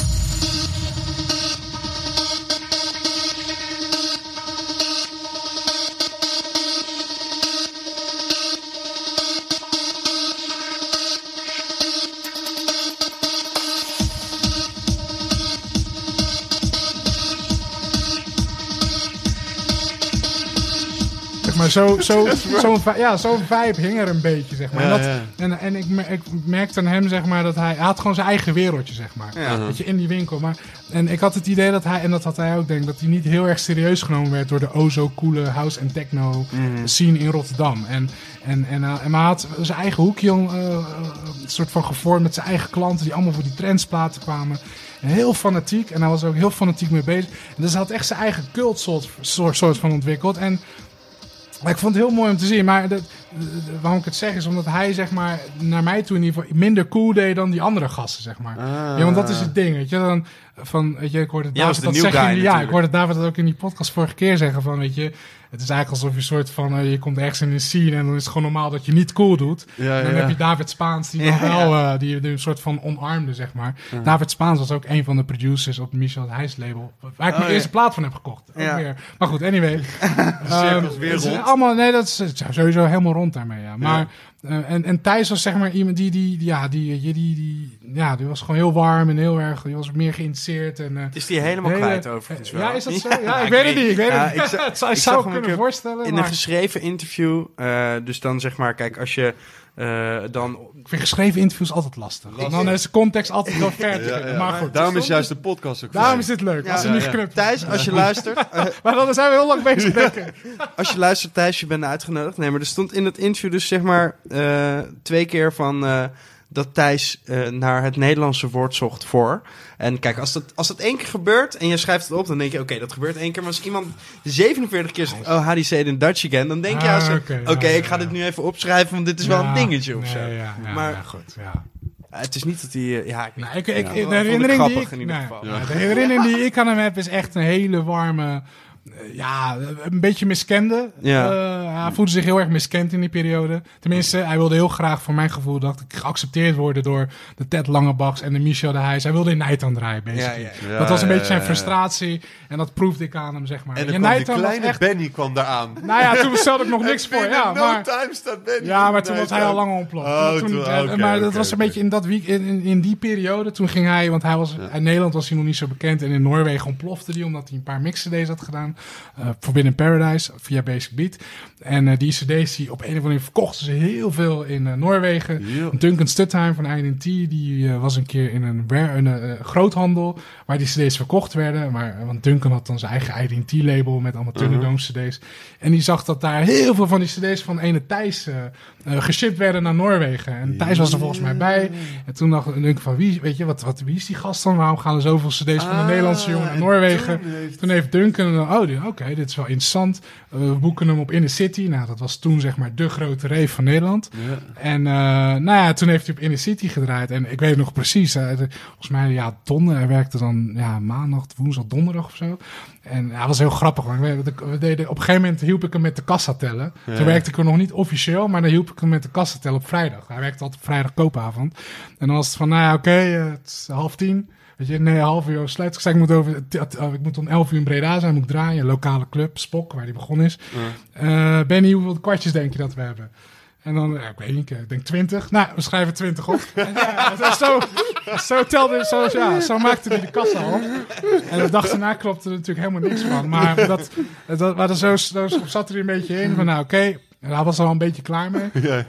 Zo, zo, zo'n ja, zo'n vibe hing er een beetje, zeg maar. En, dat, en, en ik, ik merkte aan hem, zeg maar, dat hij, hij had gewoon zijn eigen wereldje, zeg maar. Weet je, in die winkel. Maar, en ik had het idee dat hij, en dat had hij ook, denk dat hij niet heel erg serieus genomen werd door de o zo coole house en techno scene in Rotterdam. En, en, en, eh, en maar hij had zijn eigen hoekje eh, eh, een soort van gevormd met zijn eigen klanten die allemaal voor die trendsplaten kwamen. En heel fanatiek. En hij was ook heel fanatiek mee bezig. En dus hij had echt zijn eigen cult soort, soort, soort van ontwikkeld. En maar ik vond het heel mooi om te zien. Maar dat, waarom ik het zeg is omdat hij, zeg maar, naar mij toe in ieder geval minder cool deed dan die andere gasten, zeg maar. Ah. Ja, want dat is het ding, weet je. Dan, van, weet je, ik hoorde David de dat zeggen. ja, ik hoorde David dat ook in die podcast vorige keer zeggen van, weet je, het is eigenlijk alsof je een soort van, eh, je komt ergens in een scene en dan is het gewoon normaal dat je niet cool doet. Ja, En dan ja. heb je David Spaans, die dan wel, eh, die, die een soort van omarmde, zeg maar. David Spaans was ook een van de producers op Michel Heijs label, waar ik Oh, mijn eerste plaat van heb gekocht. Ook weer. Maar goed, anyway. Ehm, weer rond. Allemaal, nee, dat is sowieso helemaal rond daarmee, ja. Maar, eh, en, en Thijs was zeg maar iemand die, die, ja, die, die, die, die, ja, die was gewoon heel warm en heel erg, die was meer geïnteresseerd en... eh, is die helemaal hele- kwijt overigens wel. Ja, is dat zo? Ja, ik weet het niet, ik weet het niet. ik zou, ik kunnen voorstellen, In een geschreven interview, eh, dus dan zeg maar, kijk, als je eh, dan... ik vind geschreven interviews altijd lastig. Dan is de context altijd wel ver te Ja, vinden, ja. maar goed. Daarom is juist de podcast ook Daarom fijn. is dit leuk, Ja, als geknipt Thijs, als je luistert, eh, Maar dan zijn we heel lang bezig, denk ik. als je luistert, Thijs, je bent uitgenodigd. Nee, maar er stond in het interview dus zeg maar eh, twee keer van eh, dat Thijs eh, naar het Nederlandse woord zocht voor. En kijk, als dat, als dat één keer gebeurt en je schrijft het op, dan denk je, oké, dat gebeurt één keer. Maar als iemand 47 keer zegt, oh, how do you say it in Dutch again? Dan denk je, Ah, oké, ja, ik ga ja, dit ja. nu even opschrijven, want dit is wel een dingetje of nee, zo. Ja, ja, Maar- ja, goed, ja. Het is niet dat hij, eh, ja, ik Nou, ik, Ja, de herinnering die ik, in ieder geval. ja, de herinnering die ik aan hem heb is echt een hele warme, ja, een beetje miskende. Ja. Eh, hij voelde zich heel erg miskend in die periode. Tenminste, hij wilde heel graag, voor mijn gevoel, dacht ik, geaccepteerd worden door de Ted Langebachs en de Michel de Heijs. Hij wilde in Nijtan draaien, basically. Ja, ja, ja. dat was een beetje zijn frustratie. En dat proefde ik aan hem, zeg maar. En dan kwam die kleine echt... Benny kwam daar aan. Nou ja, toen stelde ik nog niks voor. Ja, no maar... Benny. Ja, maar toen was hij al lang ontploft. Oh, toen, toen- eh, oké, maar dat was een beetje in, dat week, in, in, die periode. Toen ging hij, want hij was, in Nederland was hij nog niet zo bekend. En in Noorwegen ontplofte hij omdat hij een paar mix-cd's had gedaan. Eh Forbidden Paradise via Basic Beat. En eh, die cd's die op een of andere manier verkochten ze heel veel in eh, Noorwegen. Duncan Stuttheim van IDT, die was een keer in een, groothandel waar die cd's verkocht werden. Maar, want Duncan had dan zijn eigen IDT-label met allemaal Thunderdome cd's. En die zag dat daar heel veel van die cd's van ene Thijs geshipped werden naar Noorwegen. En Thijs was er volgens mij bij. En toen dacht ik van, wie, weet je, wat, wat, wie is die gast dan? Waarom gaan er zoveel cd's van de Ah, Nederlandse jongen naar en Noorwegen? toen heeft- Toen heeft Duncan, oh, die- oké, dit is wel interessant. Eh, we boeken hem op Inner City. Nou, dat was toen zeg maar de grote rave van Nederland. Ja. En eh, nou ja, toen heeft hij op Inner City gedraaid. En ik weet nog precies, eh, de- volgens mij, ja, Don, hij werkte dan ja, maandag, woensdag, donderdag of zo. En ja, dat was heel grappig. Want we, we- deden, op een gegeven moment hielp ik hem met de kassa tellen. Ja. Toen werkte ik er nog niet officieel, maar dan hielp ik hem met de kassa tellen op vrijdag. Hij werkte altijd op vrijdag koopavond. En dan was het van, nou ja, oké, het is half tien. Weet je, nee, half uur sluit. Ik moet, over, t- ik moet om elf uur in Breda zijn, moet ik draaien. Een lokale club, Spok, waar die begonnen is. Eh, Benny, hoeveel kwartjes denk je dat we hebben? En dan, ja, ik weet niet, ik denk 20. Nou, we schrijven 20 op. Ja, zo, zo, telde, zo, ja, zo maakte hij de kassa op. En de dag daarna klopte er natuurlijk helemaal niks van. Maar dat, dat, maar zo, zo zat er een beetje in van, nou oké, daar was er al een beetje klaar mee. Ja.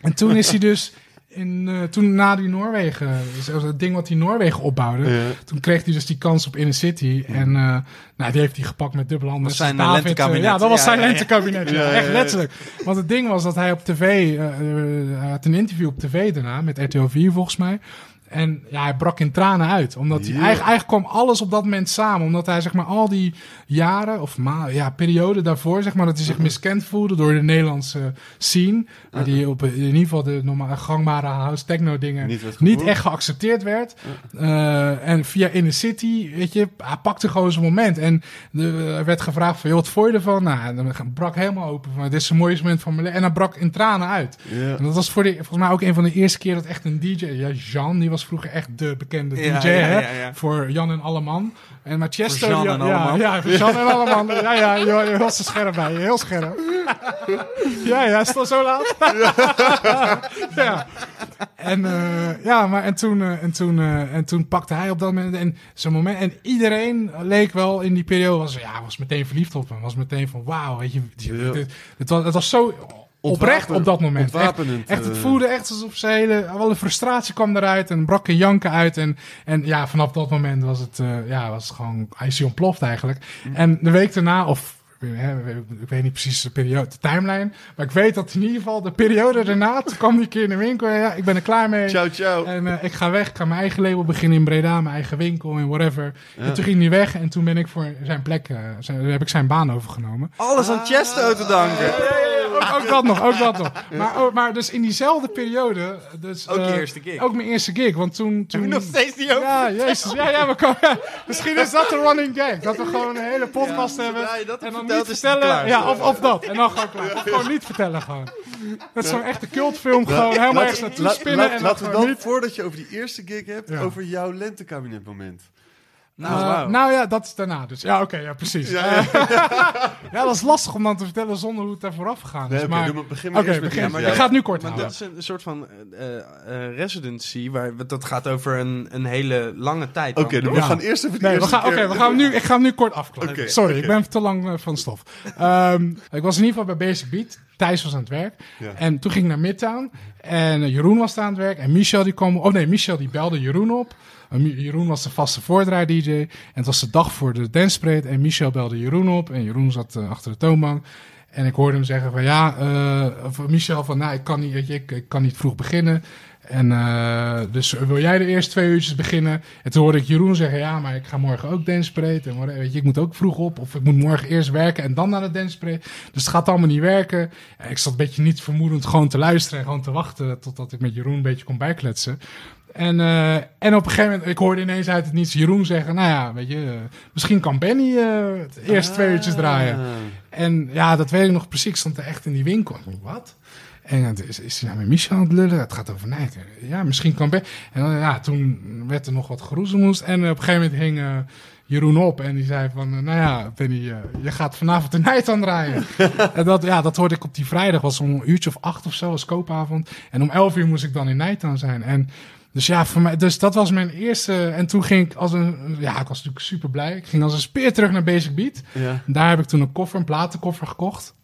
En toen is hij dus, in, eh, toen na die Noorwegen, dus het ding wat hij Noorwegen opbouwde, Ja. toen kreeg hij dus die kans op Inner City. En eh, nou, die heeft hij gepakt met dubbele handen. Was zijn, Dus eh, David, lentekabinet. Ja, dat was Ja, zijn ja, lentekabinet. Ja, Ja, ja, echt letterlijk. Want het ding was dat hij op tv, eh, eh, hij had een interview op tv daarna, met RTL 4 volgens mij. En ja, hij brak in tranen uit. Omdat hij eigenlijk, eigenlijk kwam alles op dat moment samen. Omdat hij zeg maar al die jaren, of ma ja, periode daarvoor, zeg maar, dat hij zich miskend voelde door de Nederlandse scene. Waar die op in ieder geval de normale gangbare house techno dingen Niet echt geaccepteerd werd. Eh, en via Inner City, weet je, hij pakte gewoon zijn moment. En de, er werd gevraagd van, joh, wat vond je ervan? Nou, dan brak helemaal open van, dit is het mooiste moment van mijn leven. En hij brak in tranen uit. En dat was voor de, volgens mij ook een van de eerste keer dat echt een DJ, ja, Jan, die was vroeger echt de bekende DJ, Ja, ja, hè, ja, ja. voor Jan en Alleman. En Voor Jean die- en ja, Alleman. Ja, voor Jan en Alleman. Ja, ja, je je was er scherp bij, heel scherp. Ja, ja, is zo laat? ja. En, eh, ja, maar en toen, eh, en, toen, eh, en toen pakte hij op dat moment en zo'n moment. En iedereen leek wel in die periode, was, ja, was meteen verliefd op hem. Was meteen van, wauw, weet je, Ja. het, was, het was zo oprecht op dat moment. Echt, Ontwapenend. echt, het eh, voelde echt alsof zijn hele, alle frustratie kwam eruit en brak een janken uit. En, en ja, vanaf dat moment was het, eh, ja, was het gewoon, hij is hij ontploft eigenlijk. En de week daarna, of hè, ik weet niet precies de periode, de timeline, maar ik weet dat in ieder geval de periode daarna, toen kwam die keer in de winkel en ja, ik ben er klaar mee. Ciao, ciao. En eh, ik ga weg, ik ga mijn eigen label beginnen in Breda, mijn eigen winkel en whatever. Ja. En toen ging hij weg en toen ben ik voor zijn plek, eh, zijn, heb ik zijn baan overgenomen. Alles aan Chesto te danken. Ook, ook dat nog, ook dat nog. Maar, ook- maar dus in diezelfde periode... Dus, Ook je eh, eerste gig. Ook mijn eerste gig, want toen... toen Nog steeds die ook. ja, jezus. Ja, ja, we komen, ja, misschien is dat de running gag. Dat we gewoon een hele podcast hebben. dat en dan niet vertellen. klaar. Ja, of, of dat. En dan gewoon klaar. Of gewoon niet vertellen gewoon. Dat is zo'n echte cultfilm. Gewoon helemaal ergens naartoe spinnen. laten we dan, niet. voordat je over die eerste gig hebt, Ja. over jouw lentekabinetmoment. Nou, Eh, nou ja, dat is daarna dus. Ja, oké, ja, precies. Ja, Ja, ja. ja, dat is lastig om dan te vertellen zonder hoe het daar vooraf gegaan is. Nee, maar doe maar- begin maar Oké, eerst met begin. die- maar ja. ik ga het nu kort Maar houden. dat is een soort van eh, eh, residency, waar, dat gaat over een, een hele lange tijd. Oké, we gaan eerst even die Nee, we eerste gaan, oké, we gaan nu, ik ga hem nu kort afkloppen. Sorry, ik ben te lang eh, van stof. Ehm, ik was in ieder geval bij Basic Beat. Thijs was aan het werk. Ja. En toen ging ik naar Midtown. En eh, Jeroen was aan het werk. En Michel die kwam... Oh nee, Michel die belde Jeroen op. Jeroen was de vaste voordraai-dj. En het was de dag voor de dancebreed. En Michel belde Jeroen op. En Jeroen zat eh, achter de toonbank. En ik hoorde hem zeggen van ja, of Michel van nou, ik kan niet, ik kan niet vroeg beginnen. En eh, dus wil jij de eerste twee uurtjes beginnen? En toen hoorde ik Jeroen zeggen, ja, maar ik ga morgen ook dancebreed. En weet je, ik moet ook vroeg op. Of ik moet morgen eerst werken en dan naar de dancebreed. Dus het gaat allemaal niet werken. En ik zat een beetje niet vermoedend gewoon te luisteren en gewoon te wachten totdat ik met Jeroen een beetje kon bijkletsen. En, eh, en op een gegeven moment, ik hoorde ineens uit het niets Jeroen zeggen... Nou ja, weet je, eh, misschien kan Benny het eerste twee uurtjes draaien. Ah. En ja, dat weet ik nog precies. Ik stond er echt in die winkel. Wat? En het is, is hij nou met Michel aan het lullen? Het gaat over Nijker. Ja, misschien kan. En dan, ja, toen werd er nog wat geroezemoest. En op een gegeven moment hing eh, Jeroen op. En die zei van, eh, nou ja, Benny, eh, je gaat vanavond de night aan draaien. en dat, ja, dat hoorde ik op die vrijdag. was om een uurtje of acht of zo, als koopavond. En om elf uur moest ik dan in Nijtaan zijn. En dus ja, voor mij, dus dat was mijn eerste. En toen ging ik als een, ja, ik was natuurlijk super blij. Ik ging als een speer terug naar Basic Beat. Ja. Daar heb ik toen een koffer, een platenkoffer gekocht.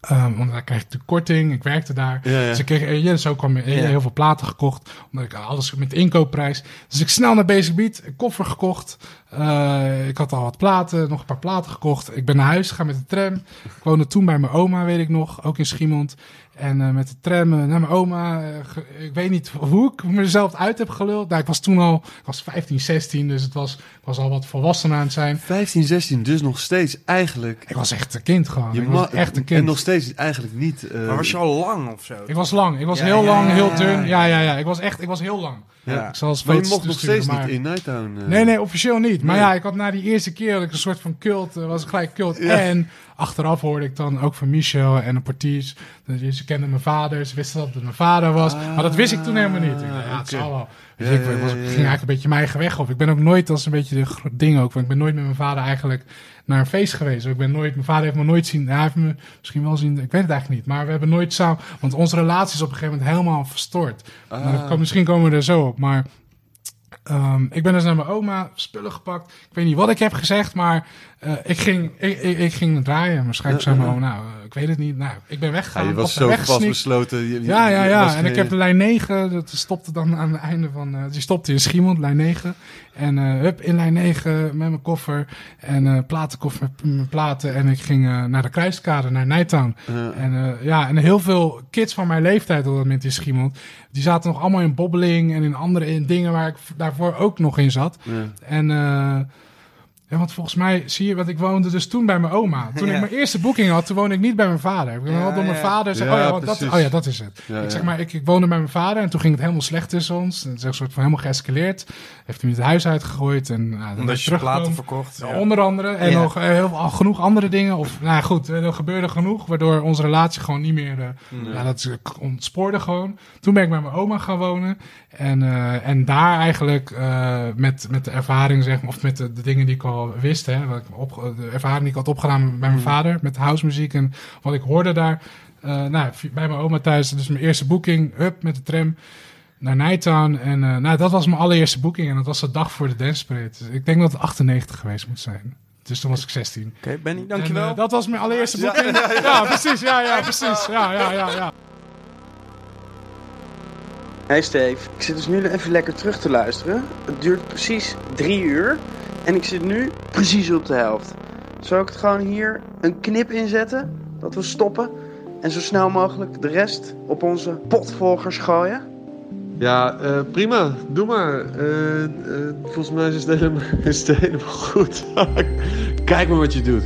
Ehm, want daar kreeg ik de korting. Ik werkte daar. Ja, ja. Dus ik kreeg eh, ja, zo kwam ik eh, Ja. heel veel platen gekocht. Omdat ik alles met de inkoopprijs. Dus ik snel naar Basic Beat, een koffer gekocht. Eh, ik had al wat platen, nog een paar platen gekocht. Ik ben naar huis gegaan met de tram. Ik woonde toen bij mijn oma, weet ik nog, ook in Schiemond. En eh, met de tram eh, naar mijn oma. eh, ik weet niet hoe ik mezelf uit heb geluld. Nou, ik was toen al, ik was 15, 16, dus het was, ik was al wat volwassen aan het zijn. 15, 16, dus nog steeds eigenlijk... Ik was echt een kind gewoon. Je ik was echt een kind. En nog steeds eigenlijk niet... eh, Maar was je al lang of zo? Ik was lang. Ik was Ja, heel ja, lang, ja, heel dun. ja. Ja, ja. Ik was echt, ik was heel lang. ja. Ik zal Maar je mocht nog steeds maar- niet in Nighttown. Nee, nee, officieel niet. Maar Nee. ja, ik had na die eerste keer dat ik een soort van cult, was ik gelijk cult. Ja. En achteraf hoorde ik dan ook van Michel en een Portiers. Dus Ze kenden mijn vader, ze wisten dat het mijn vader was. maar dat wist ik toen helemaal niet. Ik dacht, ja, het zal wel. Dus Ja, ik, was, ging eigenlijk een beetje mijn eigen weg op. Ik ben ook nooit, dat is een beetje de ding ook, want ik ben nooit met mijn vader eigenlijk naar een feest geweest. Ik ben nooit, mijn vader heeft me nooit zien, hij heeft me misschien wel zien, ik weet het eigenlijk niet. Maar we hebben nooit samen, want onze relatie is op een gegeven moment helemaal verstoord. Ah. Kan, misschien komen we er zo op. Maar ehm, ik ben dus naar mijn oma, spullen gepakt. Ik weet niet wat ik heb gezegd, maar eh, ik, ging, ik, ik, ik ging draaien. Waarschijnlijk zei mijn oma, nou, ik weet het niet. Nou, ik ben Ja, weggegaan. je was zo vastbesloten. Je- je- Ja, ja, ja. En ik heb de lijn 9, dat stopte dan aan het einde van... eh die stopte in Schiemond, lijn 9. En eh hup, in lijn 9 met mijn koffer en eh platenkoffer met mijn platen. En ik ging naar de Kruiskade, naar Nighttown. Eh, En ja, en heel veel kids van mijn leeftijd op dat moment in Schiemond... die zaten nog allemaal in bobbeling en in andere in dingen waar ik daarvoor ook nog in zat. ja. En ja, want volgens mij zie je, want ik woonde dus toen bij mijn oma. Toen Ja. ik mijn eerste boeking had, toen woonde ik niet bij mijn vader. Ik ben Ja, wel door mijn ja. vader zei, Ja, oh, ja, want dat, oh ja, dat is het. Ja, ik zeg maar, ik, ik woonde bij mijn vader en toen ging het helemaal slecht tussen ons. Het is een soort van helemaal geëscaleerd. Heeft hij me het huis uitgegooid en nou, Omdat je platen verkocht. Ja, Onder andere. En Ja. nog eh, heel, al genoeg andere dingen. Of nou ja, goed, eh, er gebeurde genoeg. Waardoor onze relatie gewoon niet meer. eh, Ja, dat ontspoorde gewoon. Toen ben ik bij mijn oma gaan wonen. En, eh, en daar eigenlijk eh, met, met de ervaring, zeg maar. Of met de, de dingen die ik al wist. Hè, wat ik op, de ervaring die ik had opgedaan bij mijn vader. Met housemuziek en wat ik hoorde daar. eh, nou, bij mijn oma thuis. Dus mijn eerste boeking. Up met de tram naar Nighttown. En eh, nou, dat was mijn allereerste boeking. En dat was de dag voor de Dance Parade. Dus ik denk dat het 98 geweest moet zijn. Dus toen was ik 16. Oké, Benny, En, dankjewel. dat was mijn allereerste boeking. Ja, precies. Ja, ja, precies. Ja, ja, ja, ja. Hey Steve, ik zit dus nu even lekker terug te luisteren. Het duurt precies drie uur en ik zit nu precies op de helft. Zal ik het gewoon hier een knip inzetten? Dat we stoppen en zo snel mogelijk de rest op onze potvolgers gooien? Ja, eh, prima. Doe maar. Eh, eh, volgens mij is het helemaal, is het helemaal goed. Kijk maar wat je doet.